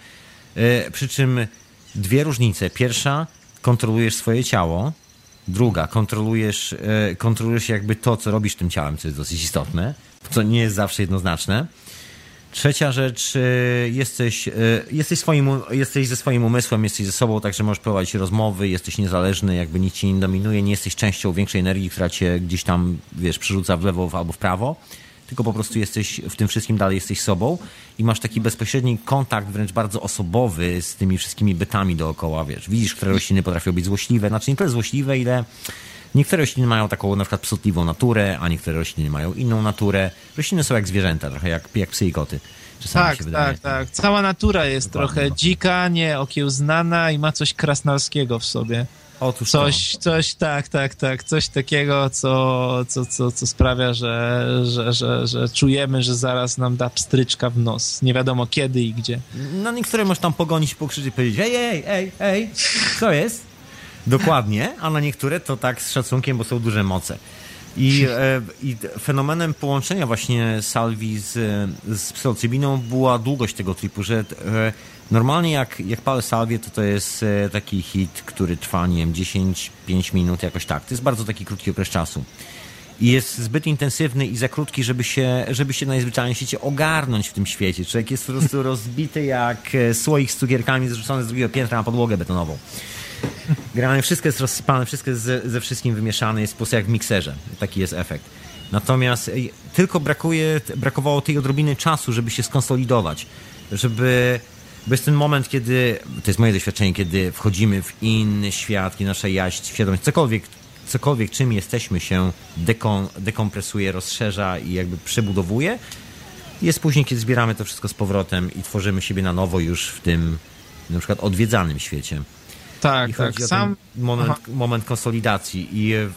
e, przy czym dwie różnice. Pierwsza, kontrolujesz swoje ciało. Druga, kontrolujesz, e, kontrolujesz jakby to, co robisz tym ciałem, co jest dosyć istotne, co nie jest zawsze jednoznaczne. Trzecia rzecz, e, jesteś, e, jesteś, swoim, jesteś ze swoim umysłem, jesteś ze sobą, także możesz prowadzić rozmowy, jesteś niezależny, jakby nic cię nie dominuje, nie jesteś częścią większej energii, która cię gdzieś tam, wiesz, przerzuca w lewo albo w prawo, tylko po prostu jesteś w tym wszystkim dalej jesteś sobą i masz taki bezpośredni kontakt, wręcz bardzo osobowy z tymi wszystkimi bytami dookoła, wiesz. Widzisz, które rośliny potrafią być złośliwe, znaczy nie tyle złośliwe, ile Niektóre rośliny mają taką na przykład psotliwą naturę, a niektóre rośliny mają inną naturę. Rośliny są jak zwierzęta, trochę jak, jak psy i koty. Czasami Tak, się wydaje. tak, tak. Cała natura jest Dokładnie. trochę dzika, nieokiełznana i ma coś krasnalskiego w sobie. Otóż Coś, coś, tak, tak, tak, coś takiego, co, co, co, co sprawia, że, że, że, że czujemy, że zaraz nam da pstryczka w nos. Nie wiadomo kiedy i gdzie. to. Na niektóre możesz tam pogonić, pokrzyczeć i powiedzieć ej, ej, ej, ej, co jest? Dokładnie, a na niektóre to tak z szacunkiem, bo są duże moce. I, e, I fenomenem połączenia właśnie salwi z, z psylocybiną była długość tego tripu, że e, normalnie jak, jak palę salwię, to to jest e, taki hit, który trwa, nie wiem, 10-5 minut, jakoś tak. To jest bardzo taki krótki okres czasu. I jest zbyt intensywny i za krótki, żeby się, żeby się najzwyczajniej świecie ogarnąć w tym świecie. Człowiek jest po prostu rozbity jak e, słoik z cukierkami zrzucony z drugiego piętra na podłogę betonową. Generalnie wszystko jest rozsypane, wszystko jest ze, ze wszystkim wymieszane, jest po prostu jak w mikserze. Taki jest efekt. Natomiast ej, tylko brakuje, brakowało tej odrobiny czasu, żeby się skonsolidować, żeby bo jest ten moment, kiedy, to jest moje doświadczenie, kiedy wchodzimy w inny świat, kiedy nasza jaźń, świadomość, cokolwiek, cokolwiek czym jesteśmy się dekon, dekompresuje, rozszerza i jakby przebudowuje. Jest później, kiedy zbieramy to wszystko z powrotem i tworzymy siebie na nowo już w tym na przykład odwiedzanym świecie. Tak, I tak. chodzi o Sam, moment, moment konsolidacji i e,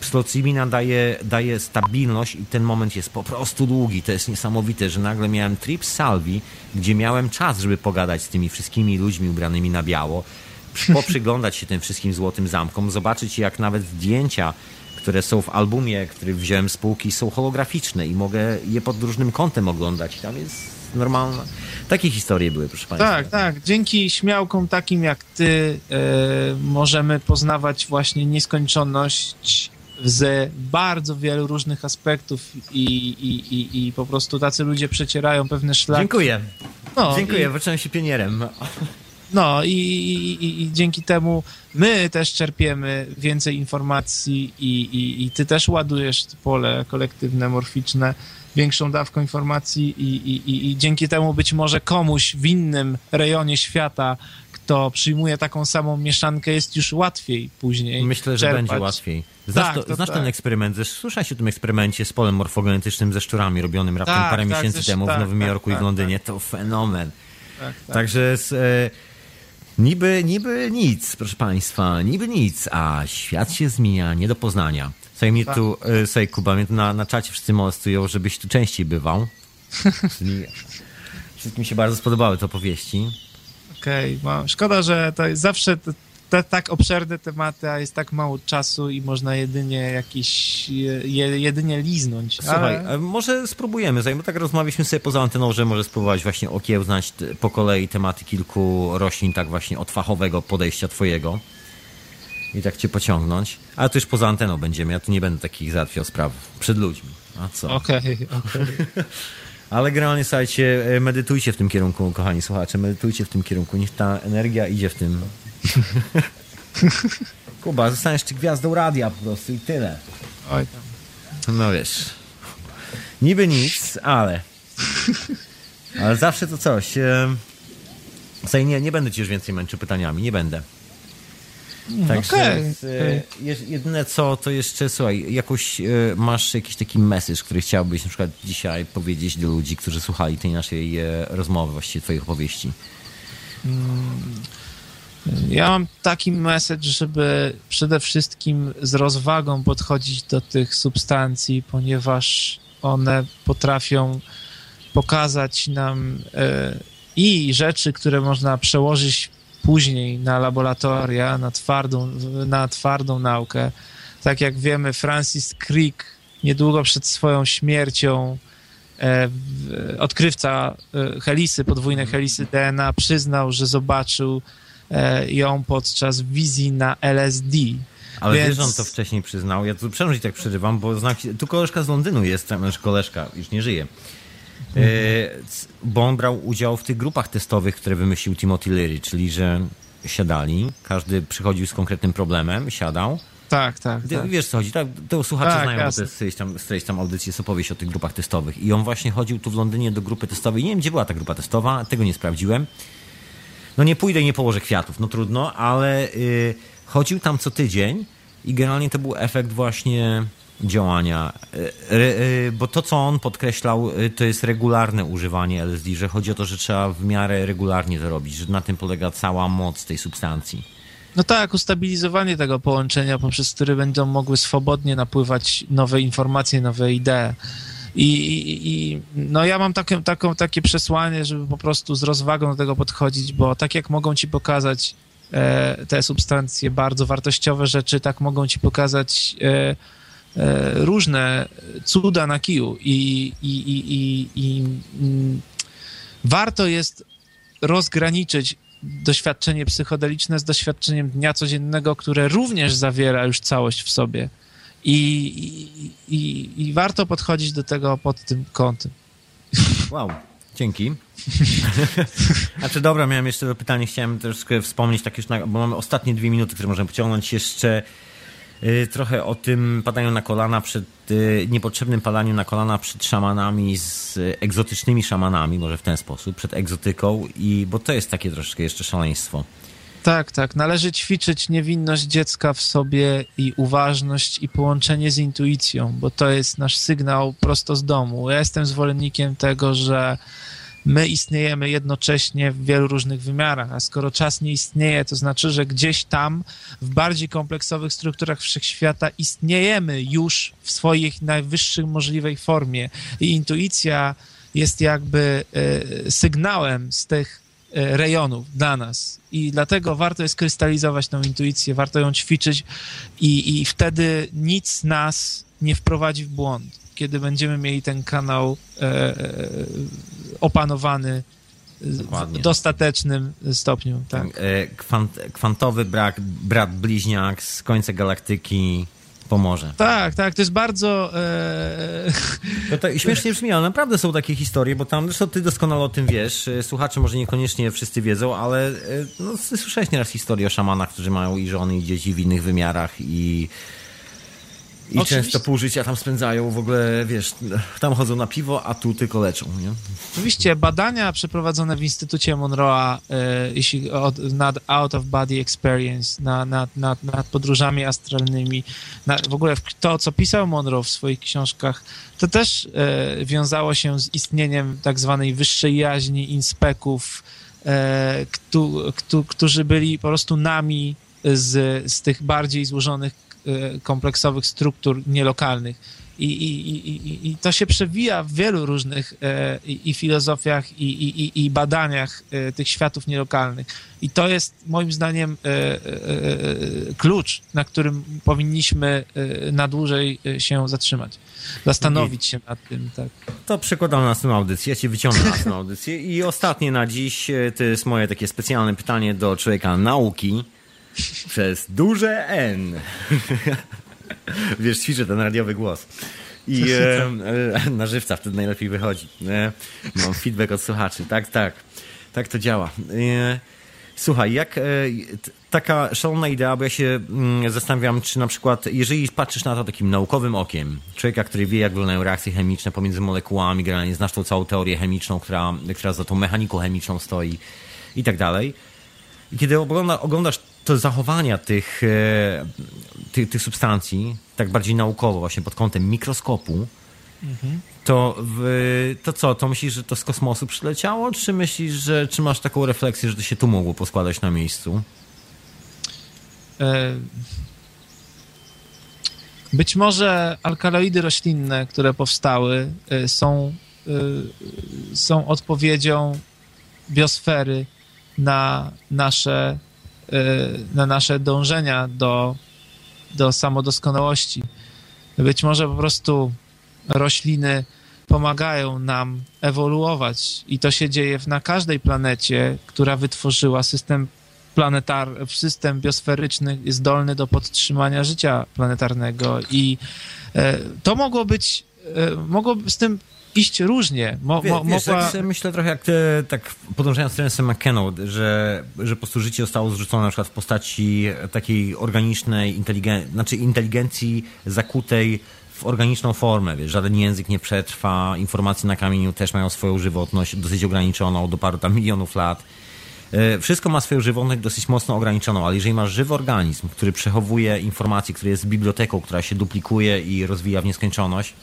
psylocybina daje, daje stabilność i ten moment jest po prostu długi. To jest niesamowite, że nagle miałem trip z Salvi, gdzie miałem czas, żeby pogadać z tymi wszystkimi ludźmi ubranymi na biało, poprzyglądać się tym wszystkim złotym zamkom, zobaczyć jak nawet zdjęcia, które są w albumie, który wziąłem z półki, są holograficzne i mogę je pod różnym kątem oglądać. Tam jest normalna. Takie historie były, proszę Państwa. tak, tak. Dzięki śmiałkom takim jak ty e, możemy poznawać właśnie nieskończoność z bardzo wielu różnych aspektów i, i, i, i po prostu tacy ludzie przecierają pewne szlaki. Dziękuję. No, Dziękuję, I, wyczułem się pionierem. no i, i, i, dzięki temu my też czerpiemy więcej informacji i, i ty też ładujesz pole kolektywne, morficzne większą dawką informacji i, i, i, i dzięki temu być może komuś w innym rejonie świata, kto przyjmuje taką samą mieszankę, jest już łatwiej później Myślę, że czerpać. będzie łatwiej. Znasz, Tak, to, to znasz tak. ten eksperyment? Słyszałeś o tym eksperymencie z polem morfogenetycznym ze szczurami robionym raptem Tak, parę tak, miesięcy zresztą temu w tak, Nowym tak, Jorku i w Londynie. To fenomen. Tak, tak. Także z, e, niby, niby nic, proszę Państwa, niby nic, a świat się zmienia nie do poznania. Słuchaj, mnie tu, e, słuchaj, Kuba, mnie tu na, na czacie wszyscy molestują, żebyś tu częściej bywał. Czyli wszystkim się bardzo spodobały te opowieści. Okej, no, szkoda, że to jest zawsze te, te tak obszerne tematy, a jest tak mało czasu i można jedynie jakiś, je, jedynie liznąć. Słuchaj, ale... może spróbujemy, zanim tak rozmawialiśmy sobie poza anteną, że może spróbować właśnie okiełznać po kolei tematy kilku roślin, tak właśnie od fachowego podejścia twojego i tak cię pociągnąć. Ale to już poza anteną będziemy, ja tu nie będę takich załatwiał spraw przed ludźmi. A co? Okej, okej. Ale generalnie, słuchajcie, e, medytujcie w tym kierunku, kochani słuchacze, medytujcie w tym kierunku, niech ta energia idzie w tym. Kuba, zostaniesz ty gwiazdą radia po prostu i tyle. Oj tam. No wiesz. Niby nic, ale. Ale zawsze to coś. Słuchaj, nie, nie będę ci już więcej męczył pytaniami, nie będę. Także okej, z, e, je- jedyne co, to jeszcze słuchaj, jakoś e, masz jakiś taki message, który chciałbyś na przykład dzisiaj powiedzieć do ludzi, którzy słuchali tej naszej e, rozmowy, właściwie twoich opowieści. Ja mam taki message, żeby przede wszystkim z rozwagą podchodzić do tych substancji, ponieważ one potrafią pokazać nam i rzeczy, które można przełożyć później na laboratoria, na twardą, na twardą naukę. Tak jak wiemy, Francis Crick niedługo przed swoją śmiercią e, odkrywca e, helisy, podwójnej helisy DNA przyznał, że zobaczył e, ją podczas wizji na LSD. Ale Więc- wiesz, że on to wcześniej przyznał. Ja tu przepraszam, tak przerywam, bo znam, tu koleżka z Londynu jest, znaczy koleżka, już nie żyje. E, bo on brał udział w tych grupach testowych, które wymyślił Timothy Leary, czyli że siadali, każdy przychodził z konkretnym problemem, siadał. Tak, tak, Ty, tak. Wiesz co chodzi, tak? To słuchacze Tak, znają, jasne. którejś tam, z tam audycji, jest opowieść o tych grupach testowych. I on właśnie chodził tu w Londynie do grupy testowej. Nie wiem, gdzie była ta grupa testowa, tego nie sprawdziłem. No nie pójdę i nie położę kwiatów, no trudno, ale y, chodził tam co tydzień i generalnie to był efekt właśnie działania. Re- y, bo to, co on podkreślał, y, to jest regularne używanie LSD, że chodzi o to, że trzeba w miarę regularnie to robić, że na tym polega cała moc tej substancji. No tak, ustabilizowanie tego połączenia, poprzez które będą mogły swobodnie napływać nowe informacje, nowe idee. I, i, i no ja mam takie, taką, takie przesłanie, żeby po prostu z rozwagą do tego podchodzić, bo tak jak mogą ci pokazać e, te substancje bardzo wartościowe rzeczy, tak mogą ci pokazać e, e, różne cuda na kiju i, i, i, i, i warto jest rozgraniczyć doświadczenie psychodeliczne z doświadczeniem dnia codziennego, które również zawiera już całość w sobie. I, i, i, warto podchodzić do tego pod tym kątem. Wow, dzięki. A czy dobra, miałem jeszcze pytanie, chciałem troszkę wspomnieć, tak już, na, bo mamy ostatnie dwie minuty, które możemy pociągnąć jeszcze trochę o tym padaniu na kolana przed, y, niepotrzebnym padaniu na kolana przed szamanami, z y, egzotycznymi szamanami, może w ten sposób, przed egzotyką, i bo to jest takie troszkę jeszcze szaleństwo. Tak, tak. Należy ćwiczyć niewinność dziecka w sobie i uważność i połączenie z intuicją, bo to jest nasz sygnał prosto z domu. Ja jestem zwolennikiem tego, że my istniejemy jednocześnie w wielu różnych wymiarach, a skoro czas nie istnieje, to znaczy, że gdzieś tam w bardziej kompleksowych strukturach wszechświata istniejemy już w swojej najwyższej możliwej formie. I intuicja jest jakby e, sygnałem z tych e, rejonów dla nas. I dlatego warto jest krystalizować tą intuicję, warto ją ćwiczyć i, i wtedy nic nas nie wprowadzi w błąd, kiedy będziemy mieli ten kanał e, e, opanowany w Dokładnie. dostatecznym stopniu. Tak. E, Kwant, kwantowy brak, brat bliźniak z końca galaktyki pomoże. Tak, tak, to jest bardzo. E, No to śmiesznie brzmi, ale naprawdę są takie historie, bo tam, zresztą ty doskonale o tym wiesz, słuchacze może niekoniecznie wszyscy wiedzą, ale no, słyszałeś nieraz historię o szamanach, którzy mają i żony, i dzieci w innych wymiarach i, i Oczywiście. często pół życia tam spędzają, w ogóle, wiesz, tam chodzą na piwo, a tu tylko leczą, nie? Oczywiście badania przeprowadzone w Instytucie Monroe'a e, jeśli od, nad out of body experience, na, nad, nad, nad podróżami astralnymi, na, w ogóle to, co pisał Monroe w swoich książkach, to też e, wiązało się z istnieniem tak zwanej wyższej jaźni inspeków, e, któ, któ, którzy byli po prostu nami z, z tych bardziej złożonych, kompleksowych struktur nielokalnych. I, i, i, i, to się przewija w wielu różnych e, i, filozofiach, i, i, i- i badaniach e, tych światów nielokalnych. I to jest moim zdaniem e, e, e, klucz, na którym powinniśmy e, na dłużej się zatrzymać. Zastanowić się nad tym, tak. To przekładam na następną audycję, ja cię wyciągnę na następną audycję i ostatnie na dziś, to jest moje takie specjalne pytanie do człowieka nauki przez duże N. Wiesz, ćwiczę ten radiowy głos. I e, e, na żywca wtedy najlepiej wychodzi. E, mam feedback od słuchaczy. Tak, tak. Tak to działa. E, słuchaj, jak e, taka szalona idea, bo ja się mm, zastanawiam, czy na przykład, jeżeli patrzysz na to takim naukowym okiem, człowieka, który wie, jak wyglądają reakcje chemiczne pomiędzy molekułami, generalnie znasz tą całą teorię chemiczną, która, która za tą mechaniką chemiczną stoi i tak dalej. I kiedy ogląda, oglądasz to zachowania tych, e, tych, tych substancji, tak bardziej naukowo, właśnie pod kątem mikroskopu, to, w, to co, to myślisz, że to z kosmosu przyleciało, czy myślisz, że, czy masz taką refleksję, że to się tu mogło poskładać na miejscu? e, być może alkaloidy roślinne, które powstały, e, są, są odpowiedzią biosfery na nasze, na nasze dążenia do, do samodoskonałości. Być może po prostu rośliny pomagają nam ewoluować i to się dzieje na każdej planecie, która wytworzyła system planetar, system biosferyczny zdolny do podtrzymania życia planetarnego i e, to mogło być, e, mogło z tym iść różnie. Mo, Wie, mo, wiesz, mogła... tak myślę trochę jak te, tak podążając trendem McKenna, że, że po prostu życie zostało zrzucone na przykład w postaci takiej organicznej inteligencji, znaczy inteligencji zakutej w organiczną formę, wiesz, żaden język nie przetrwa, informacje na kamieniu też mają swoją żywotność dosyć ograniczoną do paru tam milionów lat. E, Wszystko ma swoją żywotność dosyć mocno ograniczoną, ale jeżeli masz żywy organizm, który przechowuje informacje, który jest biblioteką, która się duplikuje i rozwija w nieskończoność,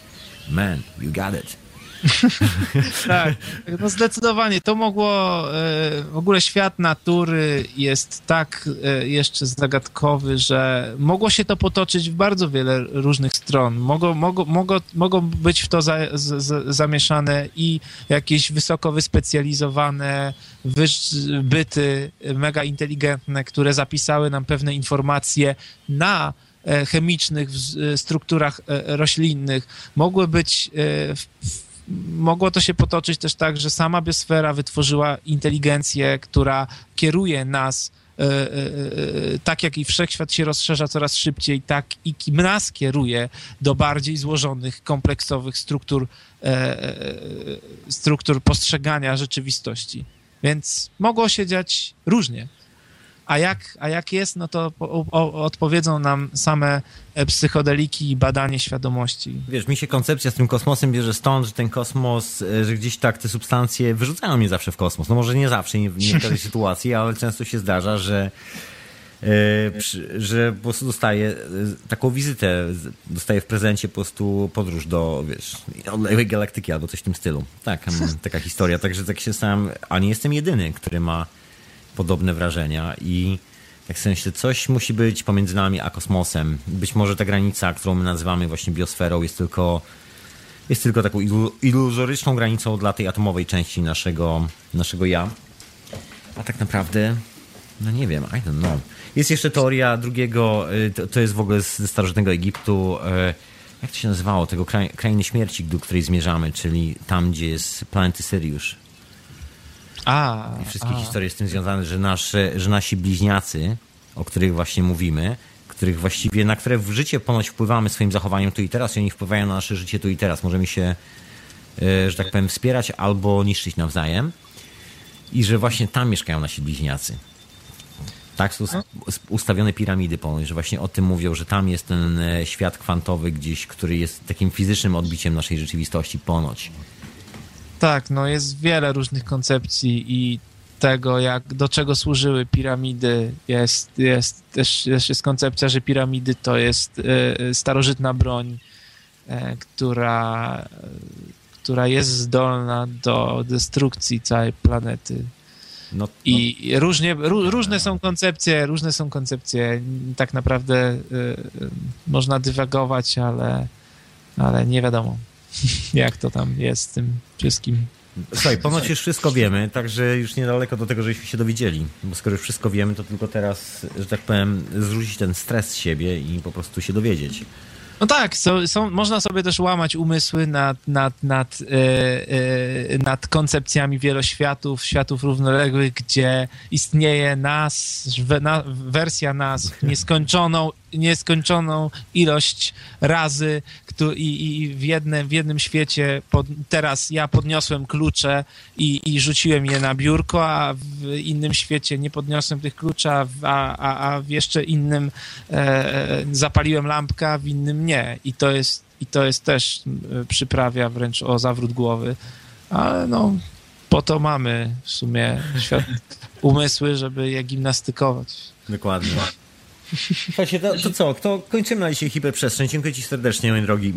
man, you got it. Tak, no zdecydowanie. To mogło. e, W ogóle świat natury jest tak e, jeszcze zagadkowy, że mogło się to potoczyć w bardzo wiele różnych stron. Mogą, mogą, mogą, mogą być w to za, z, zamieszane i jakieś wysoko wyspecjalizowane byty mega inteligentne, które zapisały nam pewne informacje na e, chemicznych strukturach roślinnych. Mogły być w, mogło to się potoczyć też tak, że sama biosfera wytworzyła inteligencję, która kieruje nas e, e, e, tak jak i wszechświat się rozszerza coraz szybciej, tak i nas kieruje do bardziej złożonych, kompleksowych struktur, struktur postrzegania rzeczywistości. Więc mogło się dziać różnie. A jak, a jak jest, no to o, odpowiedzą nam same e, psychodeliki i badanie świadomości. Wiesz, mi się koncepcja z tym kosmosem bierze stąd, że ten kosmos, e, że gdzieś tak te substancje wyrzucają mnie zawsze w kosmos. No może nie zawsze, nie, nie w każdej sytuacji, ale często się zdarza, że e, że po prostu dostaję taką wizytę, dostaję w prezencie po prostu podróż do, wiesz, odległej galaktyki albo coś w tym stylu. Tak, taka historia. Także tak się sam, a nie jestem jedyny, który ma podobne wrażenia i tak sobie myślę, coś musi być pomiędzy nami a kosmosem. Być może ta granica, którą my nazywamy właśnie biosferą, jest tylko, jest tylko taką ilu- iluzoryczną granicą dla tej atomowej części naszego, naszego ja. A tak naprawdę, no nie wiem, I don't know. Jest jeszcze teoria drugiego, y, to, to jest w ogóle ze starożytnego Egiptu, y, jak to się nazywało, tego kraj, krainy śmierci, do której zmierzamy, czyli tam, gdzie jest planety Syriusz. A, I wszystkie a. historie z tym związane, że, nasze, że nasi bliźniacy, o których właśnie mówimy, których właściwie, na które w życie ponoć wpływamy swoim zachowaniem tu i teraz i oni wpływają na nasze życie tu i teraz. Możemy się, e, że tak powiem, wspierać albo niszczyć nawzajem i że właśnie tam mieszkają nasi bliźniacy. Tak są ustawione piramidy ponoć, że właśnie o tym mówią, że tam jest ten e, świat kwantowy gdzieś, który jest takim fizycznym odbiciem naszej rzeczywistości ponoć. Tak, no jest wiele różnych koncepcji i tego, jak, do czego służyły piramidy. Jest, jest też, też jest koncepcja, że piramidy to jest e, starożytna broń, e, która, która jest zdolna do destrukcji całej planety. No, I różnie, ró, różne są koncepcje, różne są koncepcje. Tak naprawdę e, można dywagować, ale, ale nie wiadomo, jak to tam jest z tym wszystkim. Słuchaj, ponoć już wszystko wiemy, także już niedaleko do tego, żebyśmy się dowiedzieli. Bo skoro już wszystko wiemy, to tylko teraz, że tak powiem, zrzucić ten stres z siebie i po prostu się dowiedzieć. No tak, są, są, można sobie też łamać umysły nad, nad, nad, e, nad koncepcjami wieloświatów, światów równoległych, gdzie istnieje nas, we- na, wersja nas nieskończoną, nieskończoną ilość razy i, i w, jednym, w jednym świecie pod, teraz ja podniosłem klucze i, i rzuciłem je na biurko, a w innym świecie nie podniosłem tych kluczy, a, a, a, w jeszcze innym e, zapaliłem lampkę, w innym nie. I to jest, i to jest też e, przyprawia wręcz o zawrót głowy. Ale no, po to mamy w sumie świat, umysły, żeby je gimnastykować. Dokładnie. Słuchajcie, to, to co? To kończymy na dzisiaj hiperprzestrzeń. Dziękuję Ci serdecznie, mój drogi.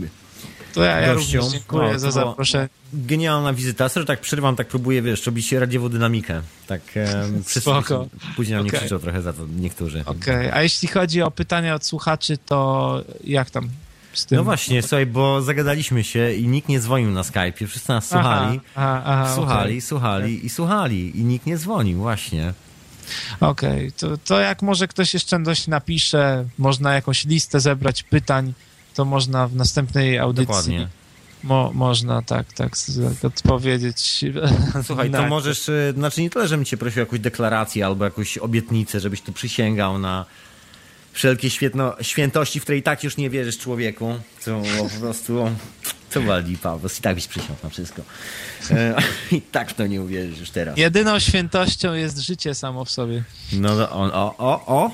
to ja, ja również dziękuję No, za zaproszenie. Genialna wizyta. Sorry, tak przerwam, tak próbuję, wiesz, robić radiową dynamikę. Tak, wszyscy Spoko. później na mnie krzyczą trochę za to, niektórzy. Okej, a jeśli chodzi o pytania od słuchaczy, to jak tam z tym? No właśnie, słuchaj, bo zagadaliśmy się i nikt nie dzwonił na Skype'ie, wszyscy nas słuchali. Aha, aha, aha, Słuchali, okej. słuchali i słuchali i nikt nie dzwonił, właśnie. Okej, to, to jak może ktoś jeszcze coś napisze, można jakąś listę zebrać pytań, to można w następnej audycji Dokładnie. Mo, można tak, tak odpowiedzieć. Słuchaj, to na- możesz, e, znaczy nie tyle, żebym cię prosił o jakąś deklarację albo jakąś obietnicę, żebyś tu przysięgał na wszelkie świetno, świętości, w które i tak już nie wierzysz człowieku, co po prostu, co wali Paweł, i tak byś przysiągł na wszystko. E, I tak w to nie uwierzysz już teraz. Jedyną świętością jest życie samo w sobie. No to on, o, o, o.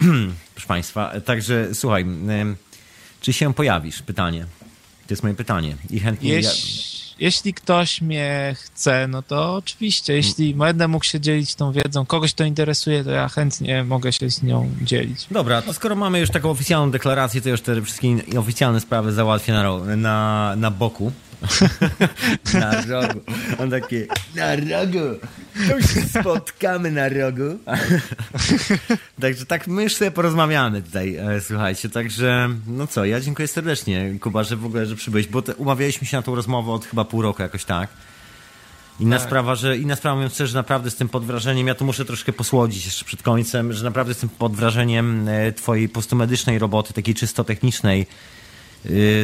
Proszę Państwa, e, także słuchaj, czy się pojawisz? Pytanie. To jest moje pytanie. I chętnie. Ja... Jeś, jeśli ktoś mnie chce, no to oczywiście. Jeśli będę mógł się dzielić tą wiedzą, kogoś to interesuje, to ja chętnie mogę się z nią dzielić. Dobra, to skoro mamy już taką oficjalną deklarację, to już te wszystkie oficjalne sprawy załatwię na, na, na boku. na rogu. On takie, na rogu. To się spotkamy na rogu. także tak my sobie porozmawiamy tutaj, e, słuchajcie. Także, no co, ja dziękuję serdecznie, Kuba, że w ogóle, że przybyłeś, bo te, umawialiśmy się na tą rozmowę od chyba pół roku jakoś tak. Inna Tak. sprawa, że inna sprawa, mówiąc szczerze, naprawdę jestem pod wrażeniem, ja to muszę troszkę posłodzić jeszcze przed końcem, że naprawdę jestem pod wrażeniem e, twojej postomedycznej roboty, takiej czysto technicznej,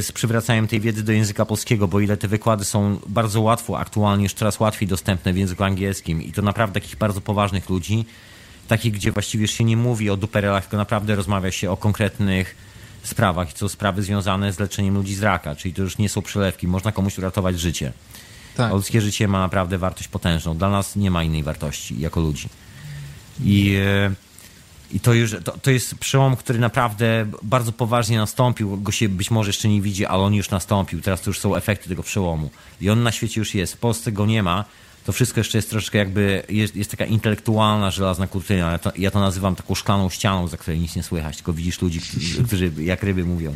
z przywracaniem tej wiedzy do języka polskiego, bo ile te wykłady są bardzo łatwo, aktualnie już coraz łatwiej dostępne w języku angielskim i to naprawdę takich bardzo poważnych ludzi, takich, gdzie właściwie już się nie mówi o duperelach, tylko naprawdę rozmawia się o konkretnych sprawach, i to sprawy związane z leczeniem ludzi z raka, czyli to już nie są przelewki, można komuś uratować życie. Tak. Ludzkie życie ma naprawdę wartość potężną. Dla nas nie ma innej wartości jako ludzi. I, e, i to już to, to jest przełom, który naprawdę bardzo poważnie nastąpił. Go się być może jeszcze nie widzi, ale on już nastąpił. Teraz to już są efekty tego przełomu. I on na świecie już jest. W Polsce go nie ma. To wszystko jeszcze jest troszeczkę jakby, jest, jest taka intelektualna, żelazna kurtyna. Ja to, ja to nazywam taką szklaną ścianą, za której nic nie słychać, tylko widzisz ludzi, którzy- jak ryby mówią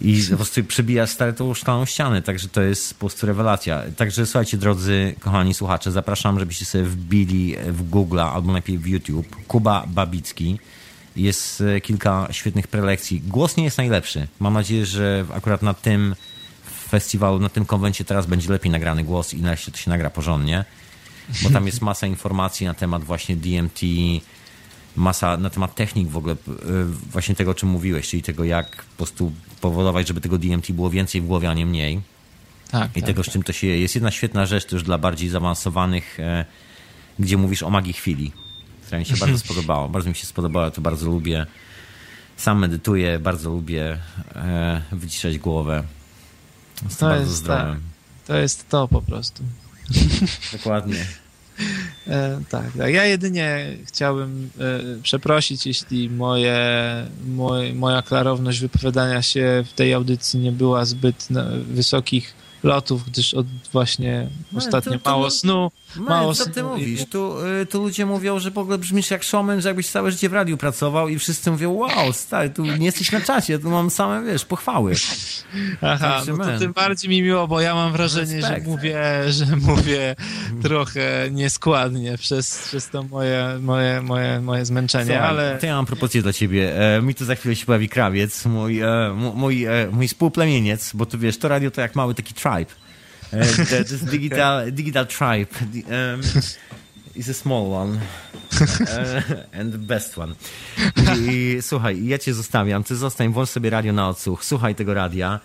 i po prostu przebija stare tą szklaną ścianę, także to jest po prostu rewelacja. Także słuchajcie, drodzy, kochani słuchacze, zapraszam, żebyście sobie wbili w Google albo najpierw w YouTube Kuba Babicki. Jest e, kilka świetnych prelekcji. Głos nie jest najlepszy. Mam nadzieję, że akurat na tym festiwalu, na tym konwencie teraz będzie lepiej nagrany głos i nareszcie to się nagra porządnie, bo tam jest masa informacji na temat właśnie DMT, masa na temat technik w ogóle, y, właśnie tego, o czym mówiłeś, czyli tego, jak po prostu powodować, żeby tego DMT było więcej w głowie, a nie mniej. tak, I tak, tego, z tak. czym to się je. Jest jedna świetna rzecz też dla bardziej zaawansowanych, e, gdzie mówisz o magii chwili, która mi się bardzo spodobała. Bardzo mi się spodobała, to bardzo lubię. Sam medytuję, bardzo lubię e, wyciszać głowę. Jest to To bardzo jest zdrowe. To jest to po prostu. Dokładnie. E, tak, tak. Ja jedynie chciałbym e, przeprosić, jeśli moje, moj, moja klarowność wypowiadania się w tej audycji nie była zbyt na, wysokich lotów, gdyż od właśnie ostatnio to- to- mało snu. Mało co ty mówisz? Tu, y, tu ludzie mówią, że w ogóle brzmisz jak showman, że jakbyś całe życie w radiu pracował i wszyscy mówią, wow, stary, tu nie jesteś na czacie, tu mam same, wiesz, pochwały. Aha, no to tym bardziej mi miło, bo ja mam wrażenie, że Respekt. mówię, że mówię trochę nieskładnie przez, przez to moje, moje, moje, moje zmęczenie, Słuchaj, ale... To ja mam propozycję dla ciebie. E, mi tu za chwilę się pojawi krawiec, mój, e, mój, e, mój współplemieniec, bo tu wiesz, to radio to jak mały taki tribe. E, to, jest digital, digital tribe. Di- Um, is a small one. E, and the best one. I, słuchaj, ja cię zostawiam. Ty zostań, włącz sobie radio na odsłuch. Słuchaj tego radia,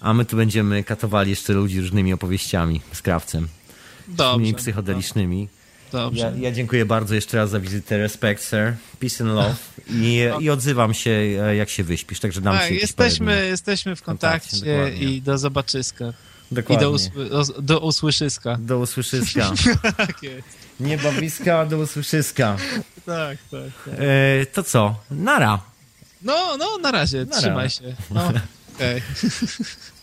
a my tu będziemy katowali jeszcze ludzi różnymi opowieściami z krawcem. Dobrze, Mniej psychodelicznymi. dobrze. Ja, ja dziękuję bardzo jeszcze raz za wizytę. Respect, sir. Peace and love. I, I odzywam się, e, jak się wyśpisz, także dam ci jakieś jesteśmy, jesteśmy w kontakcie, kontakcie i do zobaczyska. I Dokładnie. do, usły, do, usłyszyska. Do usłyszyska. Tak jest. Bliska, do usłyszyska. Tak, tak, tak. E, to co? Nara. No, no, na razie, Nara. trzymaj się. No, okej.